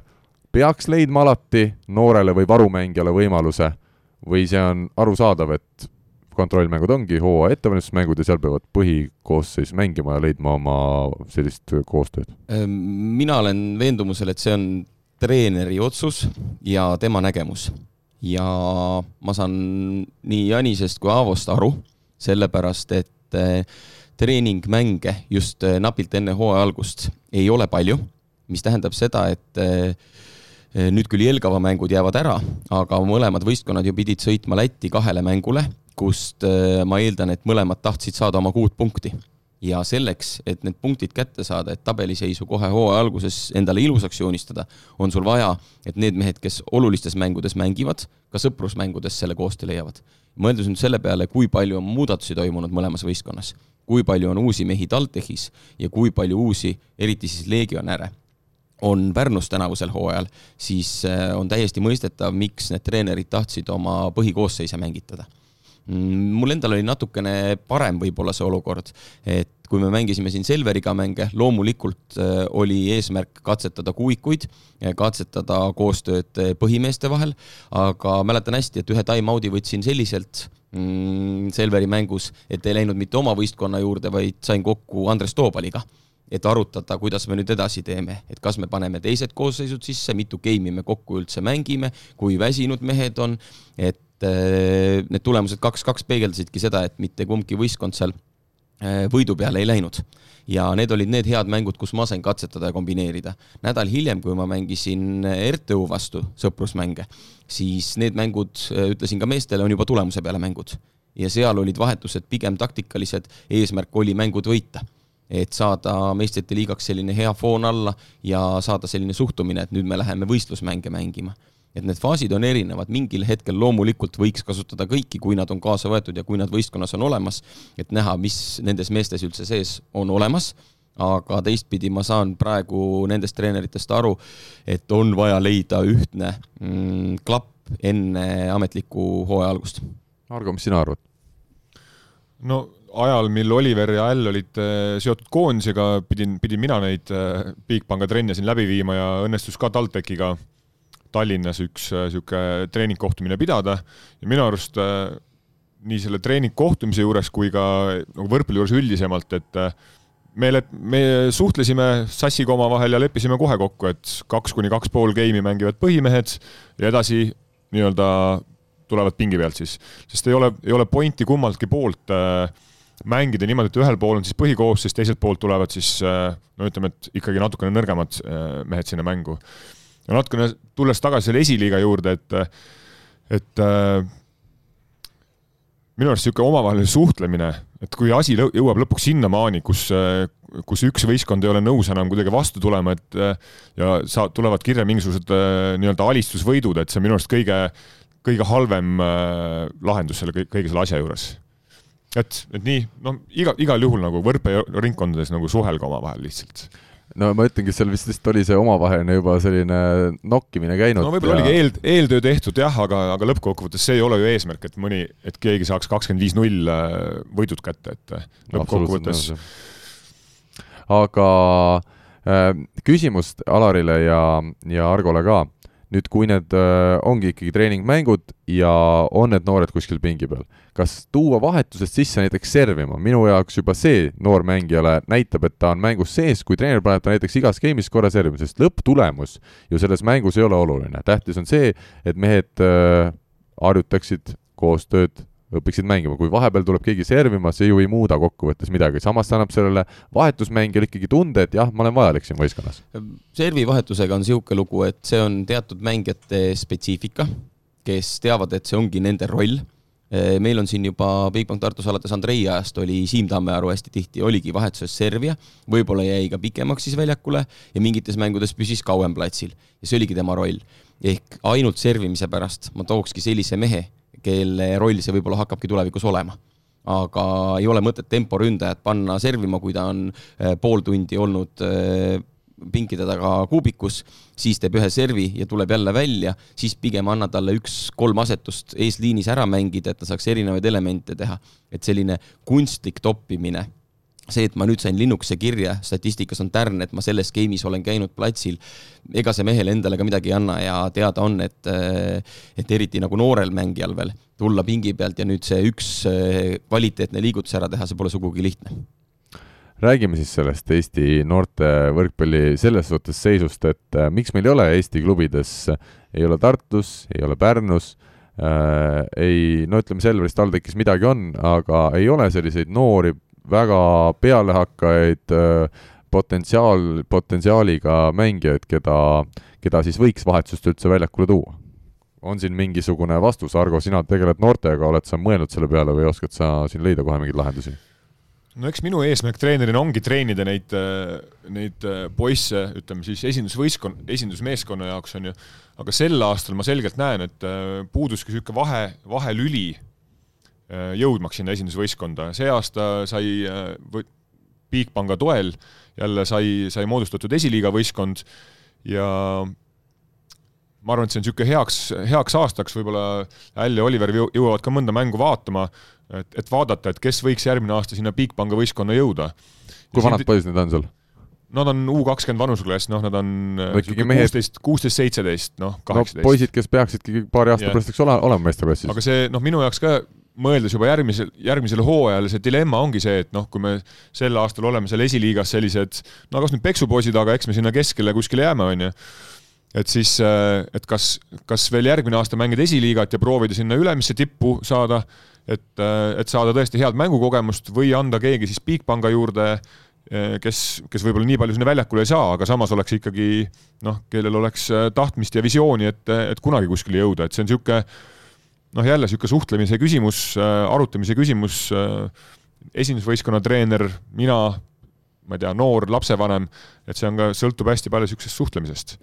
peaks leidma alati noorele või varumängijale võimaluse või see on arusaadav, et kontrollmängud ongi hooaja ettevalmistusmängud ja seal peavad põhikoosseis mängima ja leidma oma sellist koostööd? Ehm, mina olen veendumusel, et see on treeneri otsus ja tema nägemus. ja ma saan nii Janisest kui Aavost aru, sellepärast et eh, treeningmänge just eh, napilt enne hooaja algust ei ole palju, mis tähendab seda, et eh, nüüd küll Jelgava mängud jäävad ära, aga mõlemad võistkonnad ju pidid sõitma Lätti kahele mängule kust äh, ma eeldan, et mõlemad tahtsid saada oma kuut punkti. ja selleks, et need punktid kätte saada, et tabeliseisu kohe hooaja alguses endale ilusaks joonistada, on sul vaja, et need mehed, kes olulistes mängudes mängivad, ka sõprusmängudes selle koostöö leiavad. mõeldes nüüd selle peale, kui palju on muudatusi toimunud mõlemas võistkonnas, kui palju on uusi mehi TalTechis ja kui palju uusi, eriti siis legionäre on Pärnus tänavusel hooajal, siis äh, on täiesti mõistetav, miks need treenerid tahtsid oma põhikoosseise mängitada mul endal oli natukene parem võib-olla see olukord, et kui me mängisime siin Selveriga mänge, loomulikult äh, oli eesmärk katsetada kuuikuid, katsetada koostööd äh, põhimeeste vahel, aga mäletan hästi, et ühe time-out'i võtsin selliselt mm, Selveri mängus, et ei läinud mitte oma võistkonna juurde, vaid sain kokku Andres Toobaliga et arutada, kuidas me nüüd edasi teeme, et kas me paneme teised koosseisud sisse, mitu game'i me kokku üldse mängime, kui väsinud mehed on, et äh, need tulemused kaks-kaks peegeldasidki seda, et mitte kumbki võistkond seal äh, võidu peale ei läinud. ja need olid need head mängud, kus ma sain katsetada ja kombineerida. nädal hiljem, kui ma mängisin RTÜ vastu sõprusmänge, siis need mängud, äh, ütlesin ka meestele, on juba tulemuse peale mängud. ja seal olid vahetused pigem taktikalised, eesmärk oli mängud võita et saada meistrite liigaks selline hea foon alla ja saada selline suhtumine, et nüüd me läheme võistlusmänge mängima. Et need faasid on erinevad, mingil hetkel loomulikult võiks kasutada kõiki, kui nad on kaasa võetud ja kui nad võistkonnas on olemas, et näha, mis nendes meestes üldse sees on olemas, aga teistpidi ma saan praegu nendest treeneritest aru, et on vaja leida ühtne mm, klapp enne ametlikku hooaja algust. Argo, mis sina arvad? no ajal, mil Oliver ja Äll olid äh, seotud koondisega, pidin, pidin mina neid äh, Bigpanga trenne siin läbi viima ja õnnestus ka TalTechiga Tallinnas üks niisugune äh, treeningkohtumine pidada ja minu arust nii selle treeningkohtumise juures kui ka nagu võrkpalli juures üldisemalt, et me, me suhtlesime Sassiga omavahel ja leppisime kohe kokku, et kaks kuni kaks pool geimi mängivad põhimehed ja edasi nii-öelda tulevad pingi pealt siis, sest ei ole, ei ole pointi kummaltki poolt äh, mängida niimoodi, et ühel pool on siis põhikoosseis, teiselt poolt tulevad siis äh, no ütleme, et ikkagi natukene nõrgemad äh, mehed sinna mängu. Ja natukene tulles tagasi selle esiliiga juurde, et, et äh, minu arust niisugune omavaheline suhtlemine, et kui asi jõuab lõpuks sinnamaani, kus, kus üks võistkond ei ole nõus enam kuidagi vastu tulema, et ja sa, tulevad kirja mingisugused nii-öelda alistusvõidud, et see on minu arust kõige, kõige halvem lahendus selle kõige selle asja juures. Et, et nii, noh, iga, igal juhul nagu võrkpalliringkondades nagu suhelge omavahel lihtsalt no ma ütlengi, seal vist vist oli see omavaheline juba selline nokkimine käinud. no võib-olla ja... oligi eel, eeltöö tehtud jah, aga, aga lõppkokkuvõttes see ei ole ju eesmärk, et mõni, et keegi saaks kakskümmend viis null äh, võidud kätte, et äh, lõppkokkuvõttes. aga äh, küsimus Alarile ja, ja Argole ka nüüd, kui need äh, ongi ikkagi treeningmängud ja on need noored kuskil pingi peal, kas tuua vahetusest sisse näiteks servima, minu jaoks juba see noor mängijale näitab, et ta on mängus sees, kui treener paneb ta näiteks igas game'is korra servima, sest lõpptulemus ju selles mängus ei ole oluline, tähtis on see, et mehed äh, harjutaksid koostööd õpiksid mängima, kui vahepeal tuleb keegi servima, see ju ei muuda kokkuvõttes midagi, samas see annab sellele vahetusmängijale ikkagi tunde, et jah, ma olen vajalik siin võistkonnas. servi vahetusega on niisugune lugu, et see on teatud mängijate spetsiifika, kes teavad, et see ongi nende roll meil on siin juba Bigbank Tartus alates Andrei ajast oli Siim Tammearu hästi tihti oligi vahetuses servija, võib-olla jäi ka pikemaks siis väljakule ja mingites mängudes püsis kauem platsil ja see oligi tema roll. ehk ainult servimise pärast ma tookski sellise mehe, kelle roll see võib-olla hakkabki tulevikus olema aga ei ole mõtet temporündajat panna servima, kui ta on äh, pool tundi olnud äh, pinkide taga kuubikus, siis teeb ühe servi ja tuleb jälle välja, siis pigem anna talle üks-kolm asetust eesliinis ära mängida, et ta saaks erinevaid elemente teha. et selline kunstlik toppimine see, et ma nüüd sain linnukese kirja, statistikas on tärn, et ma selles game'is olen käinud platsil, ega see mehele endale ka midagi ei anna ja teada on, et, et eriti nagu noorel mängijal veel tulla pingi pealt ja nüüd see üks kvaliteetne liigutus ära teha, see pole sugugi lihtne. räägime siis sellest Eesti noorte võrkpalli selles suhtes seisust, et äh, miks meil ei ole Eesti klubides, ei ole Tartus, ei ole Pärnus äh,, ei, no ütleme, Selveris, TalTechis midagi on, aga ei ole selliseid noori väga pealehakkajaid äh, potentsiaal, potentsiaaliga mängijaid, keda, keda siis võiks vahetusest üldse väljakule tuua? on siin mingisugune vastus, Argo, sina tegeled noortega, oled sa mõelnud selle peale või oskad sa siin leida kohe mingeid lahendusi? no eks minu eesmärk treenerina ongi treenida neid, äh, neid äh, poisse, ütleme siis esindusvõistkonna, esindusmeeskonna jaoks on ju, aga sel aastal ma selgelt näen, et puuduski niisugune vahe, vahelüli jõudmaks sinna esindusvõistkonda. see aasta sai äh, Bigpanga toel jälle sai, sai moodustatud esiliiga võistkond ja ma arvan, et see on niisugune heaks, heaks aastaks, võib-olla Äll ja Oliver jõuavad ka mõnda mängu vaatama, et, et vaadata, et kes võiks järgmine aasta sinna Bigpanga võistkonna jõuda. kui vanad poisid need on sul? Nad on U kakskümmend vanusklass, noh, nad on no, kuusteist, kuusteist, seitseteist, noh, kaheksateist poisid, kes peaksidki paari aasta pärast, eks ole, olema meistriklassis. aga see, noh, minu jaoks ka mõeldes juba järgmisel, järgmisel hooajal, see dilemma ongi see, et noh, kui me sel aastal oleme seal esiliigas sellised, no kas nüüd peksupoisid, aga eks me sinna keskele kuskile jääme, on ju. Et siis, äh, et kas, kas veel järgmine aasta mängida esiliigat ja proovida sinna ülemisse tippu saada, et, äh, et saada tõesti head mängukogemust või anda keegi siis Bigpanga juurde, äh, kes, kes võib-olla nii palju sinna väljakule ei saa, aga samas oleks ikkagi noh, kellel oleks tahtmist ja visiooni, et, et kunagi kuskile jõuda, et see on niisugune noh, jälle niisugune suhtlemise küsimus, arutamise küsimus, esindusvõistkonna treener, mina, ma ei tea, noor lapsevanem, et see on ka, sõltub hästi palju niisugusest suhtlemisest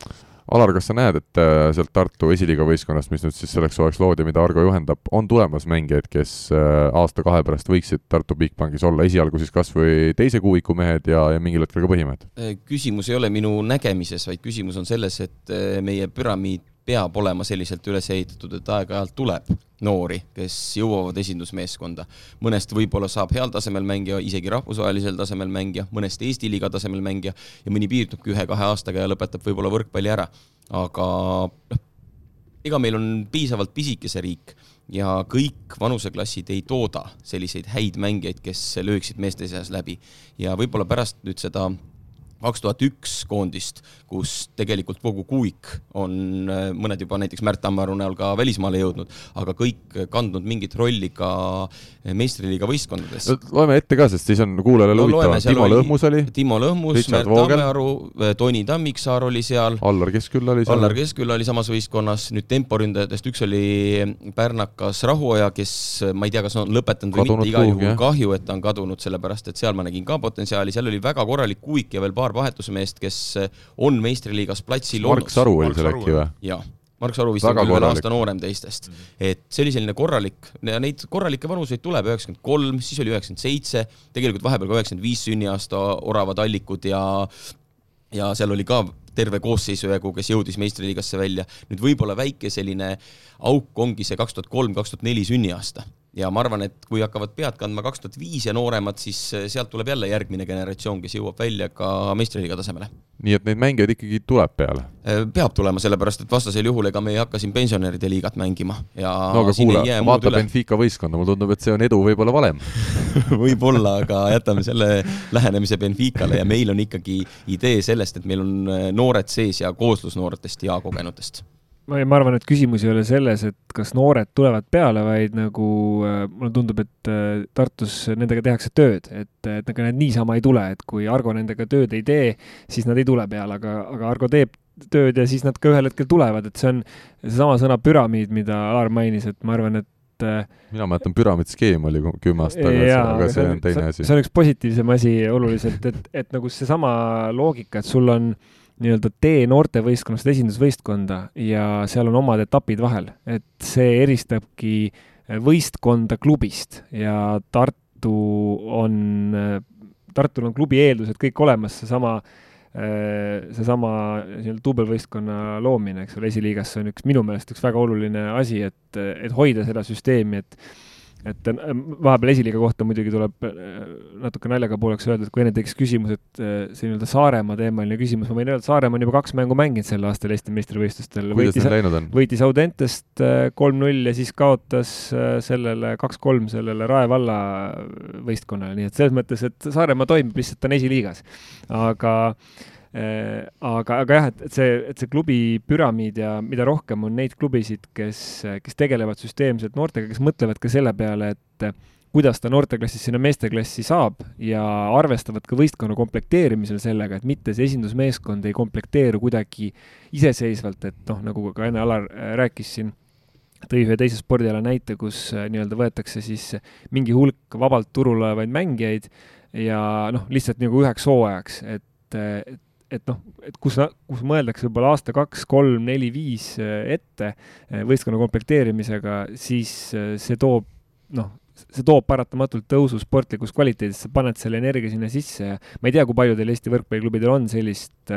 Alar, kas sa näed, et äh, sealt Tartu esiliiga võistkonnast, mis nüüd siis selleks hooajaks loodi, mida Argo juhendab, on tulemas mängijaid, kes äh, aasta-kahe pärast võiksid Tartu Bigbankis olla, esialgu siis kas või teise kuuiku mehed ja, ja mingil hetkel ka põhimehed? Äh, küsimus ei ole minu nägemises, vaid küsimus on selles, et meie püramiid peab olema selliselt üles ehitatud, et aeg-ajalt tuleb noori, kes jõuavad esindusmeeskonda. mõnest võib-olla saab heal tasemel mängija, isegi rahvusvahelisel tasemel mängija, mõnest Eesti liiga tasemel mängija ja mõni piirdubki ühe-kahe aastaga ja lõpetab võib-olla võrkpalli ära. aga noh, ega meil on piisavalt pisike see riik ja kõik vanuseklassid ei tooda selliseid häid mängijaid, kes lööksid meeste seas läbi. ja võib-olla pärast nüüd seda kaks tuhat üks koondist, kus tegelikult kogu kuik on, äh, mõned juba näiteks Märt Tammaru näol ka välismaale jõudnud, aga kõik kandnud mingit rolli ka meistriliiga võistkondades. loeme ette ka, sest siis on kuulajale no, huvitavam, Timo Lõhmus oli. Timo Lõhmus, Märt Tammearu, äh, Toni Tammiksaar oli seal. Allar Keskkülla oli seal. Allar Keskkülla oli samas võistkonnas, nüüd temporündajatest üks oli pärnakas Rahuoja, kes ma ei tea, kas on lõpetanud või mitte, igal juhul kahju, et ta on kadunud, sellepärast et seal ma nägin ka potentsiaali, seal oli väga korralik kuik ja veel paar vahetusmeest, kes on meistriliigas platsil olnud. Mark Saru oli seal äkki või? jah Mark Saru vist on küll aasta noorem teistest. et see oli selline korralik, neid korralikke vanuseid tuleb, üheksakümmend kolm, siis oli üheksakümmend seitse, tegelikult vahepeal ka üheksakümmend viis sünniaasta oravad allikud ja ja seal oli ka terve koosseisu jagu, kes jõudis meistriliigasse välja. nüüd võib-olla väike selline auk ongi see kaks tuhat kolm, kaks tuhat neli sünniaasta ja ma arvan, et kui hakkavad pead kandma kaks tuhat viis ja nooremad, siis eh, sealt tuleb jälle järgmine generatsioon, kes jõuab välja ka meistriliiga tasemele. nii et neid mängijaid ikkagi tuleb peale? Eh, peab tulema, sellepärast et vastasel juhul ega me ei hakka siin pensionäride liigat mängima ja no aga kuule, vaata Benfica võistkonda, mulle tundub, et see on edu võib-olla valem võib-olla, aga jätame selle lähenemise Benficale ja meil on ikkagi idee sellest, et meil on eh, noored sees ja kooslus nooretest ja kogenutest ma, ma arvan, et küsimus ei ole selles, et kas noored tulevad peale, vaid nagu äh, mulle tundub, et äh, Tartus nendega tehakse tööd, et, et ega need niisama ei tule, et kui Argo nendega tööd ei tee, siis nad ei tule peale, aga, aga Argo teeb tööd ja siis nad ka ühel hetkel tulevad, et see on seesama sõna püramiid, mida Alar mainis, et ma arvan, et äh, mina mäletan, püramiidskeem oli kümme aastat tagasi, aga see on teine asi. see on üks positiivsem asi oluliselt, et, et nagu seesama loogika, et sul on äh, nii-öelda tee noortevõistkonnast esindusvõistkonda ja seal on omad etapid vahel, et see eristabki võistkonda klubist ja Tartu on, Tartul on klubi eeldused kõik olemas, seesama seesama nii-öelda duubelvõistkonna loomine, eks ole, esiliigas, see on üks, minu meelest üks väga oluline asi, et, et hoida seda süsteemi, et et äh, vahepeal esiliiga kohta muidugi tuleb äh, natuke naljaga pooleks öelda, et kui enne tekkis küsimus, et äh, see nii-öelda Saaremaa teemaline küsimus, ma võin öelda, et Saaremaa on juba kaks mängu mänginud sel aastal Eesti meistrivõistlustel. kuidas neil läinud on? võitis Audentest kolm-null ja siis kaotas sellele kaks-kolm sellele Rae valla võistkonnale, nii et selles mõttes, et Saaremaa toimib, lihtsalt ta on esiliigas. aga Äh, aga, aga jah, et, et see, et see klubi püramiid ja mida rohkem on neid klubisid, kes, kes tegelevad süsteemselt noortega, kes mõtlevad ka selle peale, et kuidas ta noorteklassist sinna meesteklassi saab ja arvestavad ka võistkonna komplekteerimisel sellega, et mitte see esindusmeeskond ei komplekteeru kuidagi iseseisvalt, et noh, nagu ka enne Alar äh, rääkis siin, tõi ühe teise spordiala näite, kus äh, nii-öelda võetakse siis mingi hulk vabalt turul olevaid mängijaid ja noh, lihtsalt nagu üheks hooajaks, et, et et noh, et kus, kus mõeldakse võib-olla aasta kaks, kolm, neli, viis äh, ette äh, võistkonna komplekteerimisega, siis äh, see toob noh, see toob paratamatult tõusu sportlikus kvaliteedis, sa paned selle energia sinna sisse ja ma ei tea, kui paljudel Eesti võrkpalliklubidel on sellist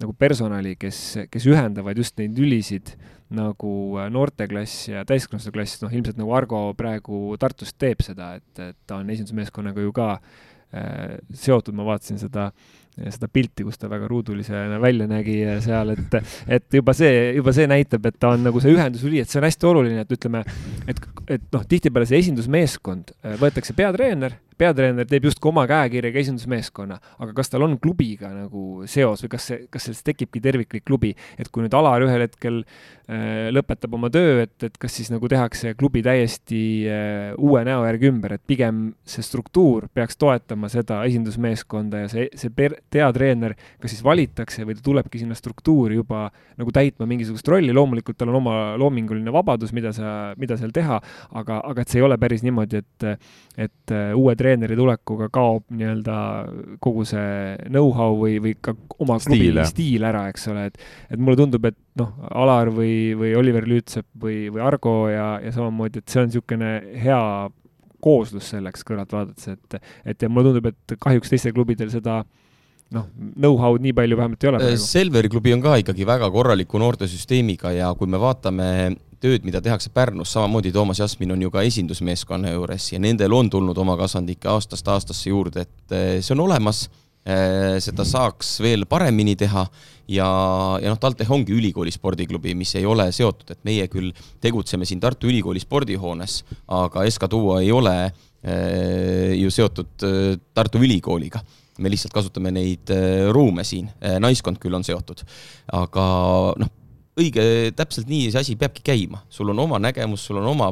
nagu personali, kes, kes ühendavad just neid lülisid nagu noorteklass ja täiskasvanute klass, noh ilmselt nagu Argo praegu Tartust teeb seda, et, et ta on esindusmeeskonnaga ju ka äh, seotud, ma vaatasin seda äh, seda pilti, kus ta väga ruudulisena välja nägi seal, et, et juba see, juba see näitab, et ta on nagu see ühenduslüli, et see on hästi oluline, et ütleme, et, et noh, tihtipeale see esindusmeeskond, äh, võetakse peatreener peatreener teeb justkui oma käekirjaga esindusmeeskonna, aga kas tal on klubiga nagu seos või kas see, kas sellest tekibki terviklik klubi, et kui nüüd Alar ühel hetkel äh, lõpetab oma töö, et, et kas siis nagu tehakse klubi täiesti äh, uue näo järgi ümber, et pigem see struktuur peaks toetama seda esindusmeeskonda ja see, see peatreener kas siis valitakse või ta tulebki sinna struktuuri juba nagu täitma mingisugust rolli, loomulikult tal on oma loominguline vabadus, mida sa, mida seal teha, aga, aga et see ei ole päris niimoodi, et, et äh, uue treeneri treeneri tulekuga kaob nii-öelda kogu see know-how või, või ka oma klubi stiil, stiil ära, eks ole, et et mulle tundub, et noh, Alar või, või Oliver Lüütsepp või, või Argo ja, ja samamoodi, et see on niisugune hea kooslus selleks kõrvalt vaadates, et et ja mulle tundub, et kahjuks teistel klubidel seda noh, know-how'd nii palju vähemalt ei ole praegu. Selveri klubi on ka ikkagi väga korraliku noortesüsteemiga ja kui me vaatame tööd, mida tehakse Pärnus, samamoodi Toomas Jasmin on ju ka esindusmeeskonna juures ja nendel on tulnud oma kasvandikke aastast aastasse juurde, et eh, see on olemas, eh, seda saaks veel paremini teha ja, ja noh, TalTech ongi ülikooli spordiklubi, mis ei ole seotud, et meie küll tegutseme siin Tartu Ülikooli spordihoones, aga SK-Duo ei ole eh, ju seotud Tartu Ülikooliga. Me lihtsalt kasutame neid ruume siin, naiskond küll on seotud, aga noh, õige, täpselt nii see asi peabki käima, sul on oma nägemus, sul on oma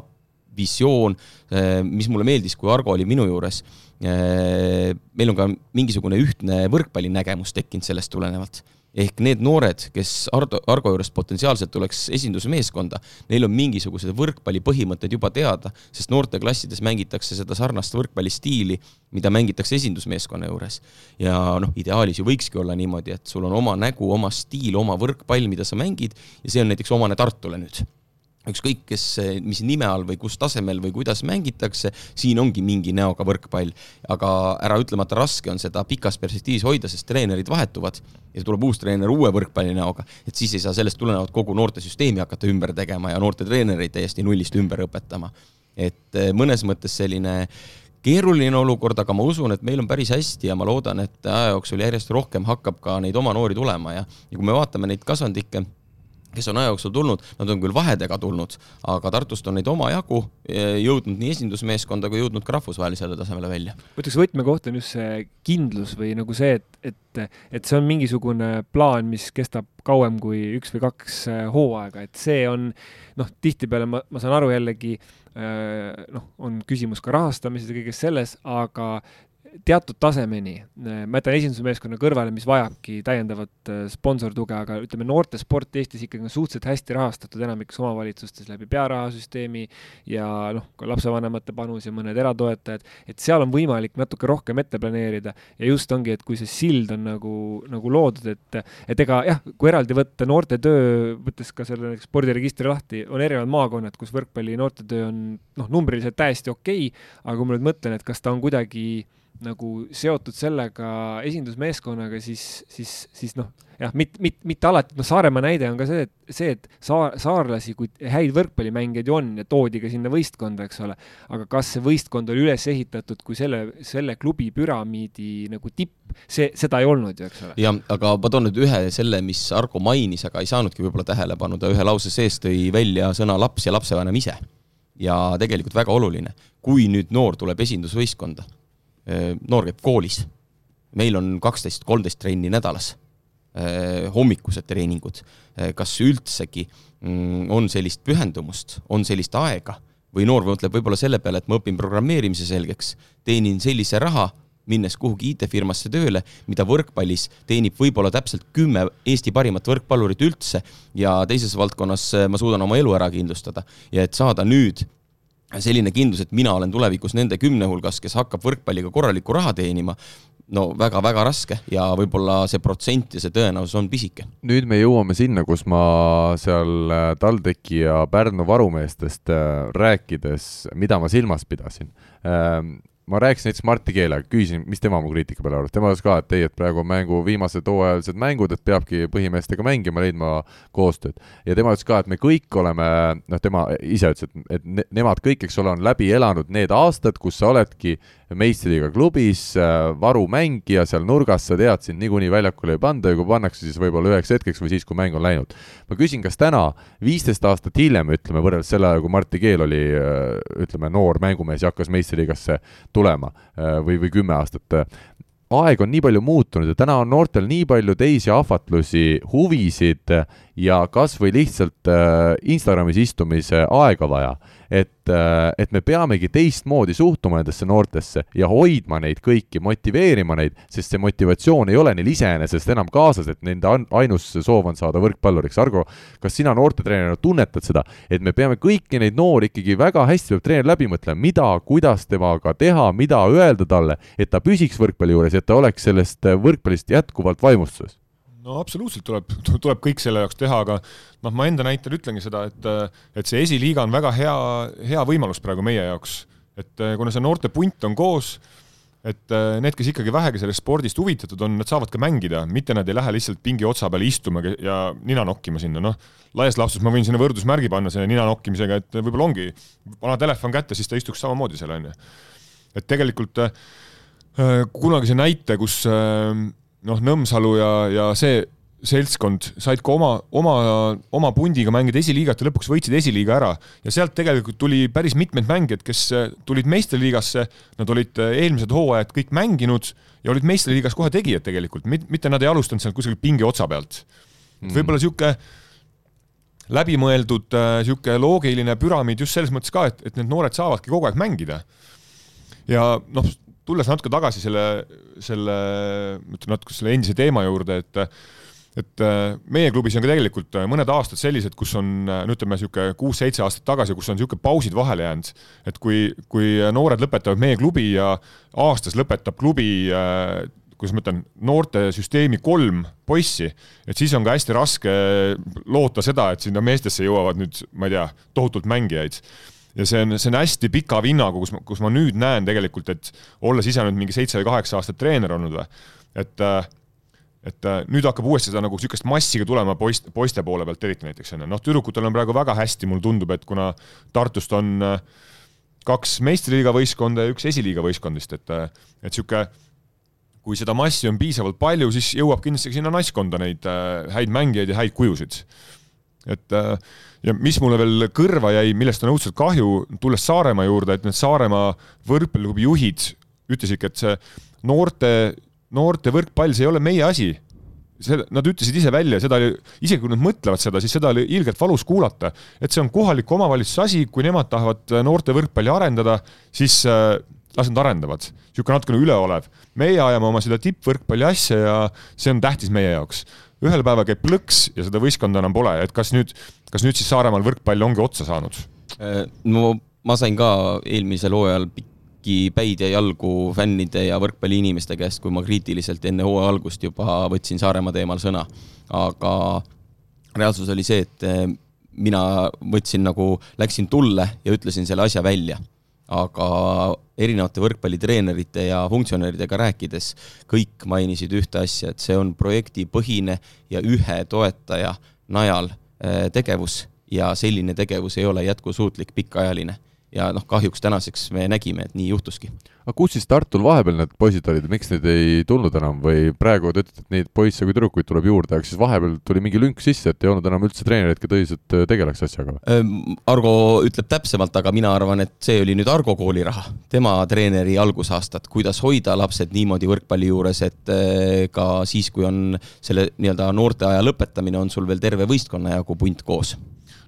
visioon, eh, mis mulle meeldis, kui Argo oli minu juures. Eh, meil on ka mingisugune ühtne võrkpallinägemus tekkinud sellest tulenevalt ehk need noored, kes Ardo, Argo juurest potentsiaalselt tuleks esindusmeeskonda, neil on mingisugused võrkpalli põhimõtted juba teada, sest noorteklassides mängitakse seda sarnast võrkpallistiili, mida mängitakse esindusmeeskonna juures. ja noh, ideaalis ju võikski olla niimoodi, et sul on oma nägu, oma stiil, oma võrkpall, mida sa mängid ja see on näiteks omane Tartule nüüd ükskõik, kes, mis nime all või kus tasemel või kuidas mängitakse, siin ongi mingi näoga võrkpall. aga ära ütlemata raske on seda pikas perspektiivis hoida, sest treenerid vahetuvad ja tuleb uus treener uue võrkpalli näoga, et siis ei saa sellest tulenevalt kogu noortesüsteemi hakata ümber tegema ja noorte treenereid täiesti nullist ümber õpetama. et eh, mõnes mõttes selline keeruline olukord, aga ma usun, et meil on päris hästi ja ma loodan, et aja jooksul järjest rohkem hakkab ka neid oma noori tulema ja, ja kui me vaatame neid kasvandikke kes on aja jooksul tulnud, nad on küll vahedega tulnud, aga Tartust on neid omajagu e, jõudnud nii esindusmeeskonda kui jõudnud ka rahvusvahelisele tasemele välja. ma ütleks, võtmekoht on just see kindlus või nagu see, et, et, et see on mingisugune plaan, mis kestab kauem kui üks või kaks e, hooaega, et see on noh, tihtipeale ma, ma saan aru jällegi, e, noh, on küsimus ka rahastamises ja kõiges selles, aga teatud tasemeni, ma jätan esindusmeeskonna kõrvale, mis vajabki täiendavat äh, sponsortuge, aga ütleme, noortesport Eestis ikkagi on suhteliselt hästi rahastatud enamikes omavalitsustes läbi pearahasüsteemi ja noh, ka lapsevanemate panus ja mõned eratoetajad, et seal on võimalik natuke rohkem ette planeerida. Ja just ongi, et kui see sild on nagu, nagu loodud, et, et ega jah, kui eraldi võtta noortetöö, võttes ka selle spordiregistri lahti, on erinevad maakonnad, kus võrkpalli noortetöö on noh, numbriliselt täiesti okei okay,, aga kui ma nüüd mõtlen, et kas ta on kuidagi nagu seotud sellega esindusmeeskonnaga, siis, siis, siis noh, jah, mitte, mitte, mitte alati, noh, Saaremaa näide on ka see, et see, et saar, saarlasi kui häid võrkpallimängijaid ju on ja toodi ka sinna võistkonda, eks ole, aga kas see võistkond oli üles ehitatud kui selle, selle klubi püramiidi nagu tipp, see, seda ei olnud ju, eks ole. jah, aga ma toon nüüd ühe selle, mis Argo mainis, aga ei saanudki võib-olla tähelepanu, ta ühe lause sees tõi välja sõna laps ja lapsevanem ise. ja tegelikult väga oluline, kui nüüd noor tuleb esindusvõistkonda noor käib koolis, meil on kaksteist, kolmteist trenni nädalas, äh, hommikused treeningud, äh, kas üldsegi mm, on sellist pühendumust, on sellist aega? Või noor mõtleb võib-olla selle peale, et ma õpin programmeerimise selgeks, teenin sellise raha, minnes kuhugi IT-firmasse tööle, mida võrkpallis teenib võib-olla täpselt kümme Eesti parimat võrkpallurit üldse ja teises valdkonnas ma suudan oma elu ära kindlustada. ja et saada nüüd selline kindlus, et mina olen tulevikus nende kümne hulgas, kes hakkab võrkpalliga korralikku raha teenima, no väga-väga raske ja võib-olla see protsent ja see tõenäosus on pisike. nüüd me jõuame sinna, kus ma seal äh, TalTechi ja Pärnu varumeestest äh, rääkides, mida ma silmas pidasin ähm, ma rääkisin näiteks Martti Keelega, küsisin, mis tema mu kriitika peale arvab, tema ütles ka, et ei, et praegu on mängu viimased hooajalised mängud, et peabki põhimeestega mängima, leidma koostööd. ja tema ütles ka, et me kõik oleme, noh, tema ise ütles, et, et ne, nemad kõik, eks ole, on läbi elanud need aastad, kus sa oledki meistriliiga klubis äh, varumängija seal nurgas, sa tead, sind niikuinii väljakule ei panda ja kui pannakse, siis võib-olla üheks hetkeks või siis, kui mäng on läinud. ma küsin, kas täna, viisteist aastat hiljem, ütleme, võrreldes selle ajaga, kui Martti Keel oli äh, ütleme, noor mängumees ja hakkas meistriliigasse tulema äh, või, või kümme aastat, aeg on nii palju muutunud ja täna on noortel nii palju teisi ahvatlusi, huvisid ja kas või lihtsalt Instagramis istumise aega vaja et, äh, et me peamegi teistmoodi suhtuma nendesse noortesse ja hoidma neid kõiki, motiveerima neid, sest see motivatsioon ei ole neil iseenesest enam kaasas, et nende ainus soov on saada võrkpalluriks. Argo, kas sina noortetreenerina tunnetad seda, et me peame kõiki neid noori ikkagi väga hästi, peab treener läbi mõtlema, mida, kuidas temaga teha, mida öelda talle, et ta püsiks võrkpalli juures, et ta oleks sellest võrkpallist jätkuvalt vaimustuses no absoluutselt tuleb, tuleb kõik selle jaoks teha, aga noh, ma enda näitel ütlengi seda, et, et see esiliiga on väga hea, hea võimalus praegu meie jaoks. et kuna see noorte punt on koos, et need, kes ikkagi vähegi sellest spordist huvitatud on, nad saavad ka mängida, mitte nad ei lähe lihtsalt pingi otsa peale istuma ja nina nokkima sinna, noh. laias laastus ma võin sinna võrdusmärgi panna selle nina nokkimisega, et võib-olla ongi, pane telefon kätte, siis ta istuks samamoodi seal, on ju. et tegelikult äh, kunagi see näite, kus noh, Nõmsalu ja, ja see seltskond said ka oma, oma, oma pundiga mängida esiliigat ja lõpuks võitsid esiliiga ära. ja sealt tegelikult tuli päris mitmed mängijad, kes äh, tulid meistriliigasse, nad olid äh, eelmised hooajad kõik mänginud ja olid meistriliigas kohe tegijad tegelikult, mitte nad ei alustanud sealt kuskilt pingi otsa pealt mm.. võib-olla niisugune läbimõeldud äh, loogiline püramiid just selles mõttes ka, et, et need noored saavadki kogu aeg mängida. ja noh, tulles natuke tagasi selle, selle, ütleme natuke selle endise teema juurde, et et äh, meie klubis on ka tegelikult äh, mõned aastad sellised, kus on äh, no ütleme, niisugune kuus-seitse aastat tagasi, kus on niisugune pausid vahele jäänud. et kui, kui noored lõpetavad meie klubi ja aastas lõpetab klubi kuidas ma ütlen, noortesüsteemi kolm poissi, et siis on ka hästi raske loota seda, et sinna meestesse jõuavad nüüd, ma ei tea, tohutult mängijaid ja see on, see on hästi pika vinnaga, kus ma, kus ma nüüd näen tegelikult, et olles ise nüüd mingi seitse või kaheksa aastat treener olnud või, et et nüüd hakkab uuesti seda nagu niisugust massiga tulema poist, poiste poole pealt eriti näiteks onju, noh, tüdrukutel on praegu väga hästi, mulle tundub, et kuna Tartust on kaks meistriliiga võistkonda ja üks esiliiga võistkond vist, et, et niisugune kui seda massi on piisavalt palju, siis jõuab kindlasti ka sinna naiskonda neid häid mängijaid ja häid kujusid. Et äh, ja mis mulle veel kõrva jäi, millest on õudselt kahju, tulles Saaremaa juurde, et need Saaremaa võrkpalliklubi juhid ütlesidki, et see noorte, noorte võrkpall, see ei ole meie asi see, nad ütlesid ise välja, seda oli, isegi kui nad mõtlevad seda, siis seda oli ilgelt valus kuulata, et see on kohaliku omavalitsuse asi, kui nemad tahavad noorte võrkpalli arendada, siis äh, las nad arendavad. niisugune natukene üleolev. meie ajame oma seda tippvõrkpalli asja ja see on tähtis meie jaoks ühel päeval käib plõks ja seda võistkonda enam pole, et kas nüüd, kas nüüd siis Saaremaal võrkpall ongi otsa saanud? Äh, no ma sain ka eelmisel hooajal pikki päid ja jalgu fännide ja võrkpalliinimeste käest, kui ma kriitiliselt enne hooaja algust juba võtsin Saaremaa teemal sõna. aga reaalsus oli see, et äh, mina võtsin nagu, läksin tulle ja ütlesin selle asja välja aga erinevate võrkpallitreenerite ja funktsionääridega rääkides kõik mainisid ühte asja, et see on projektipõhine ja ühe toetaja najal äh, tegevus ja selline tegevus ei ole jätkusuutlik pikaajaline ja noh, kahjuks tänaseks me nägime, et nii juhtuski. Aga kus siis Tartul vahepeal need poisid olid, miks neid ei tulnud enam? Või praegu te ütlete, et neid poisse kui tüdrukuid tuleb juurde, aga siis vahepeal tuli mingi lünk sisse, et ei olnud enam üldse treenereid, kes tõsiselt äh, tegeleks asjaga? Argo ütleb täpsemalt, aga mina arvan, et see oli nüüd Argo kooli raha, tema treeneri algusaastad, kuidas hoida lapsed niimoodi võrkpalli juures, et äh, ka siis, kui on selle nii-öelda noorteaja lõpetamine, on sul veel terve võistkonna jagu punt koos.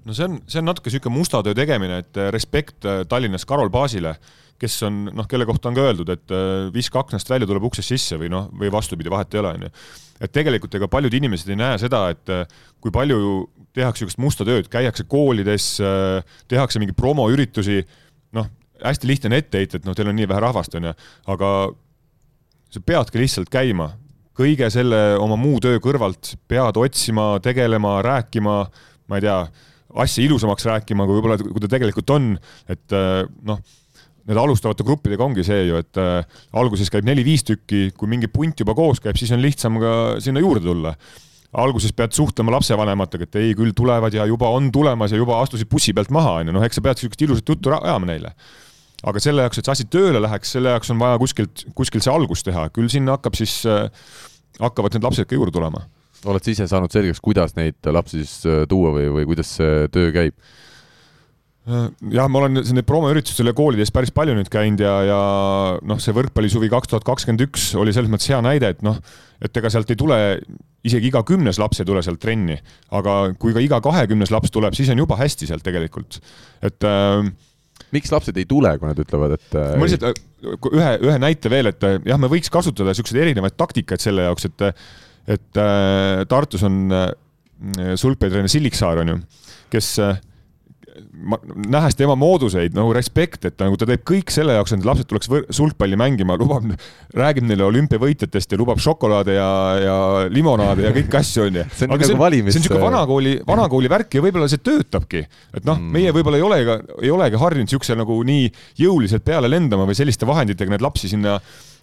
No see on, see on natuke niisugune musta töö tegemine, et äh, respekt Tallinnas Karol Baasile, kes on noh, kelle kohta on ka öeldud, et äh, viska aknast välja, tuleb uksest sisse või noh, või vastupidi, vahet ei ole, on ju. et tegelikult ega paljud inimesed ei näe seda, et kui palju tehakse niisugust musta tööd, käiakse koolides, tehakse mingeid promoüritusi, noh, hästi lihtne on ette heita, et noh, teil on nii vähe rahvast, on ju, aga sa peadki lihtsalt käima, kõige selle oma muu töö kõrvalt pead otsima, tegelema, rääkima, ma ei tea, asja ilusamaks rääkima, kui võib-olla, kui ta tegelikult on, et noh nende alustavate gruppidega ongi see ju, et äh, alguses käib neli-viis tükki, kui mingi punt juba koos käib, siis on lihtsam ka sinna juurde tulla. alguses pead suhtlema lapsevanematega, et ei, küll tulevad ja juba on tulemas ja juba astusid bussi pealt maha, onju, noh, eks sa pead siukest ilusat juttu ajama neile. aga selle jaoks, et see asi tööle läheks, selle jaoks on vaja kuskilt, kuskilt see algus teha, küll sinna hakkab siis äh,, hakkavad need lapsed ka juurde tulema. oled sa ise saanud selgeks, kuidas neid lapsi siis äh, tuua või, või kuidas see töö käib? Äh, jah, ma olen neid promoüritustel ja koolides päris palju nüüd käinud ja, ja noh, see võrkpallisuvi kaks tuhat kakskümmend üks oli selles mõttes hea näide, et noh, et ega sealt ei tule, isegi iga kümnes laps ei tule sealt trenni, aga kui ka iga kahekümnes laps tuleb, siis on juba hästi sealt tegelikult, et äh, miks lapsed ei tule, kui nad ütlevad, et äh, ma lihtsalt äh, ühe, ühe näite veel, et jah, me võiks kasutada niisuguseid erinevaid taktikaid selle jaoks, et et Tartus on sulgpallitreener Silliksaar, on ju, kes ma, nähes tema mooduseid nagu respekt, et nagu ta teeb kõik selle jaoks, et need lapsed tuleks sulgpalli mängima, lubab, räägib neile olümpiavõitjatest ja lubab šokolaade ja, ja limonaade ja kõiki asju, onju. see on nagu valimis. see on niisugune vanakooli, vanakooli värk ja võib-olla see töötabki. et noh mm., meie võib-olla ei olegi, ei olegi harjunud niisuguse nagu nii jõuliselt peale lendama või selliste vahenditega neid lapsi sinna,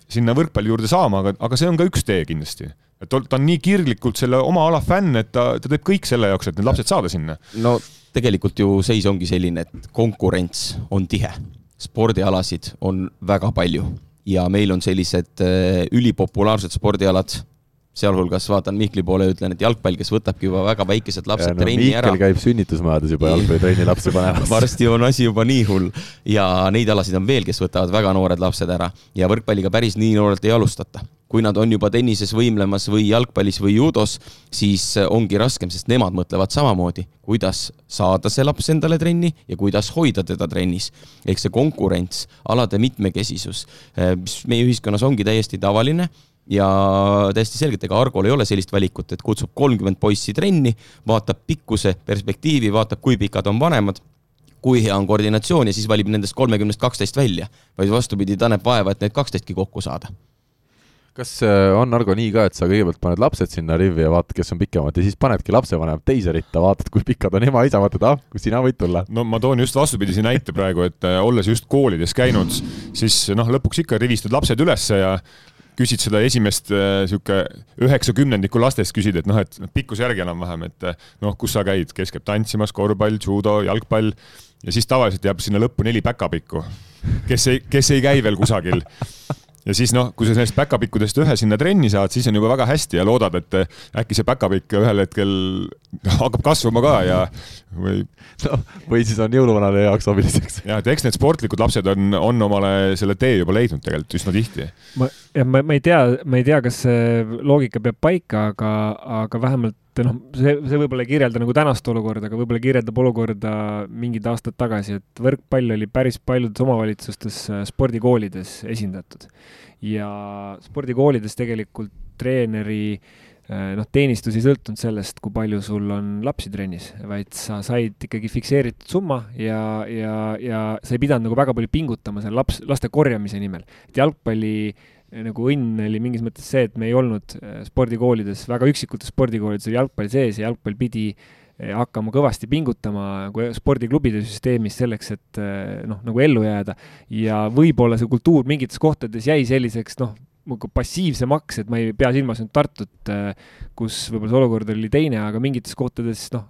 sinna võrkpalli juurde saama, aga, aga see on ka üks tee kindlasti et ta on nii kirglikult selle oma ala fänn, et ta, ta teeb kõik selle jaoks, et need lapsed saada sinna. no tegelikult ju seis ongi selline, et konkurents on tihe, spordialasid on väga palju ja meil on sellised äh, ülipopulaarsed spordialad, sealhulgas vaatan Mihkli poole ja ütlen, et jalgpall, kes võtabki juba väga väikesed lapsed no, trenni Mihkel ära. käib sünnitusmajades juba jalgpallitrenni lapsi panemas varsti on asi juba nii hull ja neid alasid on veel, kes võtavad väga noored lapsed ära ja võrkpalliga päris nii noorelt ei alustata kui nad on juba tennises võimlemas või jalgpallis või judos, siis ongi raskem, sest nemad mõtlevad samamoodi, kuidas saada see laps endale trenni ja kuidas hoida teda trennis. ehk see konkurents, alade mitmekesisus, äh, mis meie ühiskonnas ongi täiesti tavaline ja täiesti selgelt, ega Argol ei ole sellist valikut, et kutsub kolmkümmend poissi trenni, vaatab pikkuse perspektiivi, vaatab, kui pikad on vanemad kui hea on koordinatsioon ja siis valib nendest kolmekümnest kaksteist välja, vaid vastupidi, ta näeb vaeva, et need kaksteistki kokku saada kas äh, on, Argo, nii ka, et sa kõigepealt paned lapsed sinna rivvi ja vaatad, kes on pikemad ja siis panedki lapsevanemad teise ritta, vaatad, kui pikad on ema-isa, vaatad, ah, sina võid tulla? no ma toon just vastupidise näite praegu, et äh, olles just koolides käinud, siis noh, lõpuks ikka rivistad lapsed ülesse ja küsid seda esimest äh, üheksakümnendiku lastest küsid, et noh, et pikkuse järgi enam-vähem, et noh, kus sa käid, kes käib tantsimas, korvpall, judo, jalgpall ja siis tavaliselt jääb sinna lõppu neli päkapikku, kes ei, kes ei käi veel kusagil ja siis noh, kui sa nendest päkapikkudest ühe sinna trenni saad, siis on juba väga hästi ja loodad, et äkki see päkapikk ühel hetkel hakkab kasvama ka ja või no, või siis on jõuluvanale heaks abiliseks. jah, et eks need sportlikud lapsed on, on omale selle tee juba leidnud tegelikult üsna tihti. ma, ma, ma ei tea, ma ei tea, kas see loogika peab paika, aga, aga vähemalt noh, see, see võib-olla ei kirjelda nagu tänast olukorda, aga võib-olla kirjeldab olukorda mingid aastad tagasi, et võrkpall oli päris paljudes omavalitsustes äh, spordikoolides esindatud. ja spordikoolides tegelikult treeneri äh, noh, teenistus ei sõltunud sellest, kui palju sul on lapsi trennis, vaid sa said ikkagi fikseeritud summa ja, ja, ja sa ei pidanud nagu väga palju pingutama selle laps, laste korjamise nimel. et jalgpalli nagu õnn oli mingis mõttes see, et me ei olnud äh, spordikoolides, väga üksikutes spordikoolides oli jalgpall sees ja jalgpall pidi äh, hakkama kõvasti pingutama nagu spordiklubide süsteemis selleks, et äh, noh, nagu ellu jääda. ja võib-olla see kultuur mingites kohtades jäi selliseks noh, nagu passiivsemaks, et ma ei pea silmas nüüd Tartut, kus võib-olla see olukord oli teine, aga mingites kohtades noh,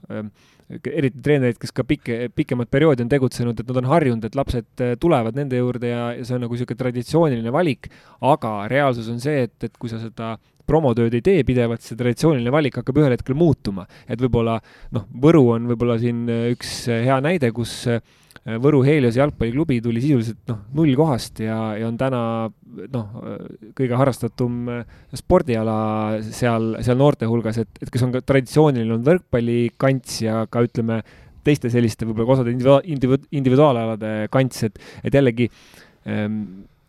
eriti treenerid, kes ka pikke, pikemat perioodi on tegutsenud, et nad on harjunud, et lapsed äh, tulevad nende juurde ja, ja see on nagu niisugune traditsiooniline valik, aga reaalsus on see, et, et kui sa seda promotööd ei tee pidevalt, see traditsiooniline valik hakkab ühel hetkel muutuma. et võib-olla noh, Võru on võib-olla siin äh, üks äh, hea näide, kus Võru Helios jalgpalliklubi tuli sisuliselt noh, nullkohast ja, ja on täna noh, kõige harrastatum spordiala seal, seal noorte hulgas, et, et kes on ka traditsiooniline olnud võrkpallikants ja ka ütleme, teiste selliste võib-olla osade individu-, individu-, individuaalalade kants, et, et jällegi ähm,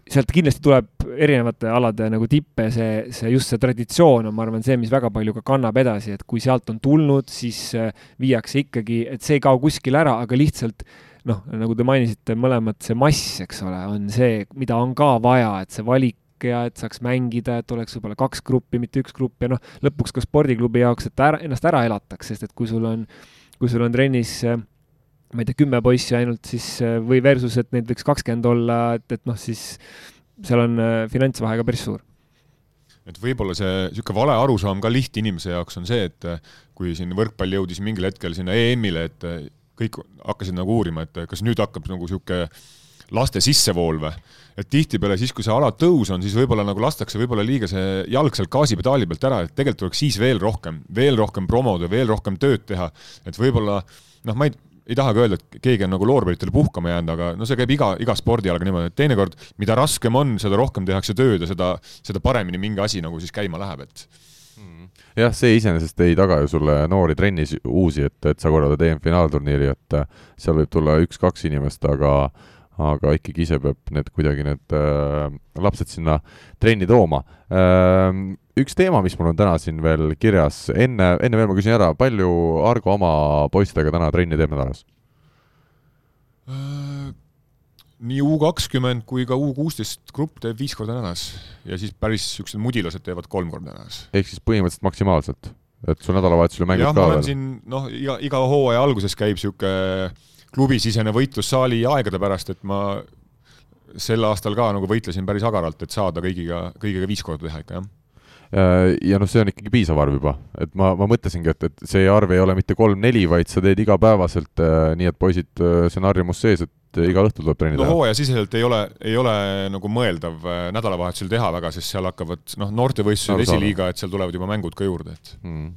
sealt kindlasti tuleb erinevate alade nagu tippe, see, see just see traditsioon on, ma arvan, see, mis väga palju ka kannab edasi, et kui sealt on tulnud, siis äh, viiakse ikkagi, et see ei kao kuskile ära, aga lihtsalt noh, nagu te mainisite mõlemad, see mass, eks ole, on see, mida on ka vaja, et see valik ja et saaks mängida, et oleks võib-olla kaks gruppi, mitte üks grupp ja noh, lõpuks ka spordiklubi jaoks, et ära, ennast ära elataks, sest et kui sul on, kui sul on trennis ma ei tea, kümme poissi ainult, siis või versus, et neid võiks kakskümmend olla, et, et noh, siis seal on finantsvahe ka päris suur. Et võib-olla see niisugune vale arusaam ka lihtinimese jaoks on see, et kui siin võrkpall jõudis mingil hetkel sinna EM-ile, et kõik hakkasid nagu uurima, et kas nüüd hakkab nagu niisugune laste sissevool või. et tihtipeale siis, kui see ala tõus on, siis võib-olla nagu lastakse võib-olla liiga see jalg sealt gaasipedaali pealt ära, et tegelikult tuleks siis veel rohkem, veel rohkem promoda, veel rohkem tööd teha, et võib-olla noh, ma ei, ei tahagi öelda, et keegi on nagu loorberitele puhkama jäänud, aga no see käib iga, iga spordialaga niimoodi, et teinekord mida raskem on, seda rohkem tehakse tööd ja seda, seda paremini mingi asi nagu siis käima läheb, et jah, see iseenesest ei taga ju sulle noori trennis uusi, et, et sa korraldad EM-finaalturniiri, et äh, seal võib tulla üks-kaks inimest, aga aga ikkagi ise peab need kuidagi need äh, lapsed sinna trenni tooma äh,. üks teema, mis mul on täna siin veel kirjas, enne, enne veel ma küsin ära, palju Argo oma poistega täna trenni teeb nädalas äh,? Nii U kakskümmend kui ka U kuusteist grupp teeb viis korda nädalas ja siis päris niisugused mudilased teevad kolm korda nädalas. ehk siis põhimõtteliselt maksimaalselt, et sul nädalavahetusel mängid ka veel? siin noh, iga, iga hooaja alguses käib niisugune klubisisene võitlus saali aegade pärast, et ma sel aastal ka nagu võitlesin päris agaralt, et saada kõigiga, kõigiga viis korda teha ikka, jah äh, ja noh, see on ikkagi piisav arv juba, et ma, ma mõtlesingi, et, et see arv ei ole mitte kolm-neli, vaid sa teed igapäevaselt äh, nii, et poisid äh,, see on sees, et et iga õhtu tuleb trenni teha? no hooajasiseselt ei ole, ei ole nagu mõeldav äh, nädalavahetusel teha väga, sest seal hakkavad noh, noortevõistlused, esiliiga, et seal tulevad juba mängud ka juurde, et mm.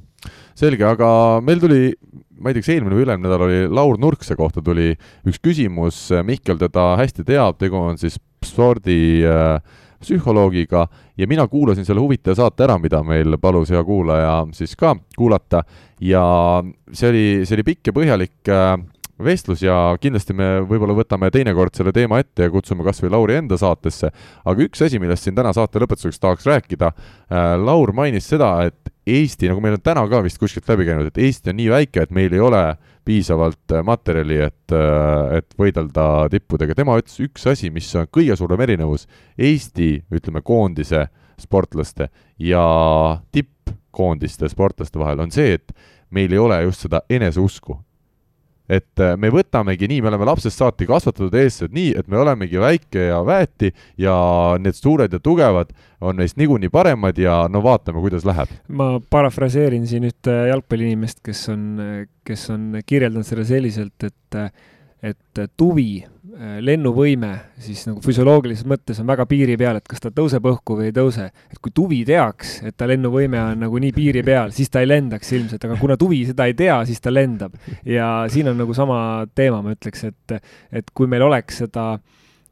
selge, aga meil tuli, ma ei tea, kas eelmine või ülemine nädal oli Laur Nurkse kohta tuli üks küsimus, Mihkel teda hästi teab, tegu on siis spordi äh, psühholoogiga ja mina kuulasin selle huvitava saate ära, mida meil palus hea kuulaja siis ka kuulata ja see oli, see oli pikk ja põhjalik äh, vestlus ja kindlasti me võib-olla võtame teinekord selle teema ette ja kutsume kas või Lauri enda saatesse. aga üks asi, millest siin täna saate lõpetuseks tahaks rääkida äh,, Laur mainis seda, et Eesti, nagu meil on täna ka vist kuskilt läbi käinud, et Eesti on nii väike, et meil ei ole piisavalt äh, materjali, et, äh, et võidelda tippudega. tema ütles üks asi, mis on kõige suurem erinevus Eesti, ütleme, koondise sportlaste ja tippkoondiste sportlaste vahel on see, et meil ei ole just seda eneseusku et äh, me võtamegi nii, me oleme lapsest saati kasvatatud eestlased nii, et me olemegi väike ja väeti ja need suured ja tugevad on neist niikuinii paremad ja no vaatame, kuidas läheb. ma parafraseerin siin ühte jalgpalliinimest, kes on, kes on kirjeldanud selle selliselt, et et tuvi, lennuvõime siis nagu füsioloogilises mõttes on väga piiri peal, et kas ta tõuseb õhku või ei tõuse. et kui tuvi teaks, et ta lennuvõime on nagu nii piiri peal, siis ta ei lendaks ilmselt, aga kuna tuvi seda ei tea, siis ta lendab. ja siin on nagu sama teema, ma ütleks, et, et kui meil oleks seda,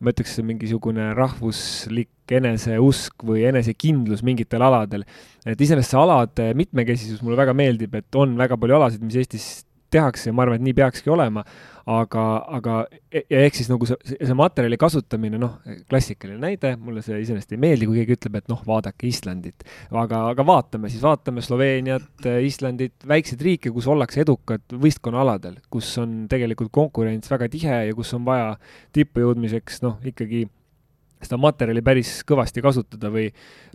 ma ütleks, mingisugune rahvuslik eneseusk või enesekindlus mingitel aladel. et iseenesest see alade mitmekesisus mulle väga meeldib, et on väga palju alasid, mis Eestis tehakse ja ma arvan, et nii peakski olema, aga, aga e-, ja ehk siis nagu see, see materjali kasutamine, noh, klassikaline näide, mulle see iseenesest ei meeldi, kui keegi ütleb, et noh, vaadake Islandit. aga, aga vaatame siis, vaatame Sloveeniat, Islandit, väikseid riike, kus ollakse edukad võistkonnaaladel, kus on tegelikult konkurents väga tihe ja kus on vaja tippu jõudmiseks, noh, ikkagi seda materjali päris kõvasti kasutada või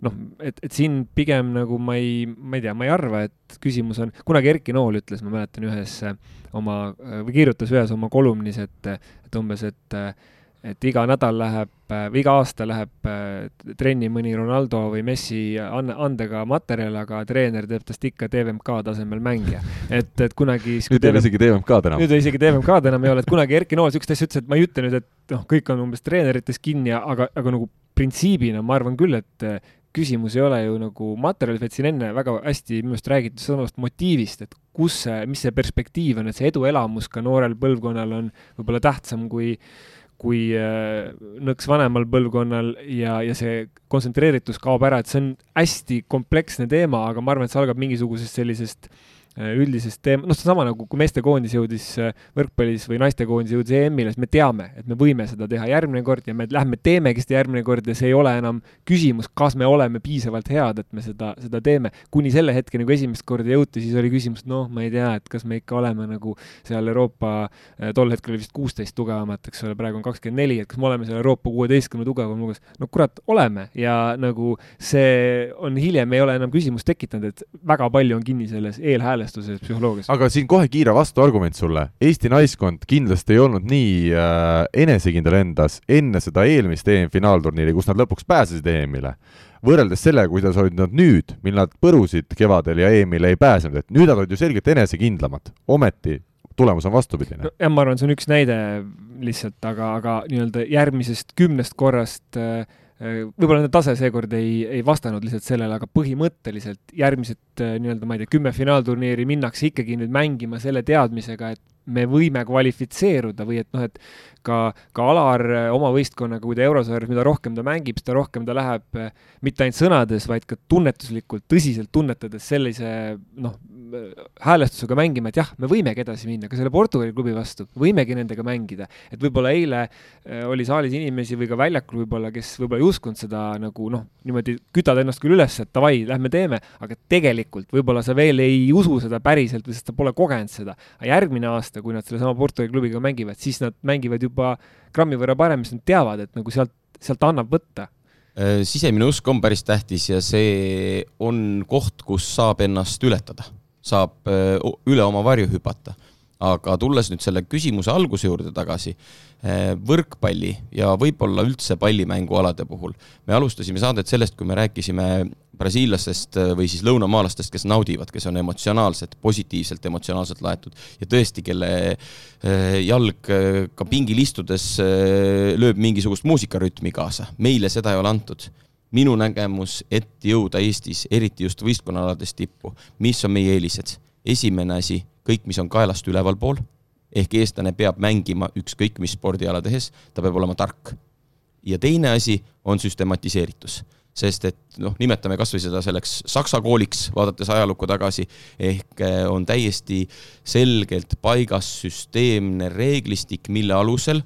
noh, et, et siin pigem nagu ma ei, ma ei tea, ma ei arva, et küsimus on, kunagi Erki Nool ütles, ma mäletan ühes oma, või kirjutas ühes oma kolumnis, et, et umbes, et et iga nädal läheb või iga aasta läheb äh, trenni mõni Ronaldo või Messi an-, andega materjal, aga treener teeb tast ikka TVMK tasemel mängija. et, et kunagi nüüd ei ole isegi TVMK-d enam. nüüd isegi TVMK-d enam ei ole, et kunagi Erki Nool niisugust asja ütles, et ma ei ütle nüüd, et noh, kõik on umbes treenerites kinni, aga, aga nagu printsiibina ma arvan küll, et äh, küsimus ei ole ju nagu materjalis, vaid siin enne väga hästi minu arust räägiti samast motiivist, et kus see, mis see perspektiiv on, et see eduelamus ka noorel põlvkonnal on võib-olla tähtsam kui kui äh, nõks vanemal põlvkonnal ja, ja see kontsentreeritus kaob ära, et see on hästi kompleksne teema, aga ma arvan, et see algab mingisugusest sellisest Äh, üldisest teema, noh, seesama nagu kui meestekoondis jõudis äh, võrkpallis või naistekoondis jõudis EM-ile, siis me teame, et me võime seda teha järgmine kord ja me lähme teemegi seda järgmine kord ja see ei ole enam küsimus, kas me oleme piisavalt head, et me seda, seda teeme. kuni selle hetkeni, kui esimest korda jõuti, siis oli küsimus, noh, ma ei tea, et kas me ikka oleme nagu seal Euroopa, äh, tol hetkel oli vist kuusteist tugevamat, eks ole, praegu on kakskümmend neli, et kas me oleme seal Euroopa kuueteistkümne tugevam hulgas. no kurat, oleme ja nagu see on hiljem ei ole enam küsimust tekitanud, et väga palju on kinni selles eelhääles häälestuse psühholoogias. aga siin kohe kiire vastuargument sulle. Eesti naiskond kindlasti ei olnud nii äh, enesekindel endas enne seda eelmist EM-finaalturniiri, kus nad lõpuks pääsesid EM-ile võrreldes sellega, kuidas olid nad nüüd, mil nad põrusid kevadel ja EM-ile ei pääsenud, et nüüd nad olid ju selgelt enesekindlamad, ometi tulemus on vastupidine no,. jah, ma arvan, see on üks näide lihtsalt, aga, aga nii-öelda järgmisest kümnest korrast Äh, võib-olla nende tase seekord ei, ei vastanud lihtsalt sellele, aga põhimõtteliselt järgmised äh, nii-öelda, ma ei tea, kümme finaalturniiri minnakse ikkagi nüüd mängima selle teadmisega, et me võime kvalifitseeruda või et noh, et ka, ka Alar äh, oma võistkonnaga, kui ta eurosarjas, mida rohkem ta mängib, seda rohkem ta läheb mitte ainult sõnades, vaid ka tunnetuslikult, tõsiselt tunnetades sellise noh, häälestusega mängima, et jah, me võimegi edasi minna ka selle Portugali klubi vastu, võimegi nendega mängida. et võib-olla eile äh, oli saalis inimesi või ka väljakul võib-olla, kes võib-olla ei uskunud seda nagu noh, niimoodi kütad ennast küll üles, et davai, lähme teeme, aga tegelikult võib-olla sa veel ei usu seda päriselt või sest sa pole kogenud seda. aga järgmine aasta, kui nad sellesama Portugali klubiga mängivad, siis nad mängivad juba grammi võrra paremini, sest nad teavad, et nagu sealt, sealt annab võtta. Äh, sisemine usk on päris tähtis ja see on koht, kus saab ennast ületada. Saab äh, üle oma varju hüpata. aga tulles nüüd selle küsimuse alguse juurde tagasi, äh, võrkpalli ja võib-olla üldse pallimängualade puhul, me alustasime saadet sellest, kui me rääkisime brasiillastest äh, või siis lõunamaalastest, kes naudivad, kes on emotsionaalsed, positiivselt emotsionaalselt laetud ja tõesti, kelle jalg ka pingil istudes lööb mingisugust muusikarütmi kaasa. meile seda ei ole antud minu nägemus, et jõuda Eestis, eriti just võistkonnaalades tippu, mis on meie eelised? esimene asi, kõik, mis on kaelast ülevalpool, ehk eestlane peab mängima ükskõik mis spordiala tehes, ta peab olema tark. ja teine asi on süstematiseeritus, sest et noh, nimetame kas või seda selleks saksa kooliks, vaadates ajalukku tagasi, ehk eh, on täiesti selgelt paigas süsteemne reeglistik, mille alusel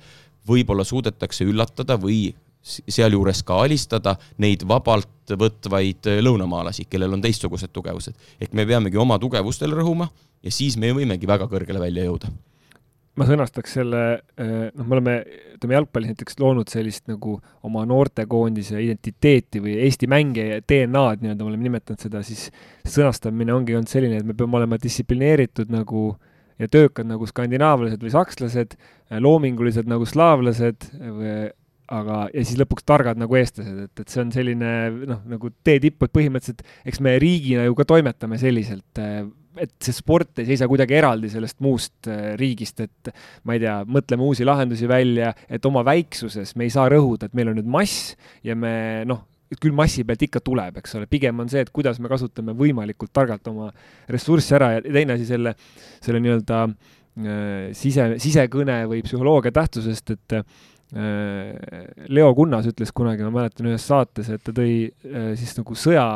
võib-olla suudetakse üllatada või sealjuures ka alistada neid vabalt võtvaid lõunamaalasi, kellel on teistsugused tugevused. ehk me peamegi oma tugevustel rõhuma ja siis me võimegi väga kõrgele välja jõuda. Ma sõnastaks selle, eh, noh, me oleme, ütleme jalgpallis näiteks loonud sellist nagu oma noortekoondise identiteeti või Eesti mängija DNA-d nii-öelda, me oleme nimetanud seda, siis sõnastamine ongi olnud selline, et me peame olema distsiplineeritud nagu ja töökad nagu skandinaavlased või sakslased, loomingulised nagu slaavlased või aga, ja siis lõpuks targad nagu eestlased, et, et see on selline noh, nagu tee tipp, et põhimõtteliselt eks me riigina ju ka toimetame selliselt, et see sport ei seisa kuidagi eraldi sellest muust äh, riigist, et ma ei tea, mõtleme uusi lahendusi välja, et oma väiksuses me ei saa rõhuda, et meil on nüüd mass ja me noh, küll massi pealt ikka tuleb, eks ole, pigem on see, et kuidas me kasutame võimalikult targalt oma ressurssi ära ja teine asi selle, selle nii-öelda äh, sise, sisekõne või psühholoogia tähtsusest, et Äh, Leo Kunnas ütles kunagi, ma mäletan ühes saates, et ta tõi siis nagu sõja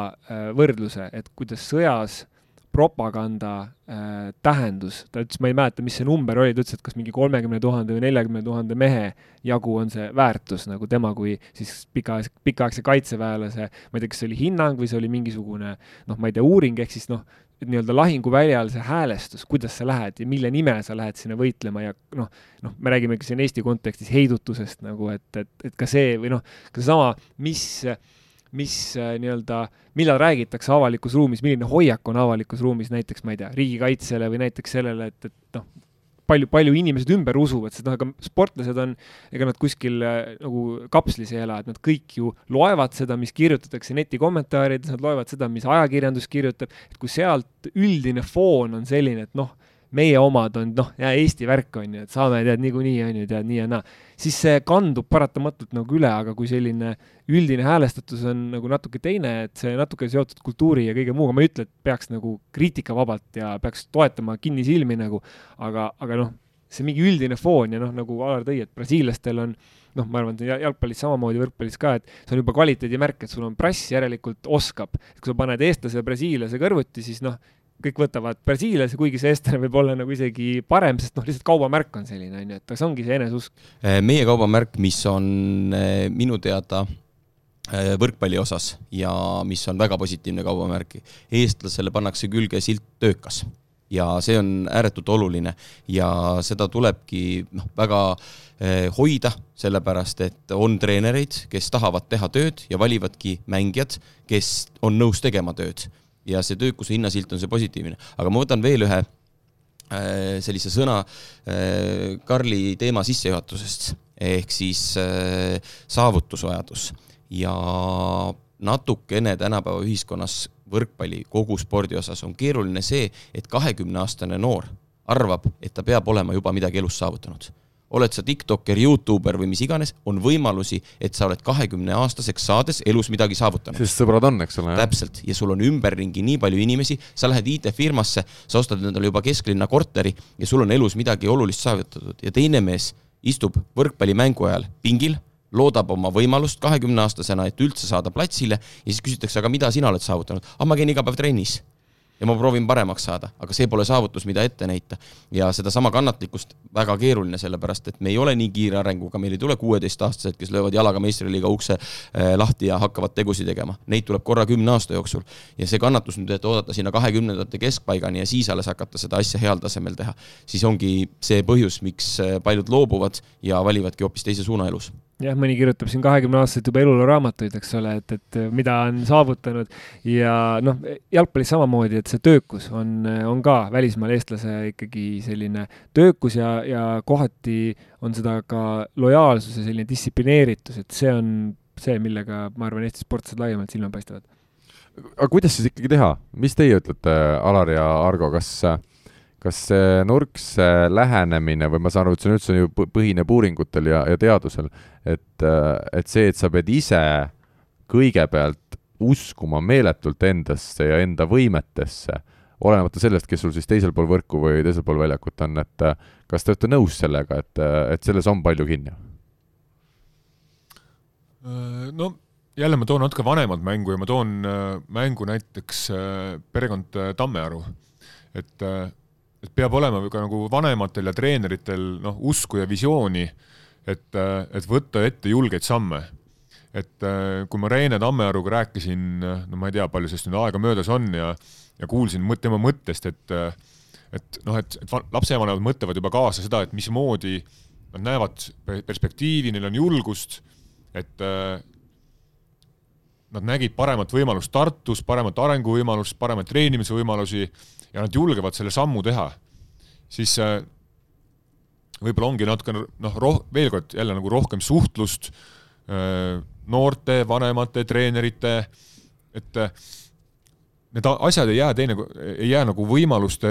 võrdluse, et kuidas sõjas propaganda äh, tähendus, ta ütles, ma ei mäleta, mis see number oli, ta ütles, et kas mingi kolmekümne tuhande või neljakümne tuhande mehe jagu on see väärtus nagu tema kui siis pika, pikaaegse kaitseväelase, ma ei tea, kas see oli hinnang või see oli mingisugune noh, ma ei tea, uuring, ehk siis noh, nii-öelda lahinguväljal see häälestus, kuidas sa lähed ja mille nimel sa lähed sinna võitlema ja noh, noh, me räägimegi siin Eesti kontekstis heidutusest nagu, et, et, et ka see või noh, ka seesama, mis, mis äh, nii-öelda, millal räägitakse avalikus ruumis, milline hoiak on avalikus ruumis näiteks, ma ei tea, riigikaitsele või näiteks sellele, et, et noh, palju, palju inimesed ümber usuvad, sest noh, ega sportlased on, ega nad kuskil äh, nagu kapslis ei ela, et nad kõik ju loevad seda, mis kirjutatakse netikommentaarides, nad loevad seda, mis ajakirjandus kirjutab, et kui sealt üldine foon on selline, et noh, meie omad on noh, Eesti värk on ju, et saame tead niikuinii on ju tead nii ja naa, siis see kandub paratamatult nagu üle, aga kui selline üldine häälestatus on nagu natuke teine, et see natuke seotud kultuuri ja kõige muuga, ma ei ütle, et peaks nagu kriitikavabalt ja peaks toetama kinnisilmi nagu, aga, aga noh, see mingi üldine foon ja noh, nagu Alar tõi, et brasiillastel on noh, ma arvan, et jalgpallis samamoodi, võrkpallis ka, et see on juba kvaliteedimärk, et sul on prass, järelikult oskab. kui sa paned eestlase ja brasiillase kõrvuti, siis noh, kõik võtavad Brasiiliasse, kuigi see eestlane võib olla nagu isegi parem, sest noh, lihtsalt kaubamärk on selline, on ju, et see ongi see eneseusk. meie kaubamärk, mis on minu teada võrkpalli osas ja mis on väga positiivne kaubamärk, eestlasele pannakse külge silt töökas ja see on ääretult oluline ja seda tulebki noh, väga hoida, sellepärast et on treenereid, kes tahavad teha tööd ja valivadki mängijad, kes on nõus tegema tööd. Ja see töökuse hinnasilt on see positiivne, aga ma võtan veel ühe eh, sellise sõna eh, Karli teema sissejuhatusest, ehk siis saavutusvajadus. Ja natukene tänapäeva ühiskonnas võrkpalli kogu spordi osas on keeruline see, et kahekümneaastane noor arvab, et ta peab olema juba midagi elus saavutanud. Oled sa tiktokker, Youtuber või mis iganes, on võimalusi, et sa oled kahekümneaastaseks saades elus midagi saavutanud. sest sõbrad on, eks ole. täpselt, ja sul on ümberringi nii palju inimesi, sa lähed IT-firmasse, sa ostad endale juba kesklinna korteri ja sul on elus midagi olulist saavutatud ja teine mees istub võrkpallimängu ajal pingil loodab oma võimalust kahekümneaastasena, et üldse saada platsile ja siis küsitakse, aga mida sina oled saavutanud? ah, ma käin iga päev trennis ja ma proovin paremaks saada, aga see pole saavutus, mida ette näita. ja sedasama kannatlikkust väga keeruline, sellepärast et me ei ole nii kiire arenguga, meil ei tule kuueteistaastased, kes löövad jalaga meistriliiga ukse äh, lahti ja hakkavad tegusid tegema. Neid tuleb korra kümne aasta jooksul. ja see kannatus nüüd, et oodata sinna kahekümnendate keskpaigani ja siis alles hakata seda asja heal tasemel teha, siis ongi see põhjus, miks äh, paljud loobuvad ja valivadki hoopis teise suuna elus jah, mõni kirjutab siin kahekümne aastaselt juba elulauraamatuid, eks ole, et, et mida on saavutanud ja noh, jalgpallis samamoodi, et see töökus on, on ka välismaal eestlase ikkagi selline töökus ja, ja kohati on seda ka lojaalsus ja selline distsiplineeritus, et see on see, millega ma arvan, Eesti sportlased laiemalt silma paistavad. aga kuidas siis ikkagi teha, mis teie ütlete, Alar ja Argo, kas äh, kas see nurkse lähenemine või ma saan aru, et see on üldse ju põhineb uuringutel ja, ja teadusel, et, et see, et sa pead ise kõigepealt uskuma meeletult endasse ja enda võimetesse, olenemata sellest, kes sul siis teisel pool võrku või teisel pool väljakut on, et kas te olete nõus sellega, et, et selles on palju kinni? no jälle ma toon natuke vanemat mängu ja ma toon mängu näiteks perekond Tammearu, et et peab olema ka nagu vanematel ja treeneritel noh, usku ja visiooni, et, et võtta ette julgeid samme. et kui ma Reene Tammearuga rääkisin, no ma ei tea, palju sellest nüüd aega möödas on ja, ja kuulsin tema mõttest, et et noh, et, et lapsevanemad mõtlevad juba kaasa seda, et mismoodi nad näevad perspektiivi, neil on julgust, et nad nägid paremat võimalust Tartus, paremat arenguvõimalust, paremaid treenimise võimalusi ja nad julgevad selle sammu teha, siis äh, võib-olla ongi natukene noh, roh-, veel kord jälle nagu rohkem suhtlust äh, noorte, vanemate, treenerite, et äh, need asjad ei jää teine, ei jää nagu võimaluste,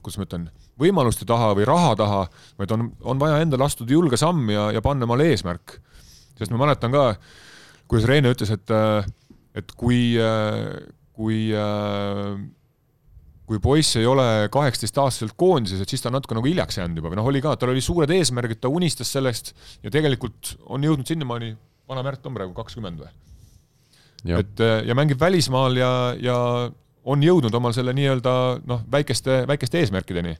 kuidas ma ütlen, võimaluste taha või raha taha, vaid on, on vaja endale astuda julge samm ja, ja panna omale eesmärk. sest ma mäletan ka, kuidas Reene ütles, et, et kui, kui kui poiss ei ole kaheksateistaastaselt koondises, et siis ta on natuke nagu hiljaks jäänud juba või noh, oli ka, tal oli suured eesmärgid, ta unistas sellest ja tegelikult on jõudnud sinnamaani, vana Märt on praegu kakskümmend või? et ja mängib välismaal ja, ja on jõudnud omal selle nii-öelda noh, väikeste, väikeste eesmärkideni.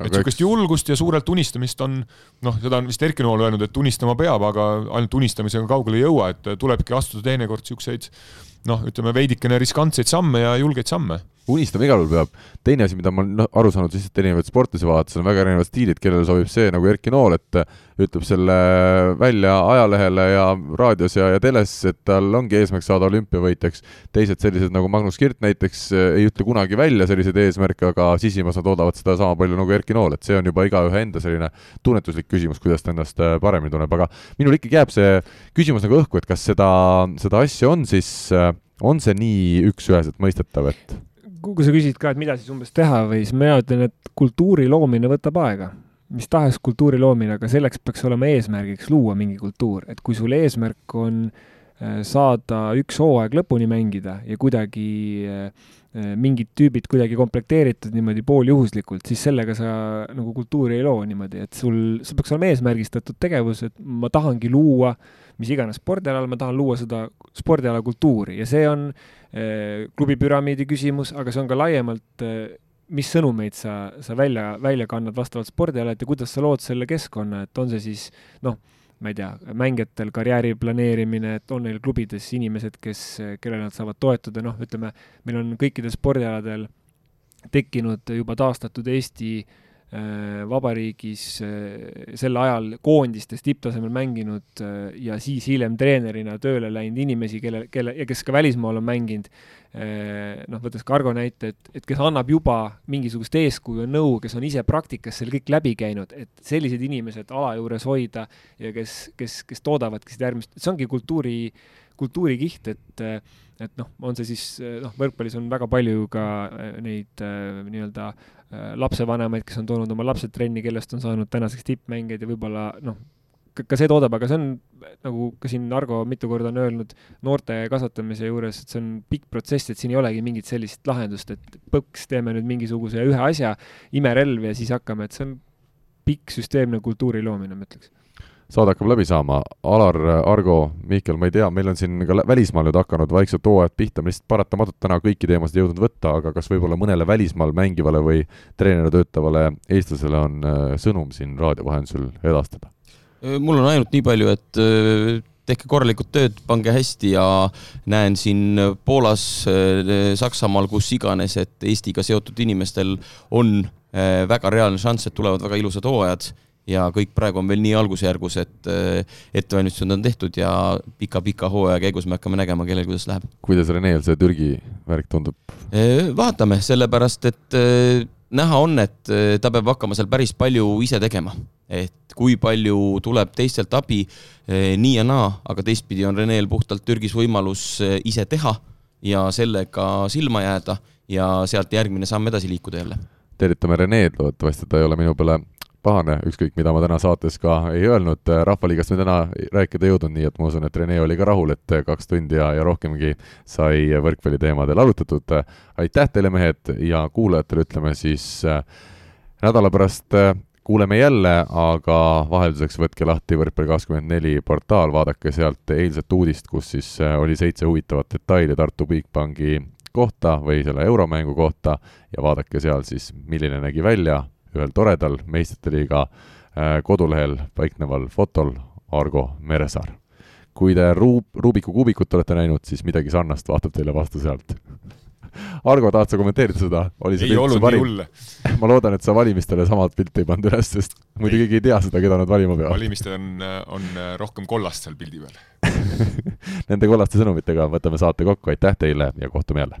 et niisugust julgust ja suurelt unistamist on noh, seda on vist Erki Nool öelnud, et unistama peab, aga ainult unistamisega kaugele ei jõua, et tulebki astuda teinekord niisuguseid noh, ütleme veidikene riskantseid samme ja julgeid samme unistama igal juhul peab. teine asi, mida ma olen aru saanud lihtsalt erinevaid sportlasi vaadates, on väga erinevad stiilid, kellele sobib see nagu Erki Nool, et ütleb selle välja ajalehele ja raadios ja, ja teles, et tal ongi eesmärk saada olümpiavõitjaks. teised sellised nagu Magnus Kirt näiteks ei ütle kunagi välja selliseid eesmärke, aga sisimas nad oodavad seda sama palju nagu Erki Nool, et see on juba igaühe enda selline tunnetuslik küsimus, kuidas ta ennast paremini tunneb, aga minul ikkagi jääb see küsimus nagu õhku, et kas seda, seda asja on siis, on see nii üks-üheselt mõistetav, et kui sa küsid ka, et mida siis umbes teha või, siis mina ütlen, et kultuuri loomine võtab aega. mis tahes kultuuri loomine, aga selleks peaks olema eesmärgiks luua mingi kultuur, et kui sul eesmärk on saada üks hooaeg lõpuni mängida ja kuidagi mingid tüübid kuidagi komplekteeritud niimoodi pooljuhuslikult, siis sellega sa nagu kultuuri ei loo niimoodi, et sul, sul peaks olema eesmärgistatud tegevus, et ma tahangi luua mis iganes spordialal, ma tahan luua seda spordiala kultuuri. Ja see on eh, klubi püramiidi küsimus, aga see on ka laiemalt eh, mis sõnumeid sa, sa välja, välja kannad vastavalt spordialalt ja kuidas sa lood selle keskkonna, et on see siis noh, ma ei tea, mängijatel karjääri planeerimine, et on neil klubides inimesed, kes, kellele nad saavad toetuda, noh, ütleme, meil on kõikidel spordialadel tekkinud juba taastatud Eesti Äh, vabariigis äh, sel ajal koondistes tipptasemel mänginud äh, ja siis hiljem treenerina tööle läinud inimesi, kelle, kelle ja kes ka välismaal on mänginud, noh, võttes Cargo näite, et, et kes annab juba mingisugust eeskuju, nõu, kes on ise praktikas seal kõik läbi käinud, et sellised inimesed ala juures hoida ja kes, kes, kes toodavadki seda järgmist, see ongi kultuuri, kultuurikiht, et et noh, on see siis, noh, võrkpallis on väga palju ka neid nii-öelda äh, Äh, lapsevanemaid, kes on toonud oma lapsed trenni, kellest on saanud tänaseks tippmängijad ja võib-olla noh, ka see toodab, aga see on, nagu ka siin Argo mitu korda on öelnud, noorte kasvatamise juures, et see on pikk protsess, et siin ei olegi mingit sellist lahendust, et põks, teeme nüüd mingisuguse ühe asja, imerelv ja siis hakkame, et see on pikk süsteemne kultuuri loomine, ma ütleks saade hakkab läbi saama, Alar, Argo, Mihkel, ma ei tea, meil on siin ka välismaal nüüd hakanud vaikselt hooajad pihta, me lihtsalt paratamatult täna kõiki teemasid ei jõudnud võtta, aga kas võib-olla mõnele välismaal mängivale või treenerina töötavale eestlasele on äh, sõnum siin raadio vahendusel edastada? Äh, mul on ainult nii palju, et äh, tehke korralikult tööd, pange hästi ja näen siin Poolas, Saksamaal, kus iganes, et Eestiga seotud inimestel on väga reaalne šanss, et tulevad väga ilusad hooajad ja kõik praegu on veel nii algusjärgus, et äh, ettevalmistused on tehtud ja pika-pika hooaja käigus me hakkame nägema, kellel kuidas läheb. kuidas Reneel see Türgi värk tundub? Äh, vaatame, sellepärast et äh, näha on, et ta peab hakkama seal päris palju ise tegema. et kui palju tuleb teistelt abi, nii ja naa, aga teistpidi on Reneel puhtalt Türgis võimalus ise teha ja sellega silma jääda ja sealt järgmine samm edasi liikuda jälle tervitame Reneed, loodetavasti ta ei ole minu peale pahane, ükskõik mida ma täna saates ka ei öelnud, Rahvaliigast me täna rääkida ei jõudnud, nii et ma usun, et Rene oli ka rahul, et kaks tundi ja, ja rohkemgi sai võrkpalliteemadel arutatud. aitäh teile, mehed, ja kuulajatele ütleme siis äh, nädala pärast äh, kuuleme jälle, aga vahelduseks võtke lahti Võrkpalli24 portaal, vaadake sealt eilset uudist, kus siis äh, oli seitse huvitavat detaili Tartu Bigbanki kohta või selle euromängu kohta ja vaadake seal siis, milline nägi välja ühel toredal meistrite liiga äh, kodulehel paikneval fotol Argo Meresaar. kui te Ruub-, Rubiku kuubikut olete näinud, siis midagi sarnast vaatab teile vastu sealt Argo, tahad sa kommenteerida seda? oli see ei olnud nii hull. ma loodan, et sa valimistele samad pilti ei pannud üles, sest muidu keegi ei tea seda, keda nad valima peavad. valimistel on, on rohkem kollast seal pildi peal Nende kollaste sõnumitega võtame saate kokku, aitäh teile ja kohtume jälle!